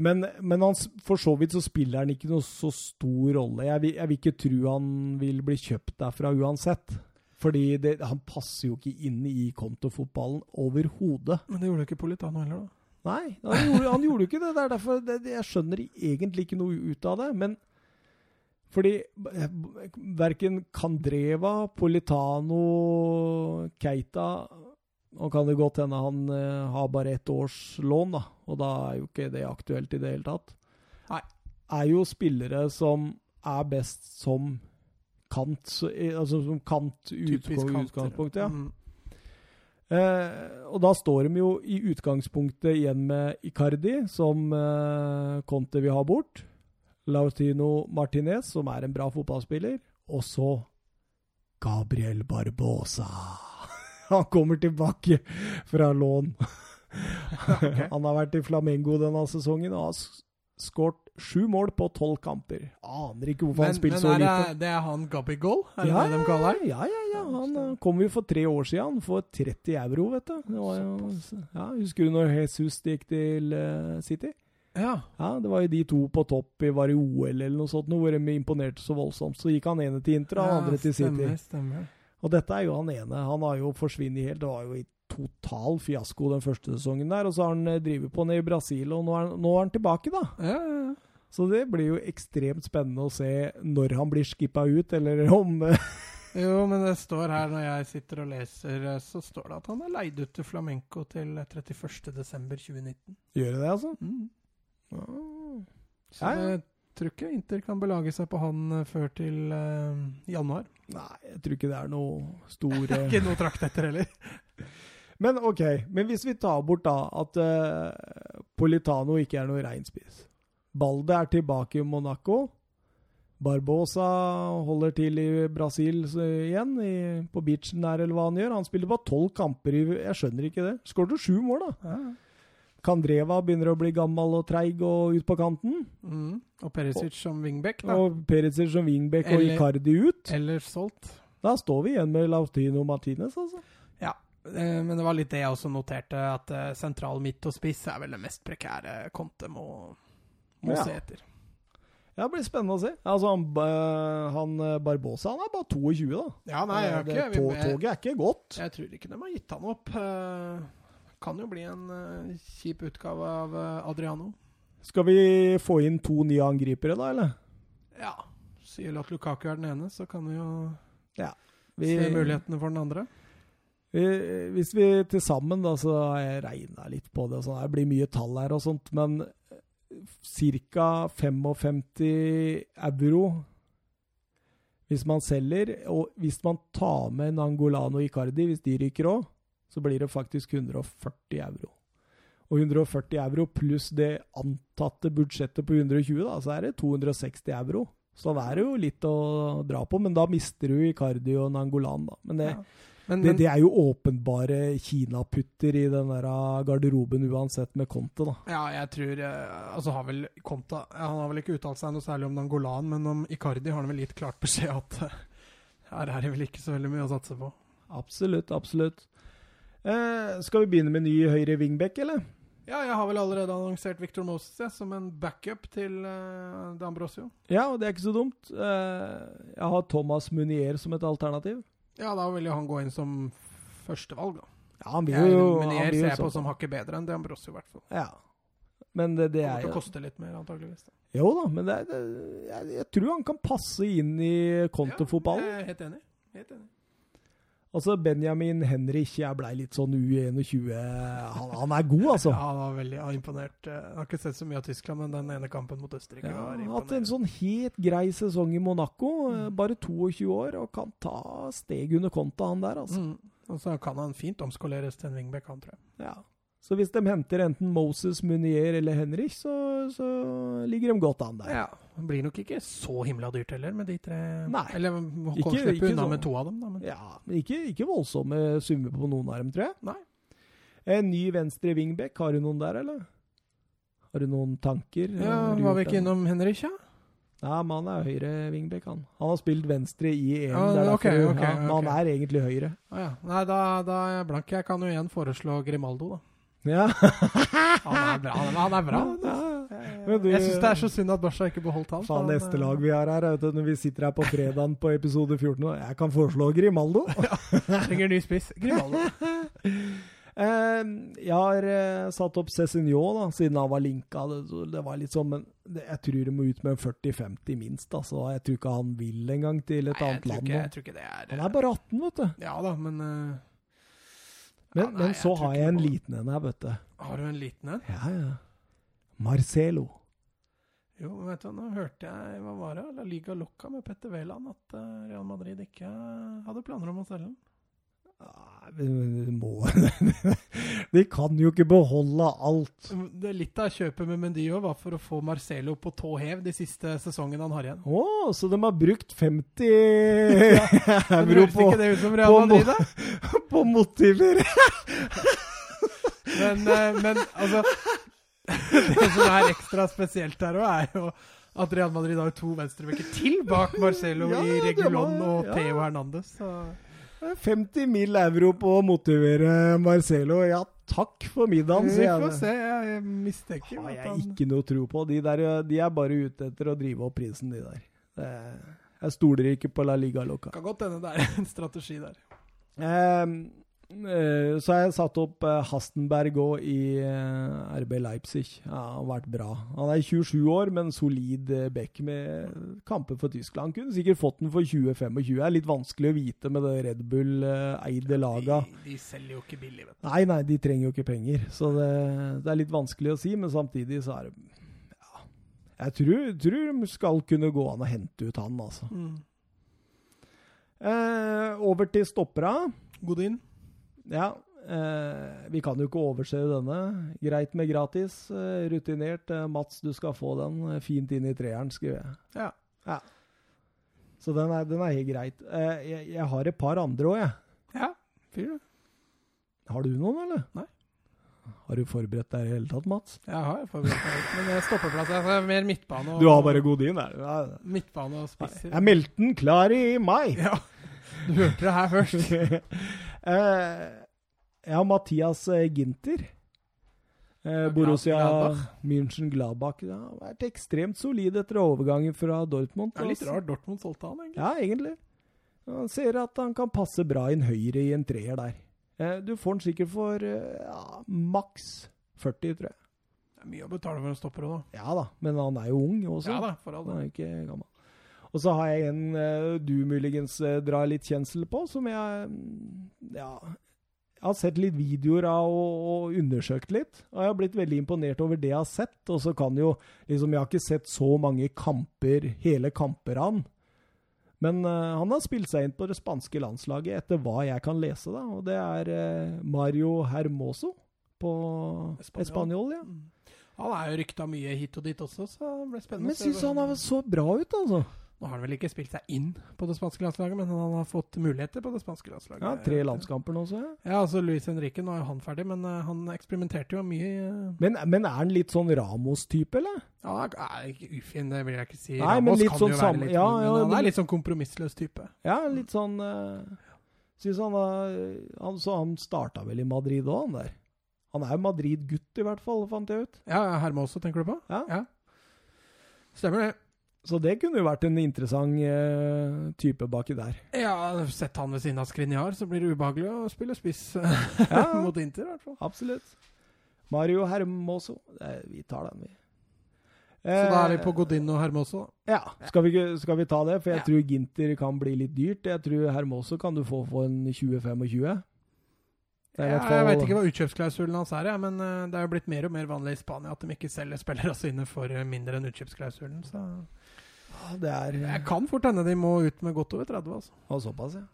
A: Men, men han, for så vidt så spiller han ikke noe så stor rolle. Jeg vil, jeg vil ikke tro han vil bli kjøpt derfra uansett. Fordi det, han passer jo ikke inn i kontofotballen overhodet.
B: Men det gjorde ikke Politano heller, da.
A: Nei, han gjorde, han gjorde jo ikke det. det er derfor det- Jeg skjønner egentlig ikke noe ut av det. Men fordi verken Kandreva, Politano, Keita Nå kan det godt hende han eh, har bare ett års lån, da. Og da er jo ikke det aktuelt i det hele tatt.
B: Nei.
A: Er jo spillere som er best som kant, eh, altså som kant utgang, utgangspunktet. ja.
B: Mm.
A: Eh, og da står de jo i utgangspunktet igjen med Icardi, som eh, Conte vil ha bort. Lautino Martinez, som er en bra fotballspiller. Og så Gabriel Barbosa. Han kommer tilbake fra lån. Han har vært i Flamengo denne sesongen og har skåret sju mål på tolv kamper. Aner ikke hvorfor han
B: Men,
A: spiller
B: spilte
A: så lite.
B: Men det er han Gabigol? Er det
A: Ja,
B: det de kaller han?
A: Ja, ja, ja. Han eh, kom jo for tre år siden for 30 euro, vet du. Det var jo, ja, husker du når Jesus gikk til eh, City?
B: Ja.
A: Ja, Det var jo de to på topp i var i OL eller noe sånt, noe, hvor de imponerte så voldsomt. Så gikk han ene til Inter og han andre til City.
B: Stemmer, stemmer.
A: Og dette er jo han ene. Han har jo forsvunnet helt. Det var jo i total fiasko den første sesongen der. Og så har han eh, drevet på ned i Brasil, og nå er, nå er han tilbake, da.
B: Ja, ja, ja.
A: Så det blir jo ekstremt spennende å se når han blir skippa ut, eller om eh,
B: Jo, men det står her når jeg sitter og leser, eh, så står det at han er leid ut til Flamenco til 31.12.2019.
A: Gjør det det, altså?
B: Mm.
A: Ah.
B: Så
A: Ja, ja.
B: jeg tror ikke Inter kan belage seg på han eh, før til uh, januar.
A: Nei, jeg tror ikke det er noe store
B: Ikke noe trakt etter heller.
A: Men ok, men hvis vi tar bort da at uh, Politano ikke er noe reinspiss Balde er tilbake i Monaco. Barbosa holder til i Brasil igjen, i, på beachen der, eller hva han gjør. Han spiller bare tolv kamper i Jeg skjønner ikke det. Skåret sju mål, da.
B: Ja.
A: Kandreva begynner å bli gammel og treig og ut på kanten.
B: Mm. Og Perisic som wingback, da.
A: Og Perisic som wingback og Icardi ut.
B: Eller solgt.
A: Da står vi igjen med Lautino Martinez, altså.
B: Ja, eh, men det var litt det jeg også noterte, at eh, sentral midt og spiss er vel det mest prekære Conte må, må
A: Ja.
B: se etter.
A: Ja, det blir spennende å se. Altså, han, han eh, Barbosa han er bare 22, da.
B: Ja, nei, jeg, har ikke, jeg,
A: toget er ikke godt.
B: jeg tror ikke de har gitt han opp. Eh, Kan jo bli en uh, kjip utgave av eh, Adriano.
A: Skal vi få inn to nye angripere, da, eller?
B: Ja. Sier at Lukaku er den ene, så kan vi jo
A: Vi,
B: se mulighetene for den andre.
A: vi, hvis vi til sammen, da, så har jeg regna litt på det. og sånn, Det blir mye tall her og sånt, men ca. 55 euro hvis man selger. Og hvis man tar med Nangolano Icardi, hvis de ryker òg, så blir det faktisk 140 euro. Og 140 euro pluss det antatte budsjettet på 120, da, så er det 260 euro. Så da er det jo litt å dra på, men da mister du Icardi og Nangolan, da. Men det,
B: Ja. Men,
A: det, det er jo åpenbare kinaputter i den der garderoben uansett med Conte, da.
B: ja, jeg tror eh, Altså har vel Conte Han har vel ikke uttalt seg noe særlig om Nangolan, men om Icardi har han vel gitt klart beskjed at eh, her er det vel ikke så veldig mye å satse på.
A: Absolutt, absolutt. Eh, skal vi begynne med ny høyre wingback, eller?
B: Ja, jeg har vel allerede annonsert Victor Moses jeg, som en backup til uh, D'Ambrosio.
A: Ja, og det er ikke så dumt. Uh, jeg har Thomas Munier som et alternativ.
B: Ja, da vil jo han gå inn som førstevalg, da.
A: Ja, han
B: vil
A: jo Munier
B: ser jeg på
A: sånn.
B: som hakket bedre enn D'Ambrosio, i hvert fall.
A: Ja. Men det, det er jo
B: koste litt mer, antageligvis. Da.
A: Jo da, men det er, det, jeg, jeg tror han kan passe inn i kontofotballen.
B: Ja, jeg er helt enig. Helt enig.
A: Altså, Benjamin Henrich, jeg blei litt sånn U21 han, han er god, altså.
B: Ja, han var veldig han imponert. Jeg har ikke sett så mye av Tyskland, men den ene kampen mot Østerrike
A: Ja,
B: var
A: har hatt en sånn helt grei sesong i Monaco. eh,
B: Mm.
A: Bare 22 år, og kan ta steg under konta, han der, altså.
B: Mm. Og så kan han fint omskoleres til en wingback, han tror jeg.
A: Ja. Så hvis de henter enten Moses, Munier eller Henrich, så, så ligger de godt an der.
B: Ja, Det blir nok ikke så himla dyrt heller, med de tre.
A: Nei.
B: Eller må
A: Ikke-
B: slippe
A: ikke
B: unna
A: sånn.
B: med to av dem, da. Men.
A: Ja, men ikke, ikke voldsomme summer på noen av dem, tror jeg.
B: Nei.
A: En ny venstre wingback, har du noen der, eller? Har du noen tanker?
B: Ja, Var vi ikke innom Henrich, ja?
A: Ja, men han er høyre wingback, han. Han har spilt venstre i EM,
B: Ja,
A: der, okay,
B: ok,
A: derfor,
B: ok,
A: ja, men han er egentlig høyre.
B: Ah, ja. Nei, da, da er jeg blank. Jeg kan jo igjen foreslå Grimaldo, da.
A: Ja.
B: Han er bra. Han er, han er bra.
A: Ja, Men du-
B: Jeg syns det er så synd at Basha ikke beholdt han.
A: Faen, neste
B: eh,
A: lag vi har her, vet du, når vi sitter her på fredagen på episode 14 og Jeg kan foreslå Grimaldo.
B: Trenger ny spiss. Grimaldo.
A: Eh, jeg har eh, satt opp Cézinho, da, siden han var linka. Det, det var litt sånn, men det, jeg tror det må ut med en 40-50 minst. Altså. Jeg tror ikke han vil engang til et
B: Nei, jeg
A: annet
B: tror
A: land.
B: ikke, jeg tror ikke det er
A: Han er bare 18, vet du.
B: Ja da, men eh,
A: Men,
B: ja, nei,
A: men så
B: jeg
A: har jeg en liten en her, vet du.
B: Har du en liten en?
A: Ja, ja. Marcelo.
B: Jo, vet du, nå hørte jeg hva var det, La Liga Locca med Petter Wæland at eh, Real Madrid ikke hadde planer om å selge den.
A: Ah, men det må De kan jo ikke beholde alt.
B: Det er Litt av kjøpet med Mendy òg var for å få Marcelo på tå hev de siste sesongene han har igjen.
A: Å, så de har brukt 50
B: ja,
A: euro på, på på motiver?
B: Men, eh, men altså det som er ekstra spesielt her òg, er jo at Real Madrid har to venstrebekker til bak Marcelo
A: Ja,
B: i Regulon
A: var-
B: og
A: ja.
B: Theo Hernandez. Så
A: 50 mill. euro på å motivere Marcelo. Ja, takk for middagen,
B: vi får se. Jeg, jeg mistenker
A: har jeg ikke noe tro på. De, der, de er bare ute etter å drive opp prisen, de der. Jeg stoler ikke på La Liga Loca.
B: kan godt hende det er en strategi der.
A: Eh, så har jeg satt opp eh, Hastenberg òg i eh, RB Leipzig. Ja, han har vært bra. Han er 27 år, men solid eh, back med kamper for Tyskland. Han kunne sikkert fått den for 20-25. Det er litt vanskelig å vite med det Red Bull-eide laga.
B: De, de selger jo ikke billig, vet du.
A: Nei, nei, de trenger jo ikke penger. Så det, det er litt vanskelig å si, men samtidig så er det ja, Jeg tror, tror de skal kunne gå an å hente ut han, altså.
B: Mm.
A: Eh, over til stoppera.
B: Godin.
A: Ja. Eh, vi kan jo ikke overse denne. Greit med gratis. Eh, rutinert. Eh, Mats, du skal få den eh, fint inn i treeren, skriver jeg.
B: Ja.
A: Så den er, den er helt greit. Eh, jeg, jeg har et par andre òg, jeg.
B: Ja, fyr du.
A: Har du noen, eller?
B: Nei.
A: Har du forberedt deg i det hele tatt, Mats?
B: Jeg har forberedt meg litt, men jeg stoppeplass har mer midtbane og
A: Du har bare Godin, der. Ja,
B: Midtbane og spisser.
A: Jeg meldte den klar i mai.
B: Ja, du hørte det her først.
A: eh, Mathias eh, Ginter. Eh, Borussia
B: Gladbach.
A: München Gladbach. Ja, har vært ekstremt solid etter overgangen fra Dortmund.
B: Det er litt rart Dortmund solgte han, egentlig.
A: Ja, egentlig. Han ser at han kan passe bra inn høyre i en treer der. Eh, du får den sikkert for ja, maks 40, tror jeg.
B: Det er mye å betale for en stopper òg, da.
A: Ja da, men han er jo ung også.
B: Ja da, for all
A: Han er jo ikke gammel. Og så har jeg en eh, du muligens eh, drar litt kjensel på, som jeg mm, Ja. Jeg har sett litt videoer av og, undersøkt litt. Og jeg har blitt veldig imponert over det jeg har sett. Og så kan jo liksom Jeg har ikke sett så mange kamper, hele kamper han. Men uh, han har spilt seg inn på det spanske landslaget, etter hva jeg kan lese, da. Og det er uh, Mario Hermoso på Español, ja.
B: Mm. Han er jo rykta mye hit og dit også, så det blir spennende
A: Men jeg syns han har så bra ut, altså.
B: Nå har han vel ikke spilt seg inn på det spanske landslaget, men han har fått muligheter på det spanske landslaget.
A: Ja, Tre landskamper nå, så jeg.
B: Ja, altså Luis Henrique, nå er han ferdig, men uh, han eksperimenterte jo mye. Uh...
A: Men, men er han litt sånn Ramos-type, eller?
B: Ja, er ufin, det vil jeg ikke si.
A: Nei, men
B: Ramos
A: litt
B: kan
A: sånn
B: jo være litt
A: ja, ja,
B: men han
A: men-
B: er litt sånn kompromissløs type.
A: Ja, litt sånn uh, Syns han har han, Så han starta vel i Madrid òg, han der. Han er jo Madrid-gutt, i hvert fall, fant jeg ut.
B: Ja, Hermoso, tenker du på?
A: Ja.
B: Stemmer det.
A: Så det kunne jo vært en interessant eh, type baki der.
B: Ja, sett han ved siden av Skriniar, så blir det ubehagelig å spille spiss
A: Ja.
B: mot Inter, i hvert fall.
A: Absolutt. Mario Hermoso. Eh, vi tar den, vi.
B: Så da er vi på
A: Eh,
B: Godin og Hermoso.
A: Ja, skal vi, skal vi ta det? For jeg
B: Ja.
A: tror Ginter kan bli litt dyrt. Jeg tror Hermoso kan du få for en 20-25. Det er i
B: Ja, jeg vet ikke hva utkjøpsklausulen hans er, ja, men eh, det er jo blitt mer og mer vanlig i Spania at de ikke selger spillere sine for eh, mindre enn utkjøpsklausulen. Så
A: det er
B: jeg kan fort hende de må ut med godt over 30, altså.
A: Og såpass, ja.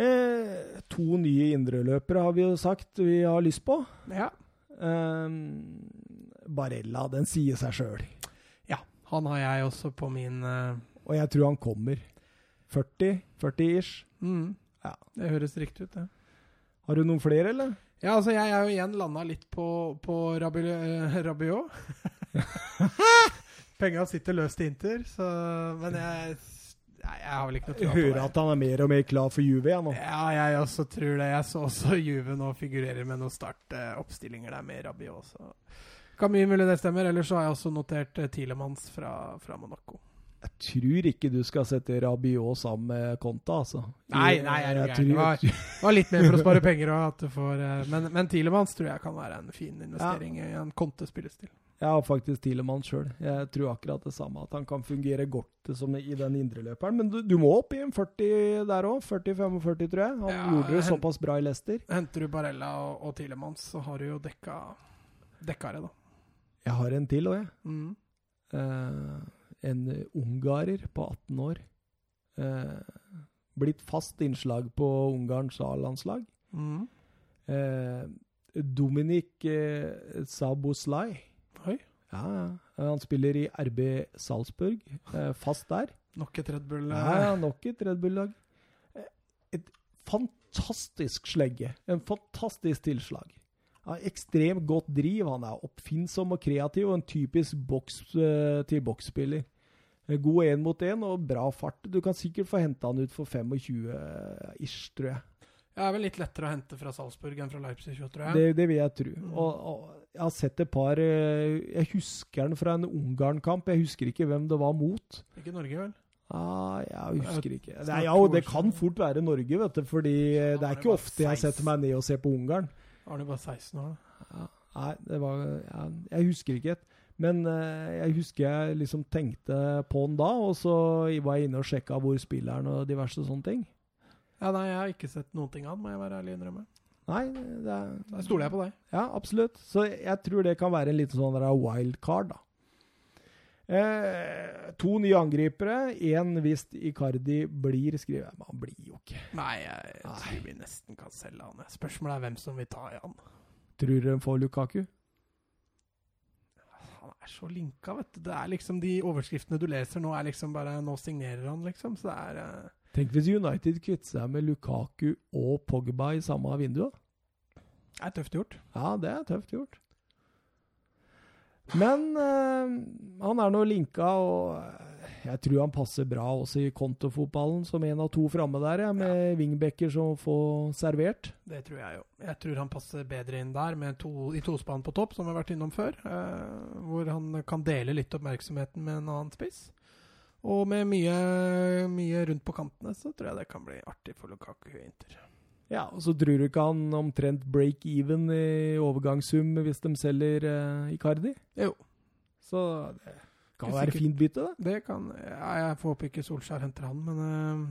A: Eh, to nye indreløpere har vi jo sagt vi har lyst på.
B: Ja.
A: Eh, Barella, den sier seg sjøl.
B: Han har jeg også på min eh,
A: Og jeg tror han kommer. 40? 40-ish.
B: mm,
A: Ja.
B: Det høres riktig ut, det.
A: Har du noen flere, eller?
B: Ja, altså jeg er jo igjen landa litt på, på Rabi, eh, Rabiot. Penga sitter løst i Inter, så Men jeg Nei, jeg har vel ikke noe
A: Jeg
B: tro på
A: hører at han er mer og mer klar for Juve jeg, nå.
B: Ja, jeg også tror det. Jeg så også Juve nå figurerer med noen startoppstillinger der med Rabiot. Så kan mye mulig det stemmer. Ellers så har jeg også notert Tilemanns fra, fra Monaco.
A: Jeg tror ikke du skal sette Rabiot sammen med Conta, altså.
B: Nei, nei, er jeg,
A: Jeg
B: jeg
A: tror-
B: Det var, var litt mer for å spare penger òg, at du får eh, Men, men Tilemanns tror jeg kan være en fin investering i en Conte-spillestil.
A: Jeg har faktisk Tilemann sjøl. Jeg tror akkurat det samme. At han kan fungere godt som i den indreløperen. Men du, du må opp i en 40 der òg. 40-45, tror jeg. Han
B: Ja,
A: gjorde det såpass bra i Leicester.
B: Henter du Barella og, og Tilemann, så har du jo dekka, dekka det, da.
A: Jeg har en til òg, jeg.
B: Mm.
A: Eh, en ungarer på 18 år. Eh, blitt fast innslag på Ungarns A-landslag.
B: Mm.
A: Eh, Dominik eh, Saboslai.
B: Oi.
A: Ja. Han spiller i RB Salzburg. Eh, fast der.
B: Nok et Red Bull.
A: Ja,
B: eh,
A: nok et Red Bull-lag. Eh, Et fantastisk slegge. En fantastisk tilslag. Ja, ekstremt godt driv. Han er oppfinnsom og kreativ og en typisk boks-til-boks-spiller. God én mot én og bra fart. Du kan sikkert få henta han ut for 25 ish, tror jeg.
B: Det er vel litt lettere å hente fra Salzburg enn fra Leipzig, tror jeg.
A: Det, det vil jeg tro.
B: Mm.
A: Og, og jeg har sett et par eh, Jeg husker den fra en Ungarn-kamp. Jeg husker ikke hvem det var mot.
B: Ikke Norge, vel?
A: Ah, jeg husker ikke. Det, ja, det kan fort være Norge, vet du. Fordi eh, det er ikke ofte jeg setter meg ned og ser på Ungarn.
B: Arne bare 16 år, da.
A: Nei, det var ja, Jeg husker ikke et. Men eh, jeg husker jeg liksom tenkte på den da, og så var jeg inne og sjekka hvor spilleren og diverse sånne ting.
B: Ja, nei, jeg har ikke sett noen ting av den, må jeg være ærlig innrømme.
A: Nei, det er
B: Da stoler jeg på deg.
A: Ja, absolutt. Så jeg tror det kan være en liten sånn wildcard, da. Eh, to nye angripere. Én hvis Icardi blir, skriver jeg. Men han blir jo ikke.
B: Nei, jeg tror vi nesten kan selge han. Spørsmålet er hvem som vil ta i han.
A: Tror dere de får Lukaku?
B: Han er så linka, vet du. Det er liksom De overskriftene du leser nå, er liksom bare Nå signerer han, liksom. Så det er eh,
A: Tenk hvis United kvitter seg med Lukaku og Pogba i samme vindu.
B: det er tøft gjort.
A: Ja, det er tøft gjort. Men eh, han er nå linka, og jeg tror han passer bra også i kontofotballen, som en av to framme der, ja, med wingbacker som får servert.
B: Det tror jeg jo. Jeg tror han passer bedre inn der, med to, i tospann på topp, som vi har vært innom før. eh, hvor han kan dele litt oppmerksomheten med en annen spiss. Og med mye, mye rundt på kantene, så tror jeg det kan bli artig for Lukaku i Inter.
A: Ja, og så tror du ikke han omtrent break even i overgangssum hvis de selger uh, Icardi?
B: Jo.
A: Så det kan være
B: sikkert.
A: fint bytte, det.
B: Det kan ja, Jeg får håpe ikke Solskjær henter han, men eh,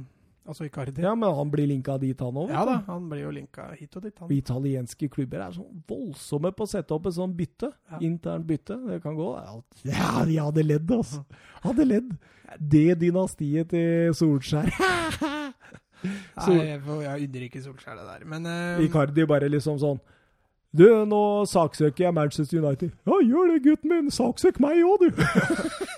B: Altså Icardi.
A: Ja, men han blir linka dit, han òg.
B: Ja da, han blir jo linka hit og dit, han.
A: Italienske klubber er sånn voldsomme på å sette opp et sånt bytte.
B: Ja.
A: Internt bytte. Det kan gå. Ja, de hadde ledd, altså. Hadde ledd. Det dynastiet til Solskjær.
B: Nei, jeg, jeg unner ikke Solskjær det der, men uh,
A: Icardi bare liksom sånn Du, nå saksøker jeg Manchester United. Ja, gjør det, gutten min. Saksøk meg òg, du.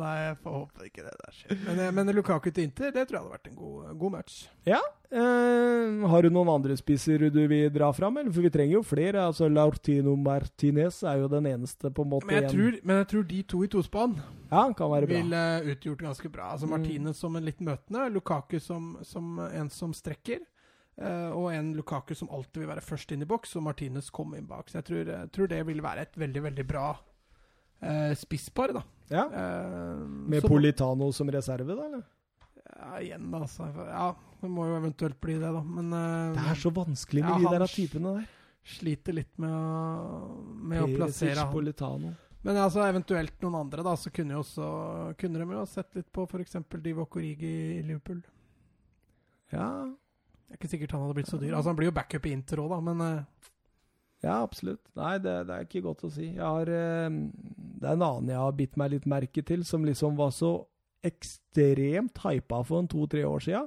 B: Nei, jeg får håpe ikke det der skjer. Men, eh, men Lukaku til Inter, det tror jeg hadde vært en god, god match.
A: Ja. Eh, har du noen andre spisser du vil dra fram? Eller? For vi trenger jo flere. altså Laurtino Martinez er jo den eneste på en måte
B: Men jeg tror, men jeg tror de to i tospann
A: Ja,
B: ville utgjort ganske bra. Altså
A: Mm.
B: Martinez som en litt møtende, Lukaku som, som en som strekker. Uh, og en Lukaku som alltid vil være først inn i boks, og Martinez kommer inn bak. Så jeg tror, jeg tror det vil være et veldig, veldig bra eh, spisspar, da.
A: Ja.
B: Eh,
A: Med
B: så-
A: Politano som reserve, da? eller?
B: Ja, igjen, da. Altså. Ja, det må jo eventuelt bli det, da. Men eh,
A: Det er så vanskelig med
B: Ja,
A: de der typene der.
B: sliter litt med å, med å plassere han.
A: Politano.
B: Men altså, eventuelt noen andre, da, så kunne, jo også, kunne de jo ha sett litt på f.eks. Divock Origi i Liverpool.
A: Ja,
B: Det er ikke sikkert han hadde blitt så dyr. Altså, Han blir jo backup i Inter òg, da, men eh,
A: ja, absolutt. Nei, det, det er ikke godt å si. Jeg har, eh, det er en annen jeg har bitt meg litt merke til, som liksom var så ekstremt hypa for en to-tre år sia,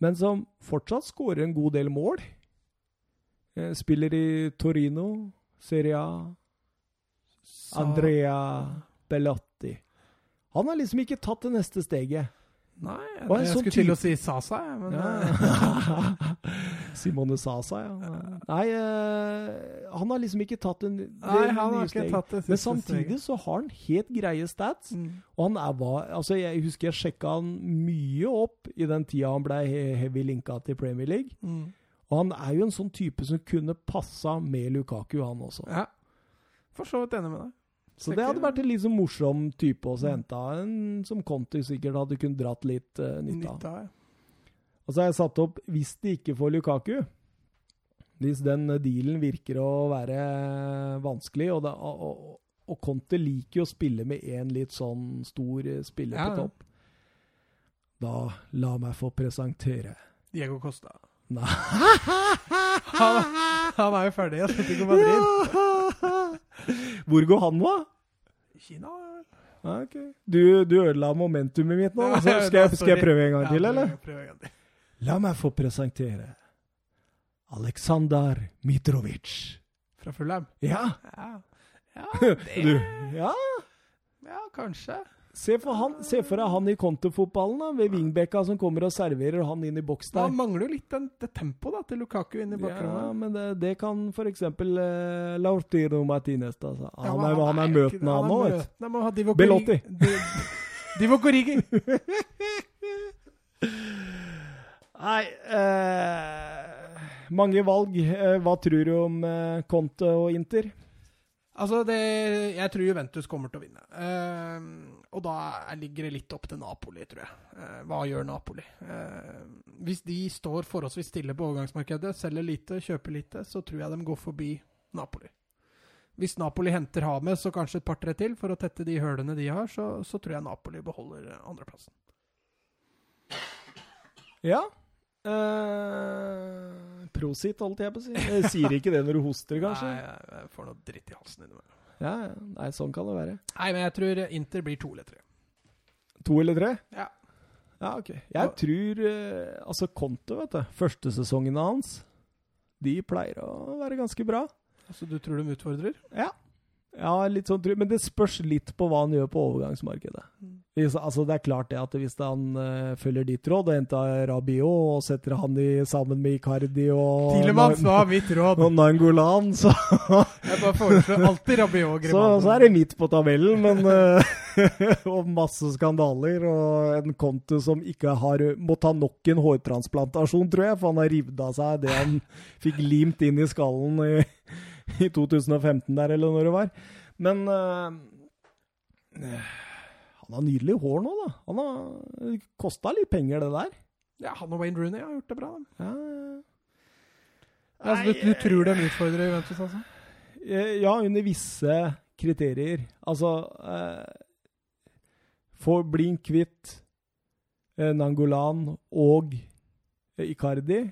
A: men som fortsatt skårer en god del mål. Eh, Spiller i Torino, Serie A, Andrea Bellotti. Han har liksom ikke tatt det neste steget.
B: Nei, jeg, jeg
A: sånn
B: skulle til å si Sasa, men eh,
A: Ja. Simone Sasa, ja. Nei, uh, han har liksom ikke tatt en, det
B: Nei, han har ikke tatt det
A: Men samtidig så har han helt greie stats.
B: Mm.
A: Og han er, hva altså jeg husker jeg sjekka han mye opp i den tida han ble he- heavy linka til Premier League.
B: Mm.
A: Og han er jo en sånn type som kunne passa med Lukaku, han også.
B: Ja. For så vidt enig med deg.
A: Så det hadde vært en sånn morsom type Å henta. En som Conti sikkert hadde kunnet dratt litt uh, nytte av.
B: Av.
A: Og så har jeg satt opp hvis de ikke får Lukaku Hvis den dealen virker å være vanskelig, og, det, og, og, Conte liker jo å spille med én litt sånn stor eh, spiller
B: Ja,
A: på topp Da la meg få presentere
B: Diego Costa.
A: Nei
B: Han, han er jo ferdig i Atletico Madrid.
A: Hvor går han, da?
B: Kina
A: ok. Du, du ødela momentumet mitt nå. Så skal, jeg, skal jeg prøve en gang til, eller? La meg få presentere Aleksandr Mitrovic.
B: Fra Fulham?
A: Ja,
B: Ja. ja, det
A: du Ja,
B: Ja, kanskje.
A: Se for, han, se for deg han i kontofotballen, da, ved wingbacka som kommer og serverer han inn i boks der.
B: Han mangler jo litt den, det tempoet da, til Lukaku inn i
A: Ja, men det, det kan f.eks. Eh, Lautino Martinez. Da. så
B: Ja,
A: Han, er, han er møtende, han òg. Belotti.
B: Origi- Di-
A: Nei eh, Mange valg. Eh, hva tror du om eh, Conte og Inter?
B: Altså, det, jeg tror Juventus kommer til å vinne. Eh, og da ligger det litt opp til Napoli, tror jeg. Eh, hva gjør Napoli? Eh, hvis de står forholdsvis stille på overgangsmarkedet, selger lite, kjøper lite, så tror jeg de går forbi Napoli. Hvis Napoli henter Hames og kanskje et par-tre til for å tette de hølene de har, så, så tror jeg Napoli beholder eh, andreplassen.
A: Ja. Eh, prosit, holdt jeg på å si. Jeg sier ikke det når du hoster, kanskje?
B: Nei, jeg, får noe dritt i halsen innimellom.
A: Ja, ja. Nei, sånn kan det være.
B: Nei, men jeg tror Inter blir to eller tre.
A: To eller tre?
B: Ja.
A: Ja, ok. Jeg tror eh, Altså, Conte, vet du. Første sesongene hans, de pleier å være ganske bra.
B: Altså, du tror de utfordrer?
A: Ja. Ja, litt sånn, men det spørs litt på hva han gjør på overgangsmarkedet. Hvis, altså, det er klart det at hvis han uh, følger ditt råd og henter Rabiot og setter han i, sammen med Icardi og
B: Tilemans var mitt råd.
A: og Nangolan, så,
B: Jeg bare foreslår alltid Rabiot
A: så, så er det midt på tabellen. Men, uh, og masse skandaler og en konto som ikke har må ta nok en hårtransplantasjon, tror jeg, for han har revet av seg det han fikk limt inn i skallen i, i 2015 der, eller når det var. Men eh, han har nydelig hår nå, da. Han har kosta litt penger, det der.
B: Ja, han og Wayne Rooney har gjort det bra. da.
A: Ja, ja.
B: Altså, du, du tror de utfordrer Juventus, altså?
A: Eh, Ja, under visse kriterier. Altså eh, Få Blink kvitt eh, Nangolan og eh, Icardi.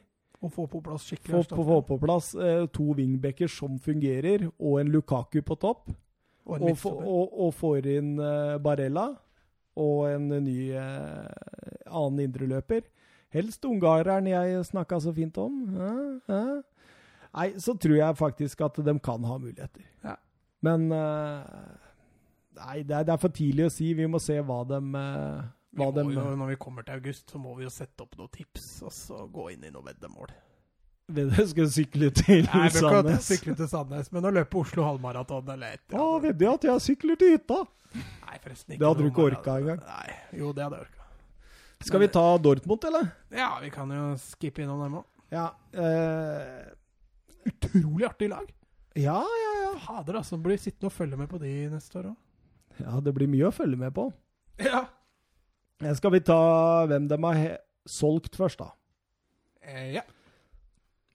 B: Å få på plass skikkelig
A: Få,
B: erstatning.
A: få på plass eh, to wingbacker som fungerer, og en Lukaku på topp.
B: Og
A: Og, og, og får inn eh, Barella og en ny eh, annen indreløper. Helst ungareren jeg snakka så fint om. Ja, ja. Nei, så tror jeg faktisk at de kan ha muligheter.
B: Ja.
A: Men eh, Nei, det er, det er for tidlig å si. Vi må se hva de eh, hva de,
B: jo, når vi kommer til august, så må vi jo sette opp noen tips, og så gå inn i noe veddemål.
A: Du skal sykle til
B: Nei, jeg kan ikke sykle til Sandnes, men å løpe Oslo halvmaraton eller et
A: Å, vedder at jeg sykler til hytta?
B: Nei, forresten ikke.
A: Det hadde du ikke orka engang.
B: Nei, jo, det hadde jeg orka.
A: Skal vi ta Dortmund, eller?
B: Ja, vi kan jo skippe innom dem òg.
A: Ja. eh,
B: Utrolig artig lag.
A: ja, ja, ja.
B: Fader, altså. Blir sittende og følge med på de neste år òg.
A: Ja, det blir mye å følge med på.
B: Ja.
A: Eh, Skal vi ta hvem de har solgt først, da?
B: Eh, ja.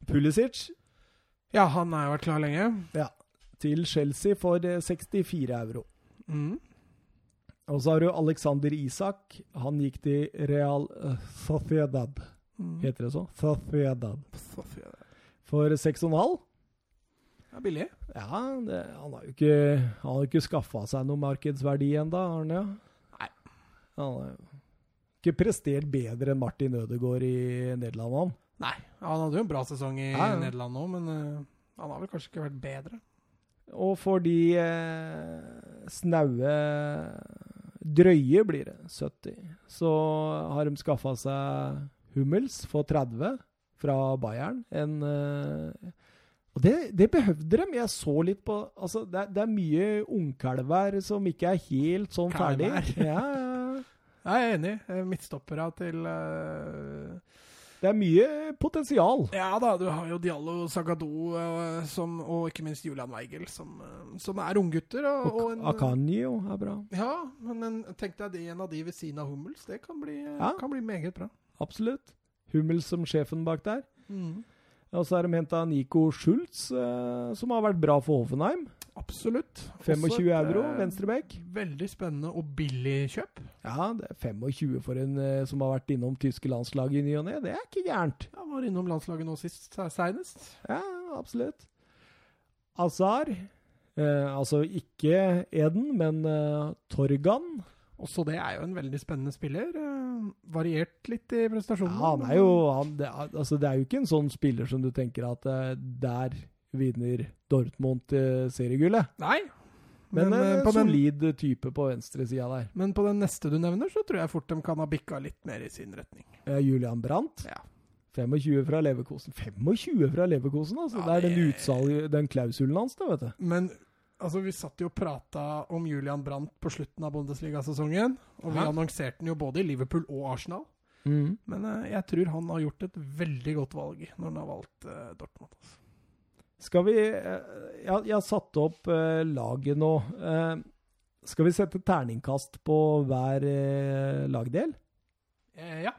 A: Pulisic
B: ja, han har jo vært klar lenge. Ja.
A: til Chelsea for eh, 64 euro.
B: Mm.
A: Og så har du Alexander Isak. Han gikk til Real uh, Sociedad.
B: Mm.
A: Heter det så? Sociedad. For 6,5.
B: Ja, billig.
A: Ja, det, han har jo ikke, han har ikke skaffa seg noe markedsverdi ennå, har han det? Han har jo ikke prestert bedre enn Martin Ødegaard i Nederland, han.
B: Nei, han hadde jo en bra sesong i
A: Nei. ja.
B: Nederland nå, men uh, han har vel kanskje ikke vært bedre.
A: Og for de uh, snaue drøye blir det 70. Så har de skaffa seg Hummels for 30 fra Bayern. En uh, Og det, det behøvde de. Jeg så litt på Altså, det, er- det er mye ungkalver som ikke er helt sånn ferdig.
B: Kalver.
A: Ja, ja.
B: Jeg er enig. Midtstoppere Midtstoppera til uh...
A: Det er mye potensial.
B: Ja da, du har jo Diallo, Sagado uh, som, og ikke minst Julian Weigel, som, uh, som er unggutter. Og, og en,
A: Akanyo er bra.
B: Ja, men en, tenk deg det, en av de ved siden av Hummels. Det kan bli, eh,
A: Ja.
B: kan bli meget bra.
A: Absolutt. Hummels som sjefen bak der.
B: Mm.
A: Og så har de henta Nico Schultz, eh, som har vært bra for Hoffenheim.
B: Absolutt.
A: 25
B: Også et,
A: euro, venstreback.
B: Veldig spennende og billig kjøp.
A: Ja, det er 25 for en eh, som har vært innom tyske landslag i ny og ne. Det er ikke gærent.
B: Ja, var innom landslaget nå sist, seinest.
A: Ja, absolutt. Azar. Eh, altså ikke Eden, men eh, Torgan.
B: Også det er jo en veldig spennende spiller. eh, variert litt i
A: Ja, han er jo han, det, altså, det er jo ikke en sånn spiller som du tenker at eh, der vinner Dortmund eh, seriegullet.
B: Nei,
A: Men,
B: Men, eh,
A: en
B: på den-
A: solid type på venstresida der.
B: Men på den neste du nevner, så tror jeg fort de kan ha bikka litt mer i sin retning.
A: Eh, Julian Brandt.
B: Ja.
A: 25 fra Leverkosen. 25 fra Leverkosen, altså!
B: Ja,
A: det er den utsalg, den klausulen hans, det, vet du.
B: Men altså, vi satt jo og prata om Julian Brandt på slutten av Bundesliga-sesongen. Og vi
A: Hæ?
B: annonserte den jo både i Liverpool og Arsenal. Men uh, jeg tror han har gjort et veldig godt valg når han har valgt uh, Dortmund. Altså.
A: Skal vi eh, Jeg, jeg har satt opp eh, laget nå. Eh, skal vi sette terningkast på hver eh, lagdel?
B: Eh, ja.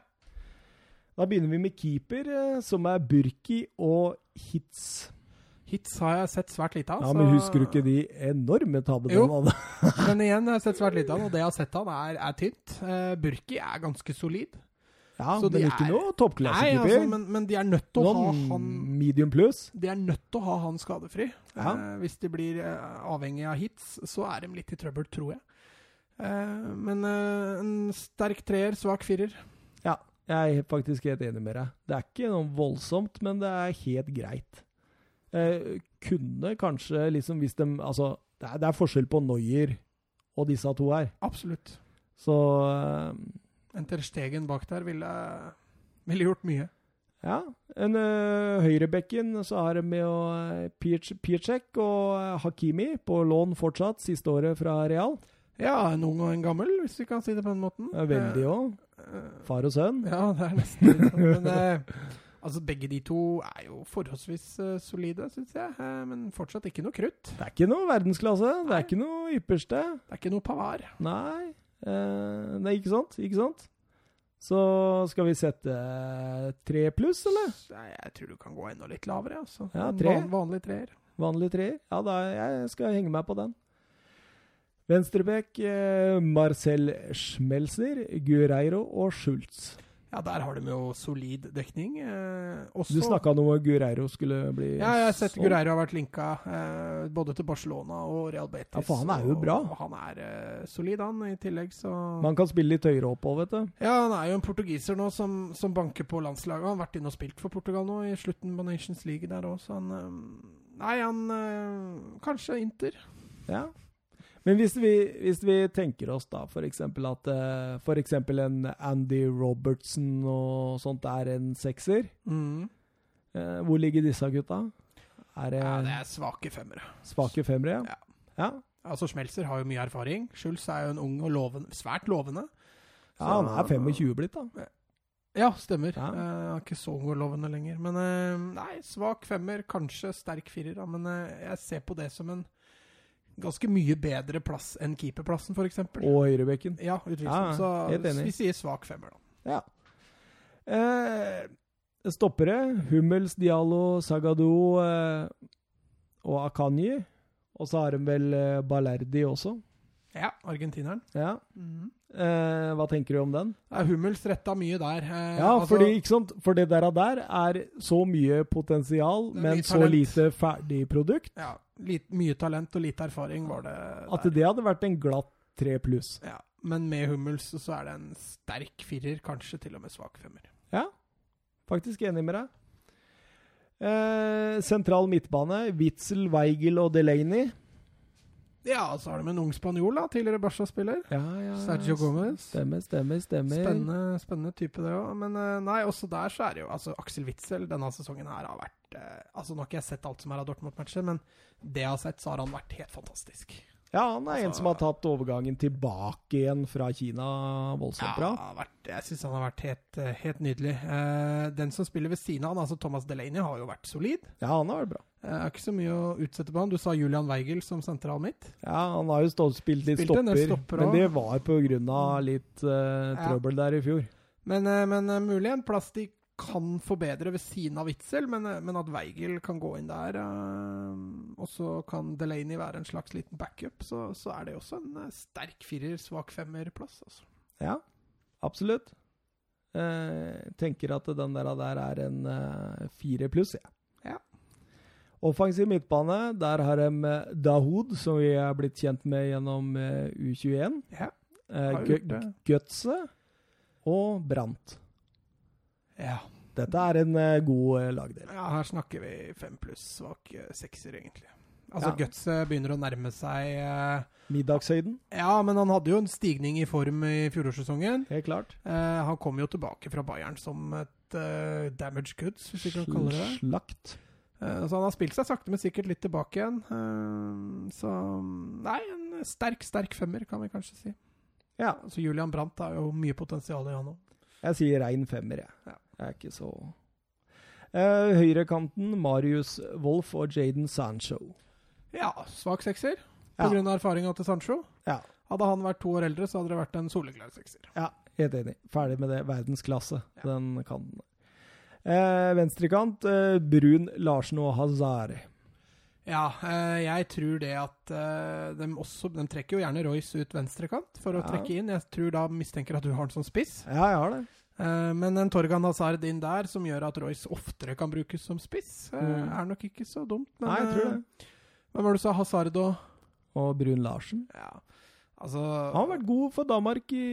A: Da begynner vi med keeper, eh, som er Burki og Hits.
B: Hits har jeg sett svært lite av.
A: Ja,
B: så-
A: Men husker du ikke de enorme tabbene
B: Jo.
A: han hadde?
B: Men igjen, jeg har sett svært lite av han, og det jeg har sett av han, er, er tynt. Uh, Burki er ganske solid.
A: Ja,
B: Så de
A: ikke
B: er-
A: noe
B: Nei,
A: toppklassekeeper.
B: altså, men, men de er nødt til å ha
A: Noen
B: han
A: medium pluss.
B: De er nødt til å ha han skadefri.
A: Ja.
B: Eh, hvis de blir eh, avhengig av hits, så er de litt i trøbbel, tror jeg. Eh, men eh, en sterk treer, svak firer.
A: Ja, jeg er faktisk helt enig med deg. Det er ikke noe voldsomt, men det er helt greit. Eh, kunne kanskje liksom hvis de Altså, det er, det er forskjell på Noyer og disse to her.
B: Absolutt.
A: Så eh,
B: En Ter Stegen bak der ville, ville gjort mye.
A: ja. En uh, høyrebekken så har de med uh, Piecek og eh, Hakimi på lån fortsatt, siste året fra Real.
B: Ja, en ung og en gammel, hvis vi kan si det på den måten.
A: Veldig òg. Far og sønn.
B: Ja, det er nesten litt sånn. Men altså, begge de to er jo forholdsvis solide, syns jeg. Men fortsatt ikke noe krutt.
A: Det er ikke noe verdensklasse. Det er ikke noe ypperste.
B: Det er ikke noe pavar.
A: Nei. Eh, nei, ikke sant? Ikke sant? Så skal vi sette eh, tre pluss, eller?
B: Nei, jeg tror du kan gå enda litt lavere. Altså.
A: Ja, tre.
B: Van, vanlig treer.
A: Vanlig treer? Ja, da jeg skal henge meg på den. Venstrebekk eh, Marcel Schmelzer, Guerreiro og Schultz.
B: Ja, der har de jo solid dekning. Eh, også,
A: Du snakka om at Gureiro skulle bli
B: Ja, jeg har sett. Gureiro har vært linka eh, både til Barcelona og Real Betis.
A: Ja, for han er jo bra.
B: Og han er eh, solid, han, i tillegg, så
A: Man kan spille litt høyere opp òg, vet du.
B: Ja, han er jo en portugiser nå som, som banker på landslaget. Han har vært inne og spilt for Portugal nå, i slutten på Nations League der òg, så han eh, Nei, han eh, Kanskje Inter.
A: Ja. Men hvis vi, hvis vi tenker oss da eksempel at eh, eksempel en Andy Robertson og sånt er en sekser,
B: Mm.
A: eh, hvor ligger disse gutta? Er det,
B: Ja, det er svake femmere.
A: svake femmere?
B: Ja.
A: ja.
B: Altså, Schmelzer har jo mye erfaring. Schulz er jo en ung og loven, svært lovende.
A: Ja, han er 25 blitt, da.
B: Ja, stemmer.
A: Ja.
B: Eh, Han er ikke så ung og lovende lenger. Men eh, nei, svak femmer, kanskje sterk firer. Men eh, jeg ser på det som en ganske mye bedre plass enn keeperplassen, f.eks.
A: Og høyrebekken.
B: Ja, utvilsomt.
A: Ja,
B: så vi sier svak femmer, da.
A: Ja. Eh, stoppere. Hummels, Diallo, Sagado eh, og Akanyi. Og så har de vel eh, Balerdi også.
B: Ja, argentineren.
A: Ja.
B: Mhm.
A: Eh, hva tenker du om den?
B: Ja, Hummels retta mye der. Eh,
A: Ja,
B: altså,
A: fordi, ikke sant? for det der, der er så mye potensial, men
B: mye
A: så lite ferdig produkt,
B: ja, litt, Mye talent og lite erfaring var det
A: at det hadde vært en glatt tre pluss.
B: Ja, men med Hummels så er det en sterk firer, kanskje til og med svak femmer.
A: Ja, faktisk enig med deg. Eh, sentral midtbane. Witzel, Weigel og Delaney.
B: Ja, så har de en ung spanjol, da, tidligere Barca-spiller.
A: Ja, ja,
B: Sergio Gomez.
A: Stemmer, stemmer, stemmer.
B: Spennende, spennende type, det òg. Men eh, nei, også der så er det jo altså Aksel Witzel denne sesongen her har vært eh, Altså Nå har ikke jeg sett alt som er av Dortmund-matcher, men det jeg har sett, så har han vært helt fantastisk.
A: Ja, han er en
B: Altså-
A: som har tatt overgangen tilbake igjen fra Kina voldsomt bra.
B: Ja, vært, jeg syns han har vært helt, eh, helt nydelig. Eh, den som spiller ved siden av han, altså Thomas Delaney, har jo vært solid.
A: Ja, han har vært bra.
B: Jeg er ikke så mye å utsette på han. Du sa Julian Weigel som sentral midt.
A: Ja, han har jo stått, spilt litt
B: Spilte
A: stopper,
B: stopper
A: men det var på grunn av litt eh,
B: Ja.
A: der i fjor.
B: Men, eh, men eh, mulig en plass de kan forbedre ved siden av Witzel, men, men at Weigel kan gå inn der, uh, og så kan Delaney være en slags liten backup, så, så er det også en sterk firer, svak femmer-plass. Altså.
A: Ja, absolutt. Uh, tenker at den der, der er en fire pluss, jeg.
B: Ja.
A: Offensiv midtbane, der har de eh, Dahoud, som vi er blitt kjent med gjennom eh, U21.
B: Ja.
A: Eh. Gutse og Brant.
B: ja.
A: Dette er en god lagdel.
B: Ja, her snakker vi fem pluss svak sekser, egentlig. Altså,
A: Ja.
B: Gutse begynner å nærme seg eh,
A: Middagshøyden,
B: Ja, men han hadde jo en stigning i form i fjorårssesongen.
A: helt klart.
B: Eh, han kom jo tilbake fra Bayern som et eh, damaged goods, hvis vi kan kalle det det.
A: Slakt.
B: Eh, så han har spilt seg sakte, men sikkert litt tilbake igjen. Eh, så Nei, en sterk, sterk femmer, kan vi kanskje si.
A: Ja,
B: Så Julian Brandt har jo mye potensial i han òg.
A: jeg sier rein femmer, jeg.
B: Ja.
A: Jeg er ikke så eh, Høyrekanten, Marius Wolff og Jaden Sancho.
B: Ja, svak sekser.
A: Ja.
B: På grunn av erfaringa til Sancho.
A: Ja.
B: Hadde han vært to år eldre, så hadde det vært en soleklar sekser.
A: Ja, helt enig. Ferdig med det. Verdensklasse,
B: Ja.
A: den kanten. Eh, venstrekant, eh, Brun, Larsen og Hazard.
B: Ja, eh, jeg tror det at eh, de også De trekker jo gjerne Royce ut venstrekant for å
A: Ja.
B: trekke inn. Jeg tror da mistenker at du har den som spiss.
A: Ja, jeg har det.
B: Eh, men en Torgan Hazard inn der som gjør at Royce oftere kan brukes som spiss, eh,
A: Mm.
B: er nok ikke så dumt. Men,
A: Nei, jeg tror det.
B: Hvem var det du sa? Hazard og
A: Og Brun Larsen.
B: Ja, altså
A: Han har vært god for Danmark i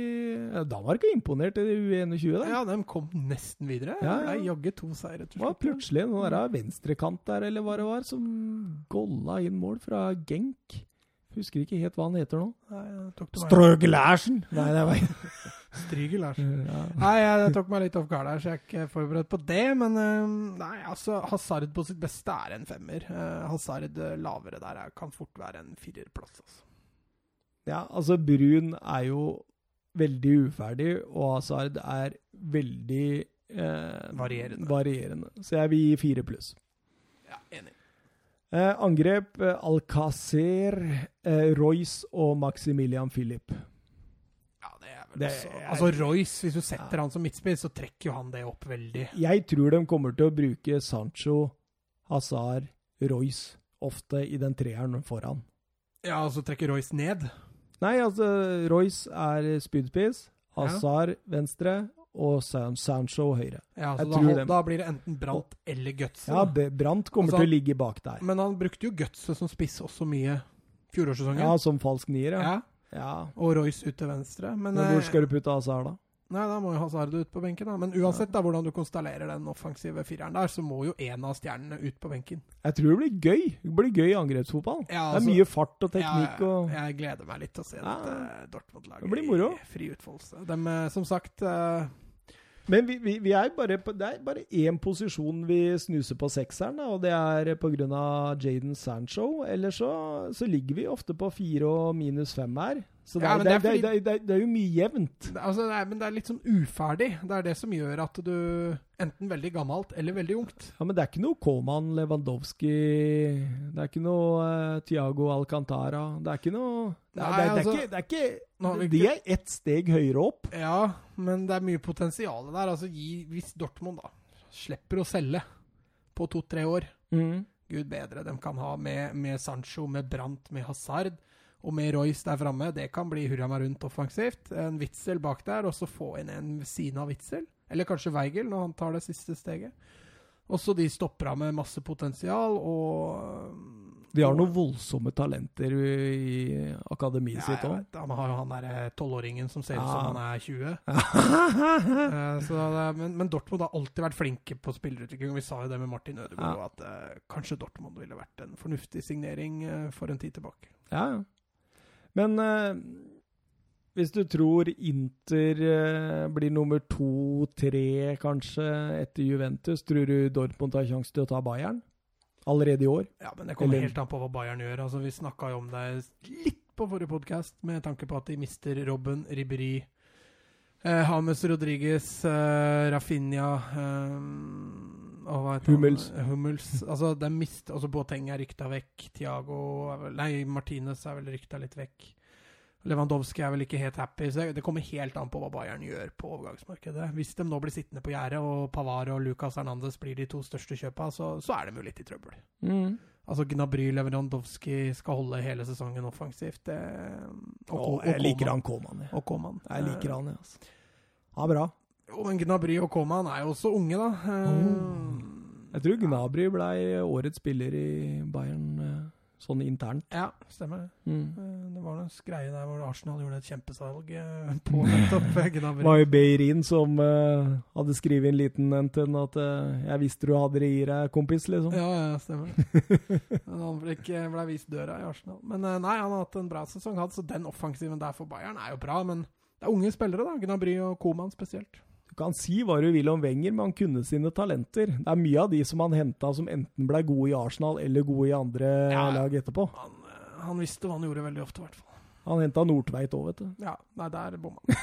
A: Danmark er imponert i U21. der.
B: Ja, de kom nesten videre.
A: Ja, ja.
B: Jaggu to seire til
A: var plutselig noen der venstrekant der, eller hva det var, som golla inn mål fra Genk. Husker ikke helt hva han heter nå.
B: Nei, jeg tok det meg-
A: Strøg Larsen! Nei, det var
B: Larsen.
A: ja.
B: Nei, jeg tok meg litt off guard her, så jeg er ikke forberedt på det. Men nei, altså, Hazard på sitt beste er en femmer. Eh, Hazard eh, lavere der er, kan fort være en firerplass. Altså.
A: Ja, altså Brun er jo veldig uferdig, og Hazard er veldig eh,
B: Varierende.
A: varierende. Så jeg vil gi fire pluss.
B: Ja, enig.
A: Eh, angrep eh, Alcacer, eh, Royce og Maximilian Philip.
B: Ja, det er vel
A: Det
B: også
A: er-
B: Altså, Royce, hvis du setter han som midtspiss, så trekker jo han det opp veldig.
A: Jeg tror de kommer til å bruke Sancho, Hazard, Royce ofte i den treeren foran.
B: Ja, og så trekker Royce ned.
A: Nei, altså Royce er spydspiss,
B: Ja.
A: Hazard venstre og San Sancho høyre.
B: Ja, så da, hold- da blir det enten Brant eller Gutse.
A: Ja, Brant kommer
B: Altså,
A: til å ligge bak der.
B: Men han brukte jo Gutse som spiss også mye fjorårssesongen.
A: Ja, som falsk nier, ja.
B: ja.
A: ja.
B: Og Royce ut til venstre. Men,
A: Men
B: eh,
A: hvor skal du putte Hazard, da?
B: Nei, da må jo Hazard ut på benken. da. Men uansett da, hvordan du konstellerer den offensive fireren der, så må jo en av stjernene ut på benken.
A: Jeg tror det blir gøy. Det blir gøy angrepsfotball.
B: Ja,
A: det er
B: altså-
A: mye fart og teknikk
B: Ja,
A: og
B: jeg gleder meg litt til å se
A: Ja.
B: dette Dortmund-laget i fri utfoldelse. De, eh, som sagt uh...
A: Men vi, vi, vi er bare på, det er bare én posisjon vi snuser på sekseren, og det er pga. Jaden Sancho. Ellers så, så ligger vi ofte på fire og minus fem her. Så det,
B: Ja,
A: er, det,
B: er fordi-
A: det, er, det jo mye jevnt.
B: altså, er, Men det er litt sånn uferdig. Det er det som gjør at du Enten veldig gammelt eller veldig ungt.
A: Ja, Men det er ikke noe Koman Lewandowski Det er ikke noe uh, Thiago Alcantara Det er ikke noe Det
B: Nei,
A: det er,
B: altså,
A: det er ikke, det er ikke De er ett steg høyere opp.
B: Ja, men det er mye potensial der. Altså, gi, Hvis Dortmund da slipper å selge på to-tre år Gud bedre de kan ha med, med Sancho, med Brandt, med Hazard og med Royce der framme. Det kan bli hurra meg rundt offensivt. En Witzel bak der, og så få inn en ved siden av Witzel. Eller kanskje Weigel, når han tar det siste steget. Også de stopper av med masse potensial, og
A: De har noen voldsomme talenter i akademiet
B: ja,
A: sitt òg.
B: Han har jo han derre tolvåringen som ser ut
A: Ja.
B: som han er 20. Eh, så men, men Dortmund har alltid vært flinke på spillerutvikling. Vi sa jo det med Martin Ødegaard,
A: Ja.
B: at uh, kanskje Dortmund ville vært en fornuftig signering uh, for en tid tilbake.
A: Ja, ja. Men eh, hvis du tror Inter eh, blir nummer to-tre, kanskje, etter Juventus, tror du Dortmund har sjanse til å ta Bayern? Allerede i år?
B: Ja, men det kommer
A: Eller-
B: helt an på hva Bayern gjør. Altså, Vi snakka jo om det litt på forrige podkast, med tanke på at de mister Robben, Ribery, eh, James Rodriguez, eh, Rafinha eh, og hva heter han?
A: Hummels.
B: Hummels. Altså, de mist, altså Boateng er rykta vekk. Thiago er vel, Nei, Martinez er vel rykta litt vekk. Lewandowski er vel ikke helt happy. Så det kommer helt an på hva Bayern gjør på overgangsmarkedet. Hvis de nå blir sittende på gjerdet, og Pavar og Lucas Hernandez blir de to største kjøpa, så, så er de jo litt i trøbbel. Altså Gnabry Lewandowski skal holde hele sesongen offensivt. Det, og,
A: og,
B: og,
A: jeg liker han Koman, jeg.
B: Og Koman.
A: Jeg liker han, ja. Altså. Ja, bra.
B: Jo, men Gnabry og Coman er jo også unge, da. Mm.
A: Jeg tror Gnabry ble årets spiller i Bayern eh, sånn internt.
B: Ja, stemmer det.
A: Mm.
B: Eh, Det var noen greie der hvor Arsenal gjorde et kjempesalg på nettopp Gnabry.
A: Det var jo Beirin som uh, hadde skrevet en liten en til den at uh, 'Jeg visste du hadde det i deg, kompis', liksom.
B: Ja, ja, stemmer det. Han ble, ikke, ble vist døra i Arsenal. Men uh, nei, han har hatt en bra sesong, så den offensiven der for Bayern er jo bra. Men det er unge spillere, da. Gnabry og Koman spesielt.
A: Kan si hva du vil om Wenger, men han kunne sine talenter. Det er mye av de som han henta som enten ble gode i Arsenal eller gode i andre
B: Ja.
A: lag etterpå.
B: Han, eh, han visste hva han gjorde veldig ofte, i hvert fall.
A: Han henta Nordtveit òg, vet du.
B: Ja, nei, der bomma han.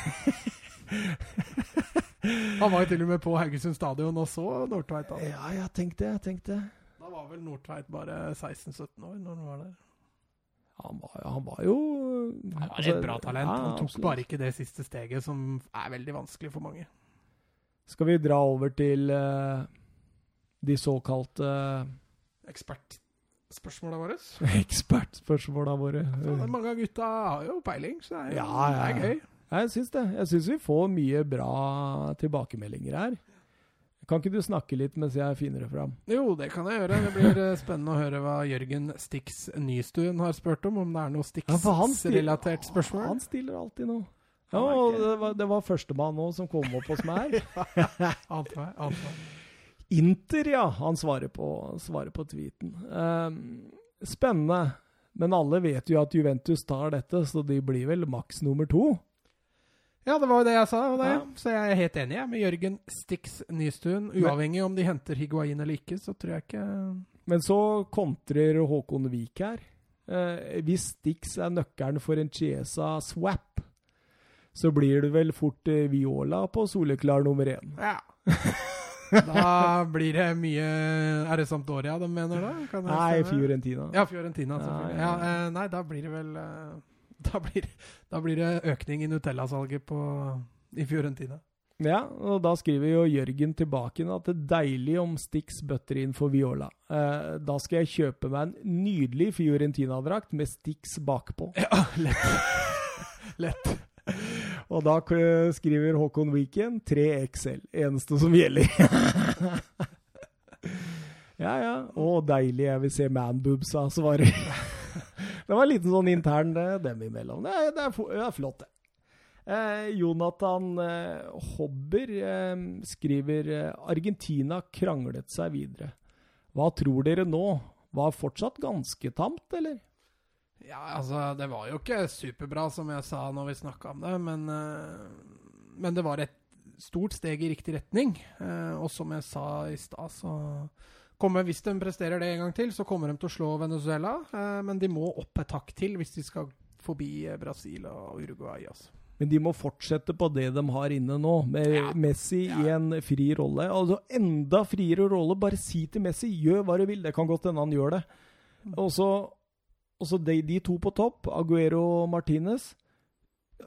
B: Han var jo til og med på Haugesund stadion og så Nordtveit. Da.
A: Ja, jeg tenkte det, tenk det.
B: da var vel Nordtveit bare 16-17 år når han var der.
A: Han var, han var jo
B: Han var
A: altså,
B: et bra talent. han tok bare ikke det siste steget, som er veldig vanskelig for mange.
A: Skal vi dra over til uh, de såkalte
B: Ekspertspørsmåla våre.
A: ekspertspørsmåla våre?
B: Ja, mange av gutta har jo peiling, så det er,
A: Ja, ja,
B: det er gøy.
A: Jeg syns det. Jeg syns vi får mye bra tilbakemeldinger her. Kan ikke du snakke litt mens jeg finner det fram?
B: Jo, det kan jeg gjøre. Det blir eh, spennende å høre hva Jørgen Stix Nystuen har spurt om. Om det er noe Stix-relatert spørsmål.
A: Han stiller alltid noe. Ja, og det var, det var førstemann nå som kom opp hos meg.
B: Ante meg. ante meg.
A: Inter, ja. Han svarer på, svarer på tweeten. Um, spennende. Men alle vet jo at Juventus tar dette, så de blir vel maks nummer to.
B: Ja, det var jo det jeg sa, det.
A: Ja.
B: så jeg er helt enig jeg, med Jørgen Stix Nystuen. Uavhengig om de henter Higuain eller ikke, så tror jeg ikke
A: Men så kontrer Håkon Vik her. Eh, hvis Stix er nøkkelen for en Chiesa-swap, så blir det vel fort eh, Viola på soleklar nummer én.
B: Ja. Da blir det mye Er det Sampdoria de mener, da?
A: Nei. Fiorentina.
B: Ja, Fiorentina, selvfølgelig.
A: ja,
B: Ja,
A: ja.
B: eh, nei, da blir det vel eh, da, blir, da blir det økning i Nutella-salget i Fiorentina.
A: Ja, og da skriver jo Jørgen tilbake at det er deilig om Stix bøtter inn for Viola. Eh, da skal jeg kjøpe meg en nydelig Fiorentina-drakt med Stix bakpå.
B: Ja, lett. lett.
A: Og da skriver Håkon Viken 3XL. Eneste som gjelder. ja, ja. Å, deilig. Jeg vil se manboobsa, svarer Det var en liten sånn intern dem imellom. Det er, det er, det er flott, det. Eh, Jonathan eh, Hobber eh, skriver eh, Argentina kranglet seg videre. Hva tror dere nå? Var fortsatt ganske tamt, eller?
B: Ja, altså, det var jo ikke superbra, som jeg sa når vi snakka om det, men, eh, men det var et stort steg i riktig retning. Eh, og som jeg sa i stad, så kommer, Hvis de presterer det en gang til, så kommer de til å slå Venezuela. Eh, men de må opp et hakk til hvis de skal forbi Brasil og Uruguay. Altså.
A: Men de må fortsette på det de har inne nå, med
B: Ja.
A: Messi i en fri rolle. Altså enda friere rolle. Bare si til Messi 'gjør hva du vil'. Det kan godt hende han gjør det. Og så, og så de, de to på topp, Aguero og Martinez.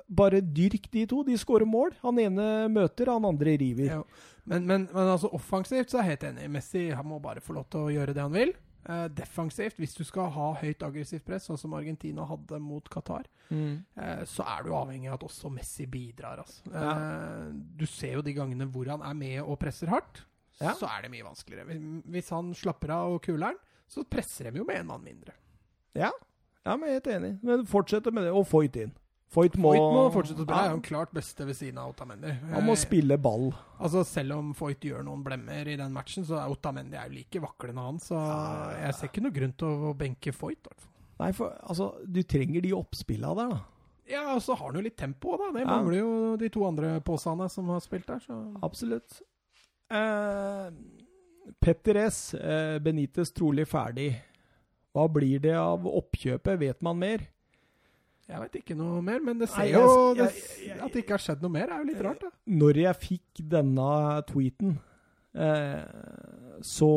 A: Bare dyrk de to. De skårer mål. Han ene møter, han andre river.
B: Ja. Men, men, men altså offensivt så er jeg helt enig. Messi han må bare få lov til å gjøre det han vil. Eh, defensivt, hvis du skal ha høyt aggressivt press, sånn som Argentina hadde mot Qatar,
A: Mm.
B: eh, så er du avhengig av at også Messi bidrar. Altså.
A: Ja.
B: Eh, du ser jo de gangene hvor han er med og presser hardt,
A: Ja.
B: så er det mye vanskeligere. Hvis- han slapper av og kuler'n, så presser de jo med en mann mindre.
A: Ja, jeg er helt enig. Men fortsette med det. Og Foyt inn. Foyt må,
B: Foyt må fortsette å spille.
A: Ja,
B: er jo klart beste ved siden av Otamendi.
A: han må spille ball.
B: Altså Selv om Foyt gjør noen blemmer i den matchen, så er Otamendi er jo like vaklende han. Så jeg ser ikke noe grunn til å benke Foyt.
A: Nei, for altså, du trenger de oppspilla der, da.
B: Ja, og så har han jo litt tempo, da. Det
A: Ja.
B: mangler jo de to andre påsene som har spilt der. Så
A: Absolutt. Eh, Petter S. Eh, Benitez trolig ferdig. Hva blir det av oppkjøpet? Vet man mer?
B: jeg veit ikke noe mer. Men det ser jo At det ikke har skjedd noe mer, er jo litt rart, da.
A: Når jeg fikk denne tweeten, eh, så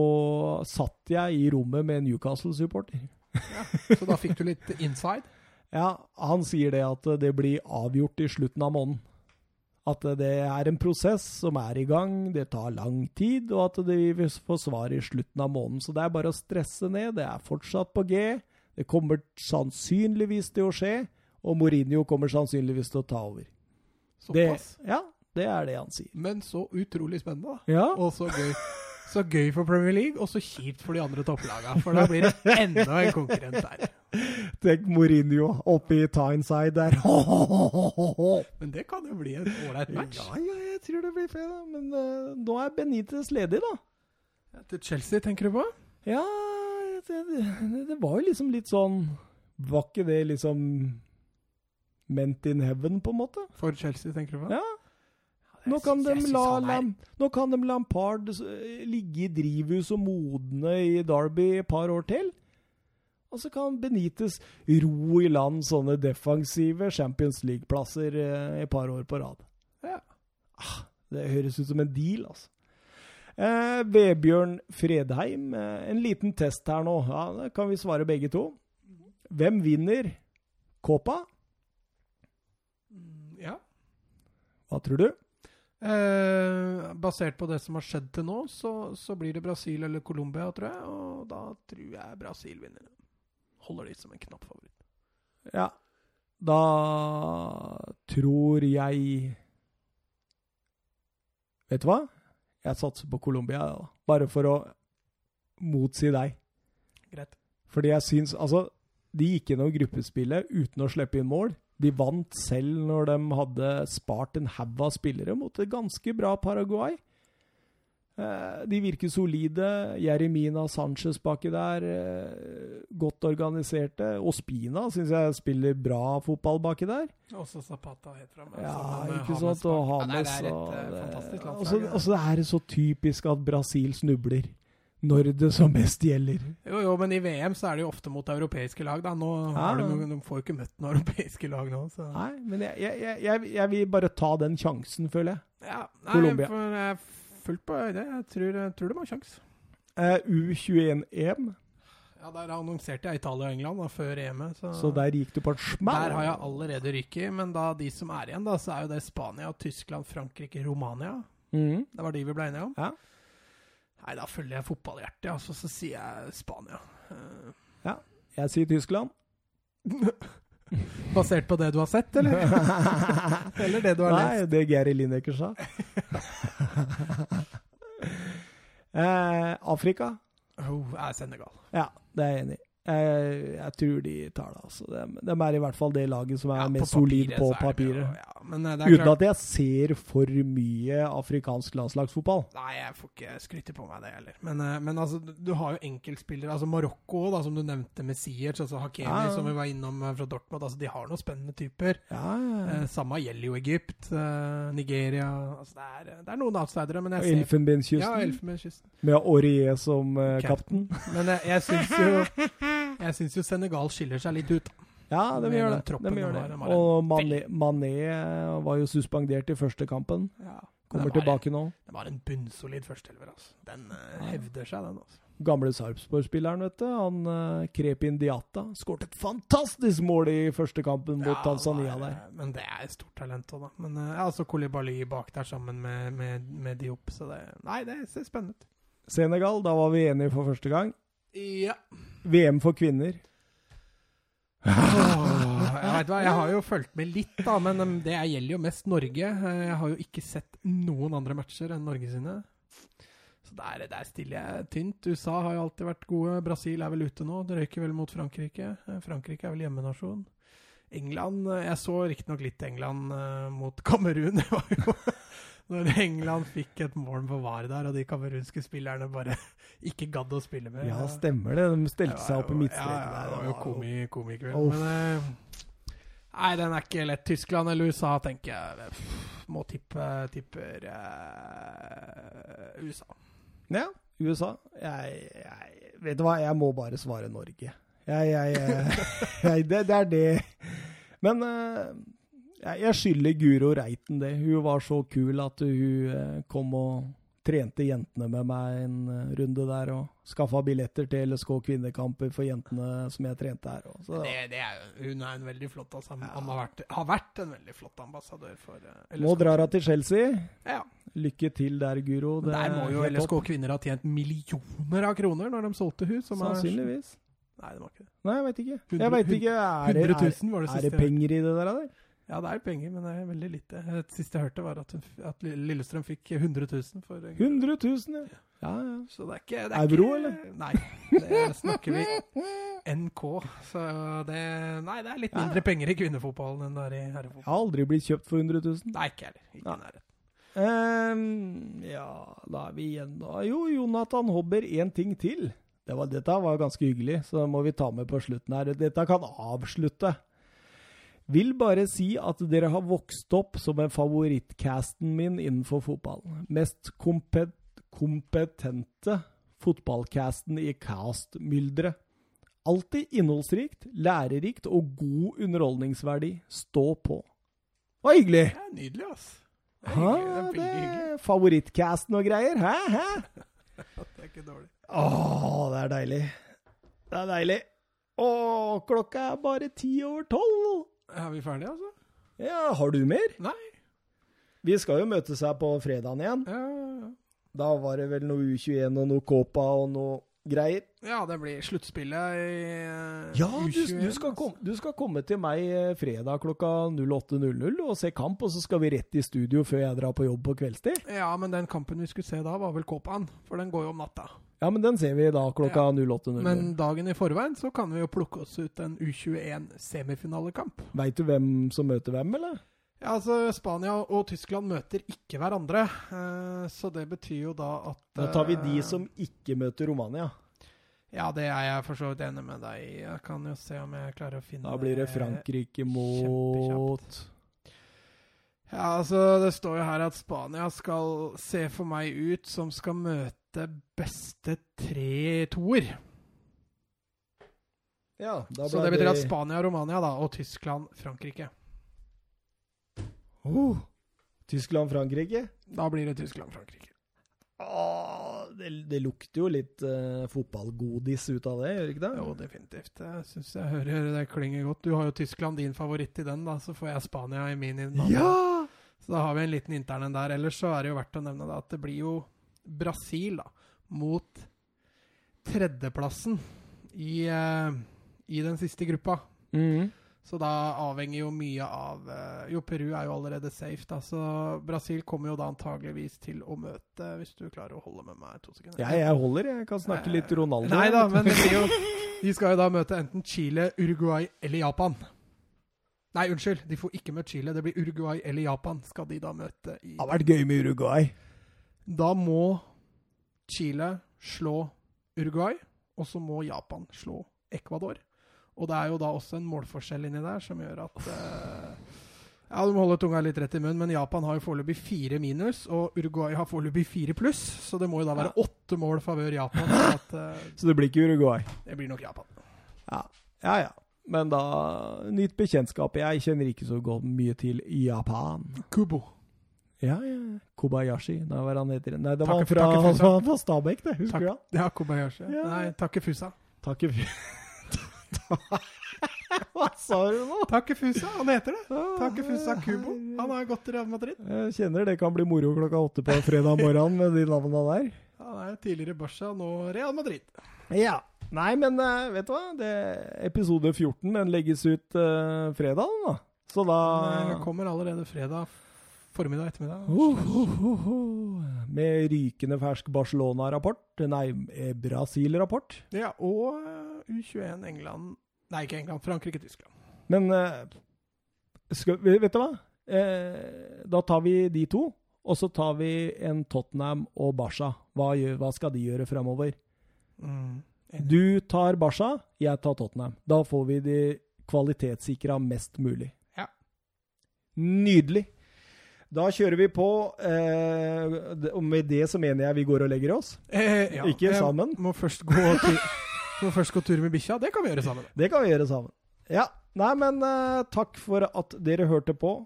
A: satt jeg i rommet med en Newcastle-supporter.
B: Så da fikk du litt inside.
A: Ja, han sier det at det blir avgjort i slutten av måneden. At det er en prosess som er i gang, det tar lang tid, og at de vil få svar i slutten av måneden. Så det er bare å stresse ned. Det er fortsatt på G. Det kommer sannsynligvis til å skje, og Mourinho kommer sannsynligvis til å ta over. Det,
B: Såpass.
A: ja, det er det han sier.
B: Men så utrolig spennende, da.
A: Ja,
B: Og så gøy. Så gøy for Premier League, og så kjipt for de andre topplagene. For da blir det enda en konkurrent der.
A: Tenk Mourinho oppe i Tyneside der.
B: Men det kan jo bli en ålreit match.
A: Ja, ja, jeg tror det blir feil. Men uh, nå er Benitez ledig, da.
B: Til Chelsea, tenker du på?
A: Ja, det, det, det var jo liksom litt sånn Var ikke det liksom ment in heaven, på en måte?
B: For Chelsea, tenker du på?
A: Ja. Nå kan, de la,
B: han
A: nå kan de Lampard eh, ligge i drivhus og modne i Derby et par år til. Og så kan Benitez ro i land sånne defensive Champions League-plasser eh, et par år på rad.
B: Ja.
A: Ah, det høres ut som en deal, altså. Eh, Vebjørn Fredheim, eh, en liten test her nå. Ja, Det kan vi svare begge to. Hvem vinner?
B: Mm, Ja.
A: Hva tror du?
B: Eh, basert på det som har skjedd til nå, så, så blir det Brasil eller Colombia, tror jeg. Og da tror jeg Brasil vinner. Holder de som en knapp favoritt.
A: Ja. Da tror jeg Vet du hva? Jeg satser på Colombia, da. bare for å motsi deg.
B: Greit.
A: Fordi jeg syns Altså, de gikk gjennom gruppespillet uten å slippe inn mål. De vant selv når de hadde spart en haug av spillere mot et ganske bra Paraguay. Eh, De virker solide. Jeremina Sanchez baki der, eh, godt organiserte. Ospina syns jeg spiller bra fotball baki der.
B: Også Zapata helt framme.
A: Ja, ikke sant? Og
B: Ja,
A: Hames
B: det er et
A: og
B: eh, fantastisk
A: Og
B: landslag.
A: og så er det så typisk at Brasil snubler når det som mest gjelder.
B: Jo, jo, men i VM så er det jo ofte mot europeiske lag, da. Nå har de, de får jo ikke møtt noen europeiske lag nå, så
A: Nei, men jeg, jeg, jeg, jeg, vil bare ta den sjansen, føler jeg.
B: Ja, nei,
A: Colombia.
B: Jeg er fullt på øyne. Jeg tror, tror de har sjans.
A: Eh, U21-EM,
B: Ja, der annonserte jeg Italia og England da, før EM-et. Så,
A: så der gikk du på en smell.
B: der har jeg allerede ryket. Men da de som er igjen, da, så er jo det Spania, Tyskland, Frankrike, Romania.
A: Mm.
B: Det var de vi ble enige om.
A: Ja.
B: Nei, da følger jeg fotballhjertet, altså, så sier jeg Spania. Ja,
A: Jeg sier Tyskland.
B: basert på det du har sett, eller? eller det du har
A: Nei,
B: lest?
A: det Gary Lineker sa. eh, Afrika?
B: Oh, er Senegal.
A: Ja, det er jeg enig i. Eh, jeg tror de tar det. altså. De, de er i hvert fall det laget som er
B: Ja,
A: mest solid
B: papiret
A: på papiret.
B: Ja, eh,
A: Uten at jeg ser for mye afrikansk landslagsfotball.
B: Nei, jeg får ikke skryte på meg det heller. Men, eh, men altså, du- har jo enkeltspillere. Altså Marokko, da, som du nevnte, med Siert, altså Hakemi,
A: Ja,
B: som vi var innom fra Dortmund. Altså, de har noen spennende typer.
A: Ja, ja.
B: Eh, samme gjelder jo Egypt, eh, Nigeria altså, det, er, det er noen outsidere, men jeg ser
A: Elfenbenskysten,
B: Ja, Elfenbenskysten.
A: med Aurier som eh, kaptein.
B: Men jeg, jeg syns jo Jeg syns jo Senegal skiller seg litt ut.
A: Ja, de gjør det. De gjør det. Og Mané, Mané eh, var jo suspendert i første kampen. Kommer
B: det var,
A: tilbake nå.
B: Det var en bunnsolid førsteelver. Altså. Den uh, hevder seg, den. altså.
A: Gamle Sarpsborg-spilleren, vet du. Han uh, Krepin Diata skåret et fantastisk mål i første kampen mot
B: Ja,
A: Tanzania der.
B: eh, Men det er et stort talent òg, da. Men eh, ja, altså Kolibali bak der sammen med, med, med Diop, så det Nei, det ser spennende ut.
A: Senegal, da var vi enige for første gang.
B: Ja.
A: VM for kvinner.
B: jeg vet hva, jeg har jo fulgt med litt, da, men um, det gjelder jo mest Norge. Eh, Jeg har jo ikke sett noen andre matcher enn Norge sine. Så der, der stiller jeg tynt. USA har jo alltid vært gode. Brasil er vel ute nå. Det røyker vel mot Frankrike. Eh, Frankrike er vel hjemmenasjon. England eh, Jeg så riktignok litt England mot Kamerun. Det var jo når England fikk et mål på VAR der, og de kamerunske spillerne bare ikke gadd å spille med.
A: Ja, stemmer det. De stelte
B: Det
A: seg opp i midtstreken
B: Ja, det var jo komi, komikveld.
A: Oh.
B: Men eh, Nei, den er ikke lett. Tyskland eller USA, tenker jeg. Må tippe Tipper uh, USA.
A: Ja, USA. Jeg, jeg Vet du hva, jeg må bare svare Norge. Jeg, jeg det, det er det. Men uh, jeg skylder Guro Reiten det. Hun var så kul at hun uh, kom og trente jentene med meg en eh, runde der, og skaffa billetter til LSK kvinnekamper for jentene som jeg trente her. Og, så,
B: Det, det er, hun er en veldig flott altså, Han har, vært, har vært en veldig flott ambassadør for eh, LSK.
A: nå drar hun til Chelsea.
B: Ja.
A: Lykke til der, Guro. Det
B: Der må jo LSK kvinner ha tjent millioner av kroner når de solgte hus. som er-
A: Sannsynligvis.
B: Nei, det var ikke det.
A: Nei, jeg veit ikke. Jeg vet ikke. Er det,
B: 100
A: er,
B: 000 var det
A: er det penger i det der? eller?
B: Ja, det er penger, men det er veldig lite. Det siste jeg hørte, var at, at Lillestrøm fikk 100 000 for
A: 100 000, ja. ja, ja.
B: Så det er ikke det er
A: Euro,
B: ikke,
A: eller?
B: Nei, det snakker vi NK. Så det Nei, det er litt
A: Ja.
B: mindre penger i kvinnefotballen enn det er i
A: Jeg
B: herrefotballen.
A: har aldri blitt kjøpt for 100 000.
B: Nei, ikke heller. Ikke i nærheten.
A: Ehm, ja, da er vi igjen da. Jo, Jonathan Hobber, én ting til. Det var, dette var ganske hyggelig, så må vi ta med på slutten her. Dette kan avslutte. Vil bare si at dere har vokst opp som en favorittcasten min innenfor fotball. Mest kompet kompetente fotballcasten i cast-mylderet. Alltid innholdsrikt, lærerikt og god underholdningsverdi. Stå på. Det var hyggelig!
B: Det er nydelig, ass. Det er, hyggelig. det er
A: det er favorittcasten og greier. Hæ, hæ?
B: Det er ikke dårlig.
A: Åh, det er deilig. Det er deilig. Åh, klokka er bare ti over tolv.
B: Er vi ferdige, altså?
A: Ja, har du mer?
B: Nei.
A: Vi skal jo møtes her på fredagen igjen.
B: Ja, ja, ja.
A: Da var det vel noe U21 og noe Copa og noe greier.
B: Ja, det blir sluttspillet i uh,
A: Ja,
B: U21,
A: du, skal
B: altså.
A: du skal komme til meg eh, fredag klokka 08.00 og se kamp, og så skal vi rett i studio før jeg drar på jobb på kveldstid.
B: Ja, men den kampen vi skulle se da, var vel Kåpan, for den går jo om natta.
A: Ja, men den ser vi da klokka 08.00.
B: Men dagen i forveien så kan vi jo plukke oss ut en U21 semifinalekamp.
A: Veit du hvem som møter hvem, eller?
B: Ja, altså Spania og Tyskland møter ikke hverandre, eh, så det betyr jo da at
A: Da tar vi de
B: eh,
A: som ikke møter Romania.
B: Ja, det er jeg for så vidt enig med deg i. Jeg kan jo se om jeg klarer å finne
A: Da blir det Frankrike mot
B: Ja, altså Det står jo her at Spania skal se for meg ut som skal møte beste tre toer.
A: Ja,
B: Så det betyr at Spania, Romania da, og Tyskland, Frankrike.
A: oh, Tyskland-Frankrike?
B: Da blir det Tyskland, Frankrike.
A: Åh, det, det lukter jo litt uh, fotballgodis ut av det, gjør det ikke det?
B: Jo, definitivt. Jeg syns jeg hører det klinger godt. Du har jo Tyskland, din favoritt i den, da. Så får jeg Spania i min. i.
A: Ja!
B: Så da har vi en liten intern en der. Ellers så er det jo verdt å nevne da, at det blir jo Brasil da, mot tredjeplassen i, eh, i den siste gruppa.
A: Mm.
B: Så da avhenger jo mye av eh, Jo, Peru er jo allerede safe, da. Så Brasil kommer jo da antageligvis til å møte Hvis du klarer å holde med meg to sekunder.
A: Ja, jeg holder, jeg kan snakke litt Ronaldo.
B: Nei da, men det jo De skal jo da møte enten Chile, Uruguay eller Japan. Nei, unnskyld. De får ikke møte Chile. Det blir Uruguay eller Japan skal de da møte i
A: Det har vært gøy med Uruguay.
B: Da må Chile slå Uruguay, og så må Japan slå Ecuador. Og det er jo da også en målforskjell inni der som gjør at uh, Ja, du må holde tunga litt rett i munnen, men Japan har jo foreløpig fire minus, og Uruguay har foreløpig fire pluss, så det må jo da være åtte mål favør Japan. Så at, uh,
A: Så det blir ikke Uruguay.
B: det blir nok Japan.
A: Ja, ja. ja. Men da Nytt bekjentskap. Jeg kjenner ikke så godt mye til Japan.
B: Kubo.
A: Ja, ja. Kobayashi. Nei, hva er han heter? Nei, det var han fra,
B: Takefusa.
A: fra, fra Stabæk, det. Husker du han?
B: Ja, Kobayashi.
A: Ja.
B: Nei, Takefusa.
A: Takke Hva sa du nå?
B: Takefusa, han heter det. Takefusa Kubo. Han har gått til Real Madrid.
A: Jeg kjenner det kan bli moro klokka åtte på fredag morgen med de navnene der.
B: Han er tidligere Barca, nå Real Madrid.
A: Ja. Nei, men eh, vet du hva? Det, episode 14 den legges ut uh, fredag, da. Så da
B: Den eh, kommer allerede fredag formiddag ettermiddag.
A: Oh, oh, oh. Med rykende fersk Barcelona-rapport. Nei, eh, Brasil-rapport.
B: Ja, og eh, U21 England Nei, ikke England. Frankrike-Tyskland.
A: Men eh, skal, vet du hva? Eh, da tar vi de to, og så tar vi en Tottenham og Barca. Hva, gjør, hva skal de gjøre fremover?
B: Mm.
A: Du tar Barca, jeg tar Tottenham. Da får vi de kvalitetssikra mest mulig.
B: Ja.
A: Nydelig. Da kjører vi på. Eh, og med det så mener jeg vi går og legger oss.
B: Eh, ja,
A: Ikke
B: jeg
A: sammen.
B: Må først gå må først gå tur med bikkja. Det kan vi gjøre sammen.
A: Det kan vi gjøre sammen. Ja. Nei, men eh, takk for at dere hørte på.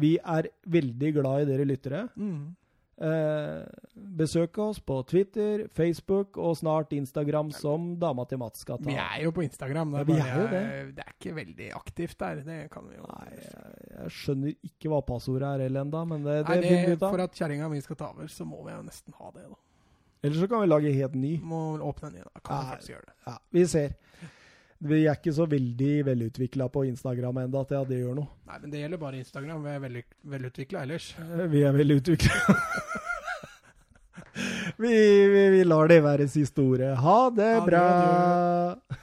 A: Vi er veldig glad i dere lyttere.
B: Mm.
A: Eh, besøk oss på Twitter, Facebook og snart Instagram, som dama til Mats skal ta.
B: Vi er jo på Instagram. Det er,
A: vi
B: bare,
A: er det.
B: det er ikke veldig aktivt der. Det kan vi jo
A: Nei, jeg, jeg skjønner ikke hva passordet er heller ennå, men det, det
B: Nei,
A: finner vi
B: det,
A: ut av.
B: for at kjerringa mi skal ta over, så må vi jo nesten ha det. da
A: Eller så kan vi lage helt ny.
B: Må åpne en ny. Da kan vi
A: Nei.
B: faktisk gjøre det.
A: Ja, vi ser. Vi er ikke så veldig velutvikla på Instagram ennå at det gjør noe.
B: Nei, men det gjelder bare Instagram. Vi er veldig velutvikla ellers.
A: Eh, Vi er velutvikla. vi, vi, vi lar det være siste ordet. Ha det
B: Ha det,
A: bra.